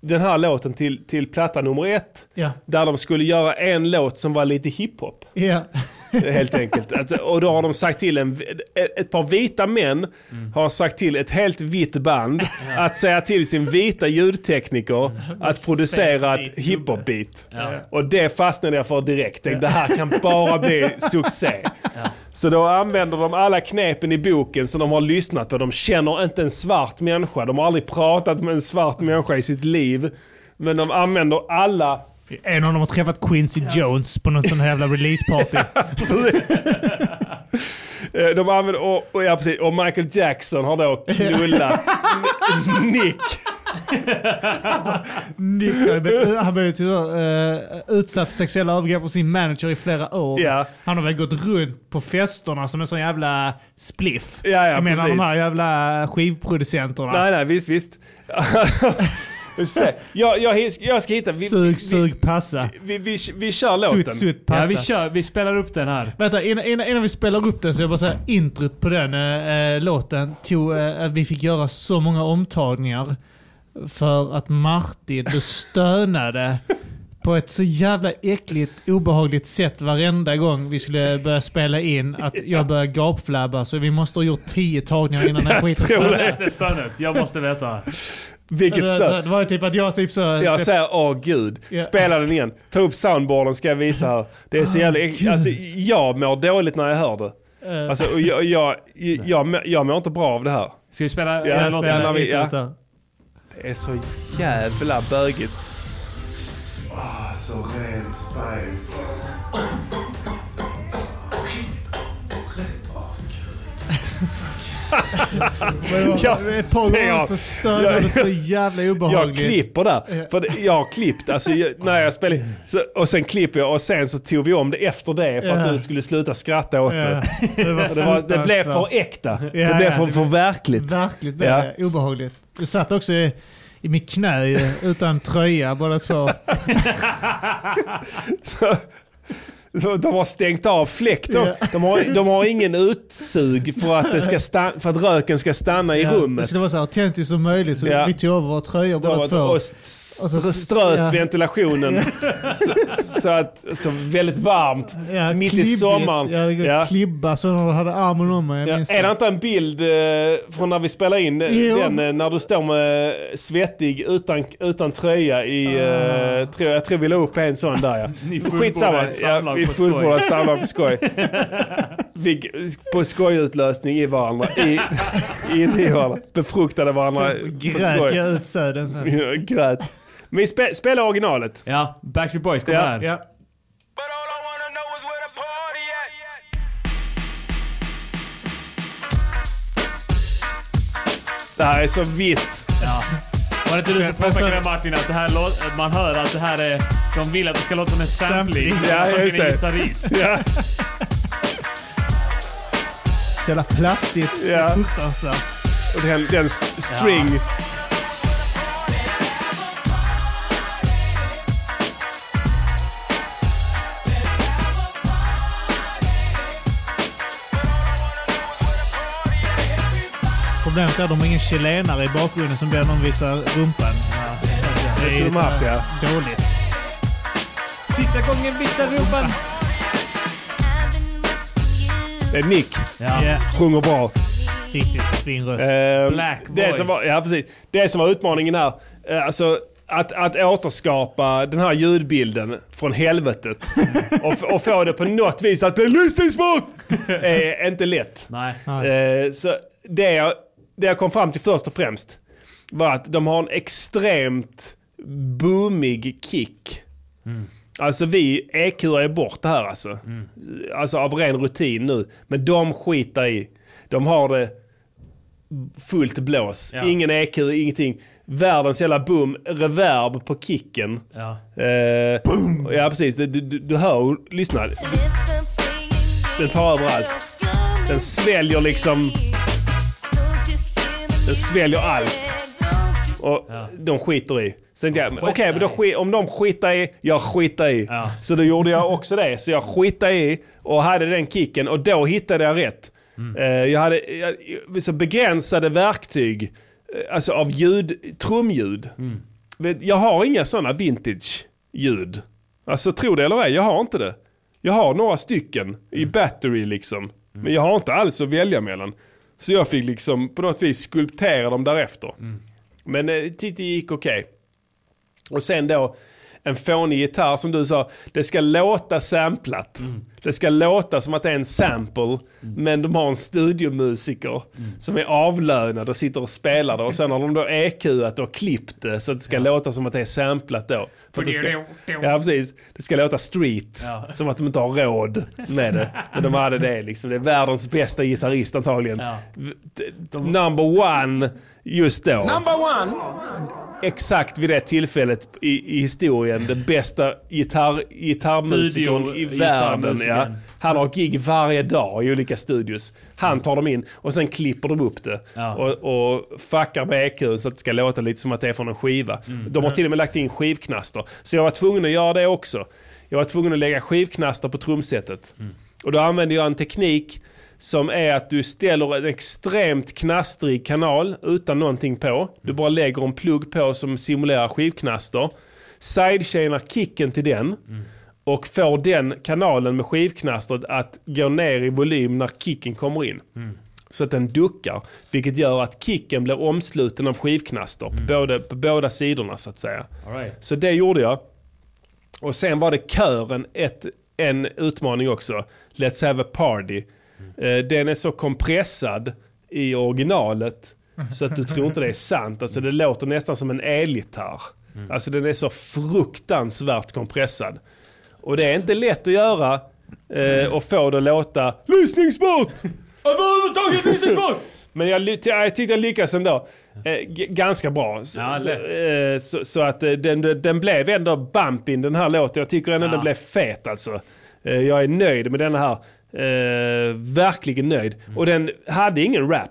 den här låten till, till platta nummer ett. Ja. Där de skulle göra en låt som var lite hiphop. Ja. Helt enkelt. Att, och då har de sagt till en, ett par vita män har sagt till ett helt vitt band att säga till sin vita ljudtekniker att producera ett hiphop-beat. Och det fastnade jag för direkt. Det här kan bara bli succé. Så då använder de alla knepen i boken som de har lyssnat på. De känner inte en svart människa. De har aldrig pratat med en svart människa i sitt liv. Men de använder alla En av dem har träffat Quincy Jones på något sånt här jävla releaseparty. Eh, De använder, och, och, ja, precis, och Michael Jackson har då knullat Nick. Nick har han blev tyvärr uh, utsatt för sexuella övergrepp av sin manager i flera år. Ja. Han har väl gått runt på festerna som en sån jävla spliff. Ja, ja, jag menar precis. de här jävla skivproducenterna. Nej, nej, visst, visst. Vi jag, jag, jag ska hitta... Vi, Sug, sug, passa. vi, vi, vi, vi kör låten. Sutt, sutt, passa. Ja, vi kör. Vi spelar upp den här. Vänta, innan, innan, innan vi spelar upp den så vill jag bara säga introt på den äh, låten tog äh, att vi fick göra så många omtagningar för att Martin du stönade på ett så jävla äckligt, obehagligt sätt varenda gång vi skulle börja spela in att jag började gapflabba så vi måste ha gjort tio tagningar innan den här skiten stönet. Jag måste veta. Vilket det, stöd. det var ju typ att jag typ så... Jag säger åh gud, Ja. spela den igen. Ta upp soundboarden ska jag visa här. Det är så jävla äck- alltså, Jag mår dåligt när jag hör det. Eh, Alltså, jag, jag, jag, jag, mår- jag mår inte bra av det här. Ska vi spela Ja, spela låten? vi- ja. Det är så jävla bögigt. Ah, så ren spice. Ja, Ett par gånger jag. så stönade det så jävla Jag obehagligt. klipper där. För det- jag har klippt, alltså jag, när jag spelar så, och sen klipper jag och sen så tog vi om det efter det för att du skulle sluta skratta åt det. Det var För det, var, det blev för äkta. Det blev för, för verkligt. Verkligt blev Ja. det obehagligt. Du satt också i, i mitt knä utan tröja båda två. Så- De har stängt av fläkten. Ja. De, har, de har ingen utsug för att, det ska stanna, för att röken ska stanna i Ja, Det rummet. skulle vara så autentiskt som möjligt så Ja. vi tog över våra tröjor De båda två. och st- Och så- ströp ja. ventilationen så, så att så väldigt varmt. Ja, mitt i klibbigt. sommaren. Ja, det Ja. Klibba så när du hade armen om mig. Ja, är det inte en bild eh, från när vi spelar in eh, Jo. den eh, när du står med svettig utan, utan tröja i... Eh, tror, jag tror vi la upp en sån där ja. Skitsamma. Ja, vi, skoj. samlar på skoj. Vi, på skojutlösning i varandra. I, in i varandra. Befruktade varandra på Grät skoj. jag ut söden sen. Grät. Men vi spe, spelar originalet. Ja, Backstreet Boys kommer Ja. här. Ja. Det här är så vitt. Ja. Var det inte du som påpekade Martin att det här man hör att det här är... De vill att det ska låta som en sampling. Ja, just det. gitarrist. Ja. Så jävla plastigt. Ja. Fruktansvärt. Och den, den st- string. Problemet är att de har ingen chilenare i bakgrunden som ber någon visa rumpan. det är ja. dåligt. Sista gången visa rumpan. Det är Nick. Ja. Sjunger bra. Riktigt fin röst. Ehm, Black det voice. som var, ja, precis. Det som var utmaningen här, eh, alltså att, att återskapa den här ljudbilden från helvetet och, och få det på något vis att bli lyssningsbart är inte lätt. Nej. Eh, så det jag, det jag kom fram till först och främst var att de har en extremt boomig kick. Alltså vi EQar ju bort det här alltså. Alltså av ren rutin nu. Men de skitar i. De har det fullt blås. Ja. Ingen EQ, ingenting. Världens jävla boom, reverb på kicken. Ja. Eh, ja precis, du, du, du hör, lyssna. Den tar överallt. Den sväljer liksom... Den sväljer allt. Och de skiter i. Sen jag, okej, men då, om de skitar i, jag skitar i. Ja. Så då gjorde jag också det. Så jag skitade i och hade den kicken och då hittade jag rätt. Eh, jag hade jag, så begränsade verktyg, eh, alltså av ljud, trumljud. Vet, Jag har inga sådana vintage-ljud. Alltså tro det eller ej, jag har inte det. Jag har några stycken i battery liksom. Men jag har inte alls att välja mellan. Så jag fick liksom på något vis skulptera dem därefter. Men eh, tyckte det gick okej. Och sen då en fånig gitarr som du sa, det ska låta samplat. Det ska låta som att det är en sample, men de har en studiomusiker som är avlönad och sitter och spelar det. Och sen har de då EQat och klippt det så att det ska låta som att det är samplat då. För att det ska, ja, precis. Det ska låta street, Ja. som att de inte har råd med det. Men de hade det liksom. Det är världens bästa gitarrist antagligen. Ja. Number one just då Number one. Exakt vid det tillfället i, i historien den bästa gitarr, gitarrmusikern i världen. Ja. Han har gig varje dag i olika studios. Han tar dem in och sen klipper de upp det. Ja. Och, och fuckar med EQ så att det ska låta lite som att det är från en skiva. Mm. De har till och med lagt in skivknaster. Så jag var tvungen att göra det också. Jag var tvungen att lägga skivknaster på trumsetet. Mm. Och då använder jag en teknik som är att du ställer en extremt knastrig kanal utan någonting på. Du bara lägger en plugg på som simulerar skivknaster. Sidechainar kicken till den. Och får den kanalen med skivknastret att gå ner i volym när kicken kommer in. Så att den duckar. Vilket gör att kicken blir omsluten av skivknaster på, både, på båda sidorna så att säga. Right. Så det gjorde jag. Och sen var det kören ett, en utmaning också. Let's have a party. Eh, den är så kompressad i originalet så att du tror inte det är sant. Alltså det låter nästan som en elgitarr. Alltså den är så fruktansvärt kompressad. Och det är inte lätt att göra eh, och få det att låta lyssningsbart. Överhuvudtaget lyssningsbart! Men jag, jag tyckte jag lyckades ändå. Eh, ganska bra. Så, Ja, så, eh, så, så att eh, den, den blev ändå bumpin den här låten. Jag tycker ändå Ja. den blev fet alltså. Eh, jag är nöjd med den här. Eh, verkligen nöjd. Mm. Och den hade ingen rap.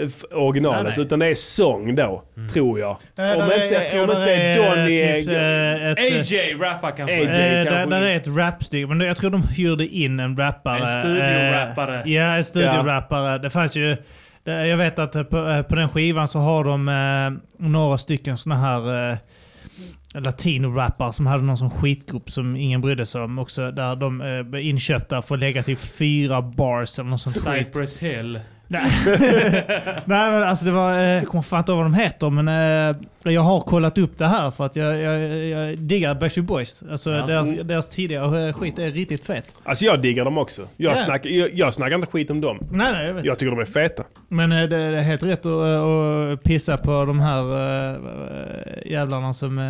eh, Originalet, Nej, nej. utan det är sång då, tror jag. Eh, om där är- inte, jag tror om där inte är, Donny typ, är... eh, ett, AJ rappar kanske. AJ. Eh, där, kanske- där är ett rapstycke, men jag tror de hyrde in en rappare. En studiorappare. Eh, ja, en studiorappare. Det fanns ju... det- Jag vet att eh, på, eh, på den skivan så har de eh, några stycken såna här eh, latino-rappare som hade någon sån skitgrupp som ingen brydde sig om också. Där de eh, inköpta för att lägga till fyra bars eller något sånt skit. Cypress Hill. Nej. Nej men alltså det var, eh, jag kommer fan inte ihåg vad de heter men eh, jag har kollat upp det här för att jag, jag, jag diggar Backstreet Boys. Alltså Ja. deras, Mm. deras tidigare skit är riktigt fett. Alltså jag diggar dem också. Jag, Ja. snackar, jag, jag snackar inte skit om dem. Nej, nej, jag vet. Jag tycker de är feta. Men eh, det det är helt rätt att, eh, att pissa på de här jävlarna som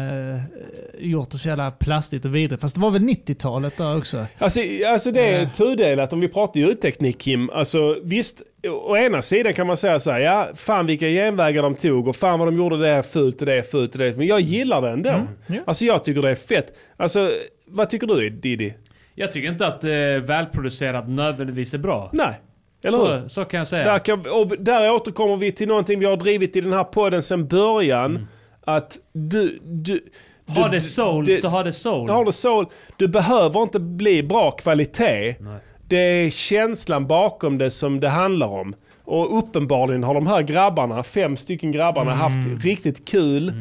gjort det så jävla plastigt och vidrigt. Fast det var väl 90-talet där också? Alltså, alltså det är tudelat om vi pratar ljudteknik Kim. Alltså visst, å ena sidan kan man säga så här, ja fan vilka genvägar de tog och fan vad de gjorde det här fult och det är fult och det. Men jag gillar det ändå. ja. Alltså jag tycker det är fett. Alltså vad tycker du Diddy? Jag tycker inte att eh, välproducerat nödvändigtvis är bra. Nej. Eller så, hur? så kan jag säga. Där, kan, och där återkommer vi till någonting vi har drivit i den här podden sedan början. Att du... du Har du- det soul det- så har det soul. Har det soul. Du behöver inte bli bra kvalitet. Det är känslan bakom det som det handlar om. Och uppenbarligen har de här grabbarna, fem stycken grabbarna, Mm. haft riktigt kul.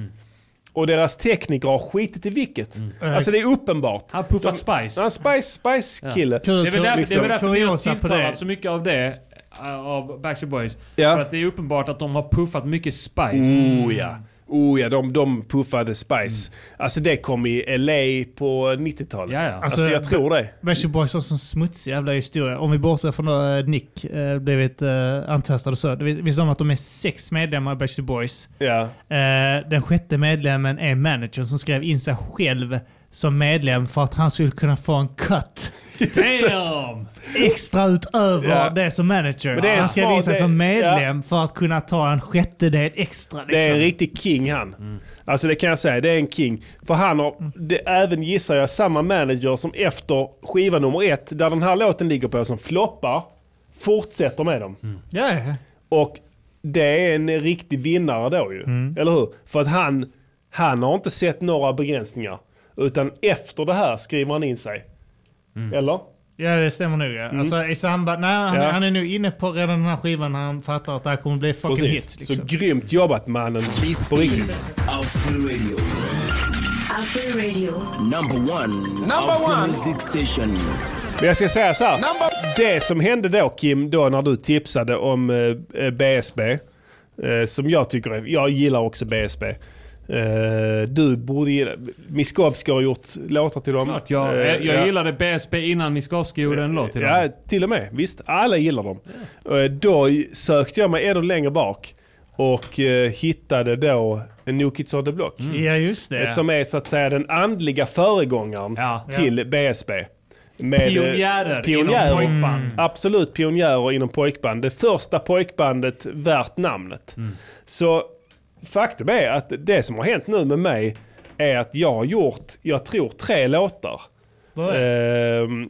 Och deras tekniker har skitit i vilket. Mm. Alltså det är uppenbart. Han har puffat Spice. Ja, Spice, Spice kille. Det är väl därför, det är väl därför vi har tilltalat så mycket av det. eh, Av Backstreet Boys. Ja. För att det är uppenbart att de har puffat mycket Spice. Oh ja. Oh ja, de, de puffade Spice. Alltså det kom i LA på 90-talet. Alltså, jag tror det. Backstreet Boys har en sån smutsig jävla historia. Om vi bortser från att eh, Nick eh, blivit eh, antastad och så. Vis- Visste de att de är sex medlemmar i Backstreet Boys? Ja. Eh, den sjätte medlemmen är managern som skrev in sig själv som medlem för att han skulle kunna få en cut. Damn! Extra utöver Ja. det som manager. Men det är en han smart- in sig det- som medlem för att kunna ta en sjättedel extra. Det är liksom. en riktig king han. Alltså det kan jag säga, det är en king. För han har, det är även gissar jag, samma manager som efter skiva nummer ett, där den här låten ligger på, som floppar, fortsätter med dem. Ja, ja. Och det är en riktig vinnare då ju. Eller hur? För att han, han har inte sett några begränsningar. Utan efter det här skriver han in sig. Eller? Ja, det stämmer nog. Ja. Mm. Alltså, i samband, nej, han, Ja. han är nu inne på redan den här skivan när han fattar att det här kommer bli fucking Precis. hit. Liksom. Så grymt jobbat mannen. På riktigt. Afro Radio. Afro Radio. Number one. Number Afro one. Music Station. Men jag ska säga så här. Det som hände då Kim, då när du tipsade om eh, eh, BSB. Eh, som jag tycker jag gillar också BSB. Eh, du borde gilla, Miskovsky har gjort låtar till dem. Klart, jag, Eh, jag ja. gillade BSB innan Miskovsky gjorde en låt till dem. Ja, till och med. Visst, alla gillar dem. Eh, Då sökte jag mig ännu längre bak och eh, hittade då en New Kids on the Block. Ja, just det. Som är så att säga den andliga föregångaren till BSB. Med, eh, Pionjärer inom pojkband. Absolut pionjärer inom pojkband. Det första pojkbandet värt namnet. Mm. Så faktum är att det som har hänt nu med mig är att jag har gjort, jag tror tre låtar. Ehm,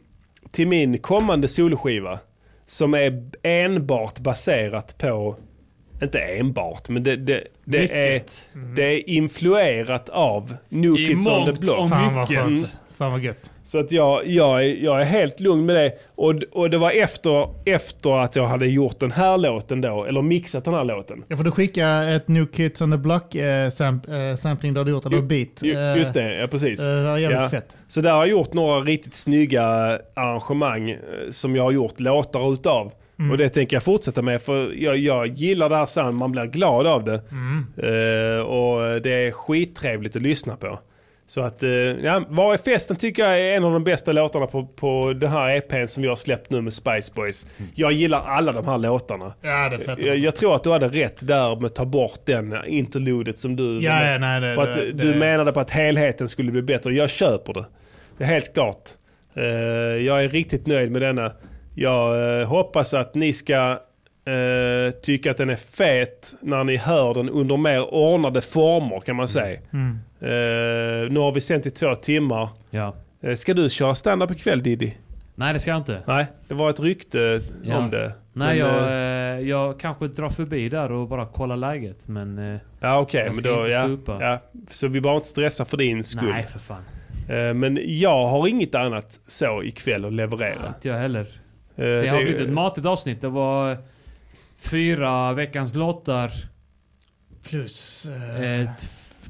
till min kommande soloskiva. Som är enbart baserat på, inte enbart, men det, det, det, är, Mycket. det är influerat av New I Kids on the Block. och mycket. Fan vad gött. Så att jag, jag, är, jag är helt lugn med det. Och, och det var efter, efter att jag hade gjort den här låten då, eller mixat den här låten. Jag får du skicka ett New Kids on the Block eh, sam, eh, sampling där du gjort, eller beat. Ju- Eh, Just det, ja precis. eh, det var jävligt Ja. fett. Så där har jag gjort några riktigt snygga arrangemang eh, som jag har gjort låtar utav. Mm. Och det tänker jag fortsätta med för jag, jag gillar det här sound, man blir glad av det. Mm. Eh, och det är skittrevligt att lyssna på. Så att, eh, ja, Var är festen tycker jag är en av de bästa låtarna på, på den här EPn som vi har släppt nu med Spice Boys. Jag gillar alla de här låtarna. Ja, det är fett. Jag, jag tror att du hade rätt där med att ta bort den interludet som du... Ja, ja, nej, det- för att det- du det- menade på att helheten skulle bli bättre. Jag köper det. Det är helt klart. Eh, jag är riktigt nöjd med denna. Jag eh, hoppas att ni ska eh, tycka att den är fet när ni hör den under mer ordnade former kan man säga. Mm. Eh, nu har vi sänt i två timmar. Ja. Eh, ska du köra stand-up ikväll Diddy? Nej, det ska jag inte. Nej, det var ett rykte Ja. om det. Nej, Men, jag, eh, eh, jag kanske drar förbi där och bara kollar läget. Men... eh, Ja okej, jag men ska då, inte ja, stupa. ja. Så vi bara inte stressa för din skull. Nej, för fan. Eh, Men jag har inget annat så ikväll att leverera. Inte jag heller. Eh, Det har blivit ett matigt avsnitt. Det var fyra veckans låtar. Plus... Eh, t-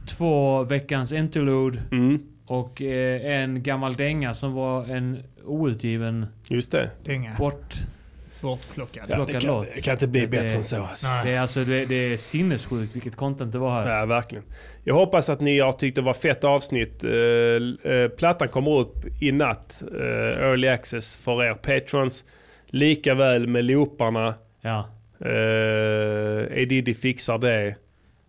två veckans interlude. Mm. Och eh, en gammal dänga som var en outgiven Just det. Dänga. bort... bortplockad. Ja, det, kan, det kan inte bli bättre än så. Alltså. Det är, alltså, det, det är sinnessjukt vilket content det var här. Ja, verkligen. Jag hoppas att ni har tyckt det var fett avsnitt. Eh, eh, plattan kommer upp i natt. eh, early access för er patrons. Lika väl med looparna. Ja. Uh, Edidi fixar det.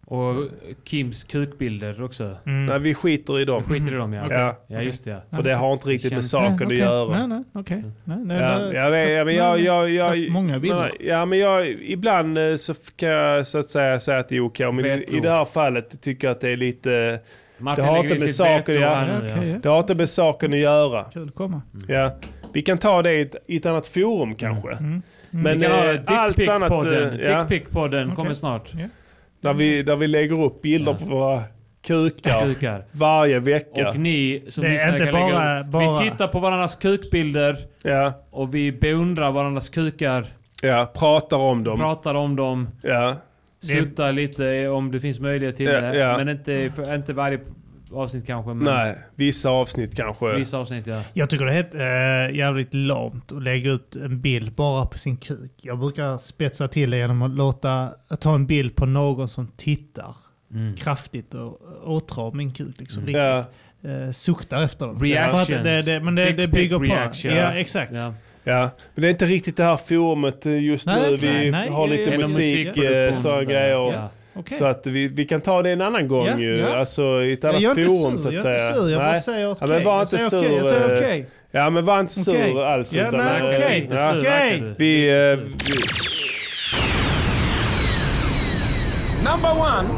Och Kims kukbilder också. Nej, vi skiter i dem. Vi skiter i dem, ja. Ja, Ja, just det. För det har inte riktigt med saken Nej, att göra. Nej, nej, okej. Nej, nej, Ja, nej. jag vet, ja, men jag, jag, jag, många bilder. ja, men jag, ibland eh, så kan jag så att säga säga att det är okej. Men i, i det här fallet tycker jag att det är lite... Martin det har inte med saken att göra. ja. Ja. Det har inte med saken att göra. Kul att komma. Ja. Vi kan ta det i ett, i ett annat forum kanske. Mm. Men Vi kan ha eh, allt annat... Eh, ja, Dickpic-podden kommer snart. där, vi, där vi lägger upp bilder på våra kukar, Kukar. varje vecka. Och ni som Det är lyssnar inte kan lägga bara- upp. bara- Vi tittar på varandras kukbilder. Ja. Och vi beundrar varandras kukar. Ja, pratar om dem. Pratar om dem. Ja. Suttar lite om det finns möjlighet till Ja, det. ja. Men inte, för, inte varje avsnitt kanske. Men Nej, vissa avsnitt kanske. Vissa avsnitt ja. Jag tycker det är helt, äh, jävligt lamt att lägga ut en bild bara på sin kuk. Jag brukar spetsa till det genom att låta att ta en bild på någon som tittar Mm. kraftigt och åtrar min kuk. Liksom, Mm. Ja. riktigt, eh, suktar efter den. Reactions. Att Det, det, men det, det bygger på. reactions. Ja, exakt. Ja. Ja, men det är inte riktigt det här forumet eh, just Nej, nu. Vi nej, nej, har lite ja, ja. musik, musikproduktion eh, sådana grejer. Ja. Okej. Så att vi, vi kan ta det en annan gång Ja, ju. ja. Alltså i ett annat Jag forum sur, så att jag är inte säga. sur, jag bara Nej. säger ja, okej. men var Jag inte säger sur. jag säger eh, okej. Ja men var inte sur Okej. alls. Ja, utan, nej, eh, okej. ja. Okej. Vi, eh, vi, Number one.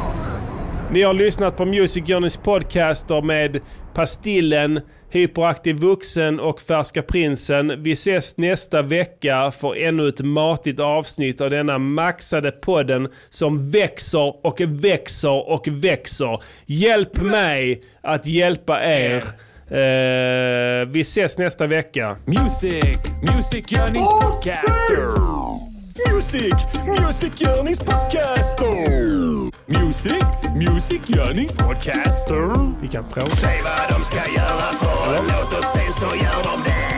Ni har lyssnat på Music Journeys podcaster med Pastillen, Hyperaktiv Vuxen och Färska Prinsen. Vi ses nästa vecka för ännu ett matigt avsnitt av denna maxade podden som växer och växer och växer. Hjälp mig att hjälpa er. Uh, vi ses nästa vecka. Music, Music Yearnings Podcaster. Music, Music Yearnings Podcaster. Music, Music Yearnings Podcaster. Vi kan prova. Säg vad de ska göra för en låt och sen så gör de det.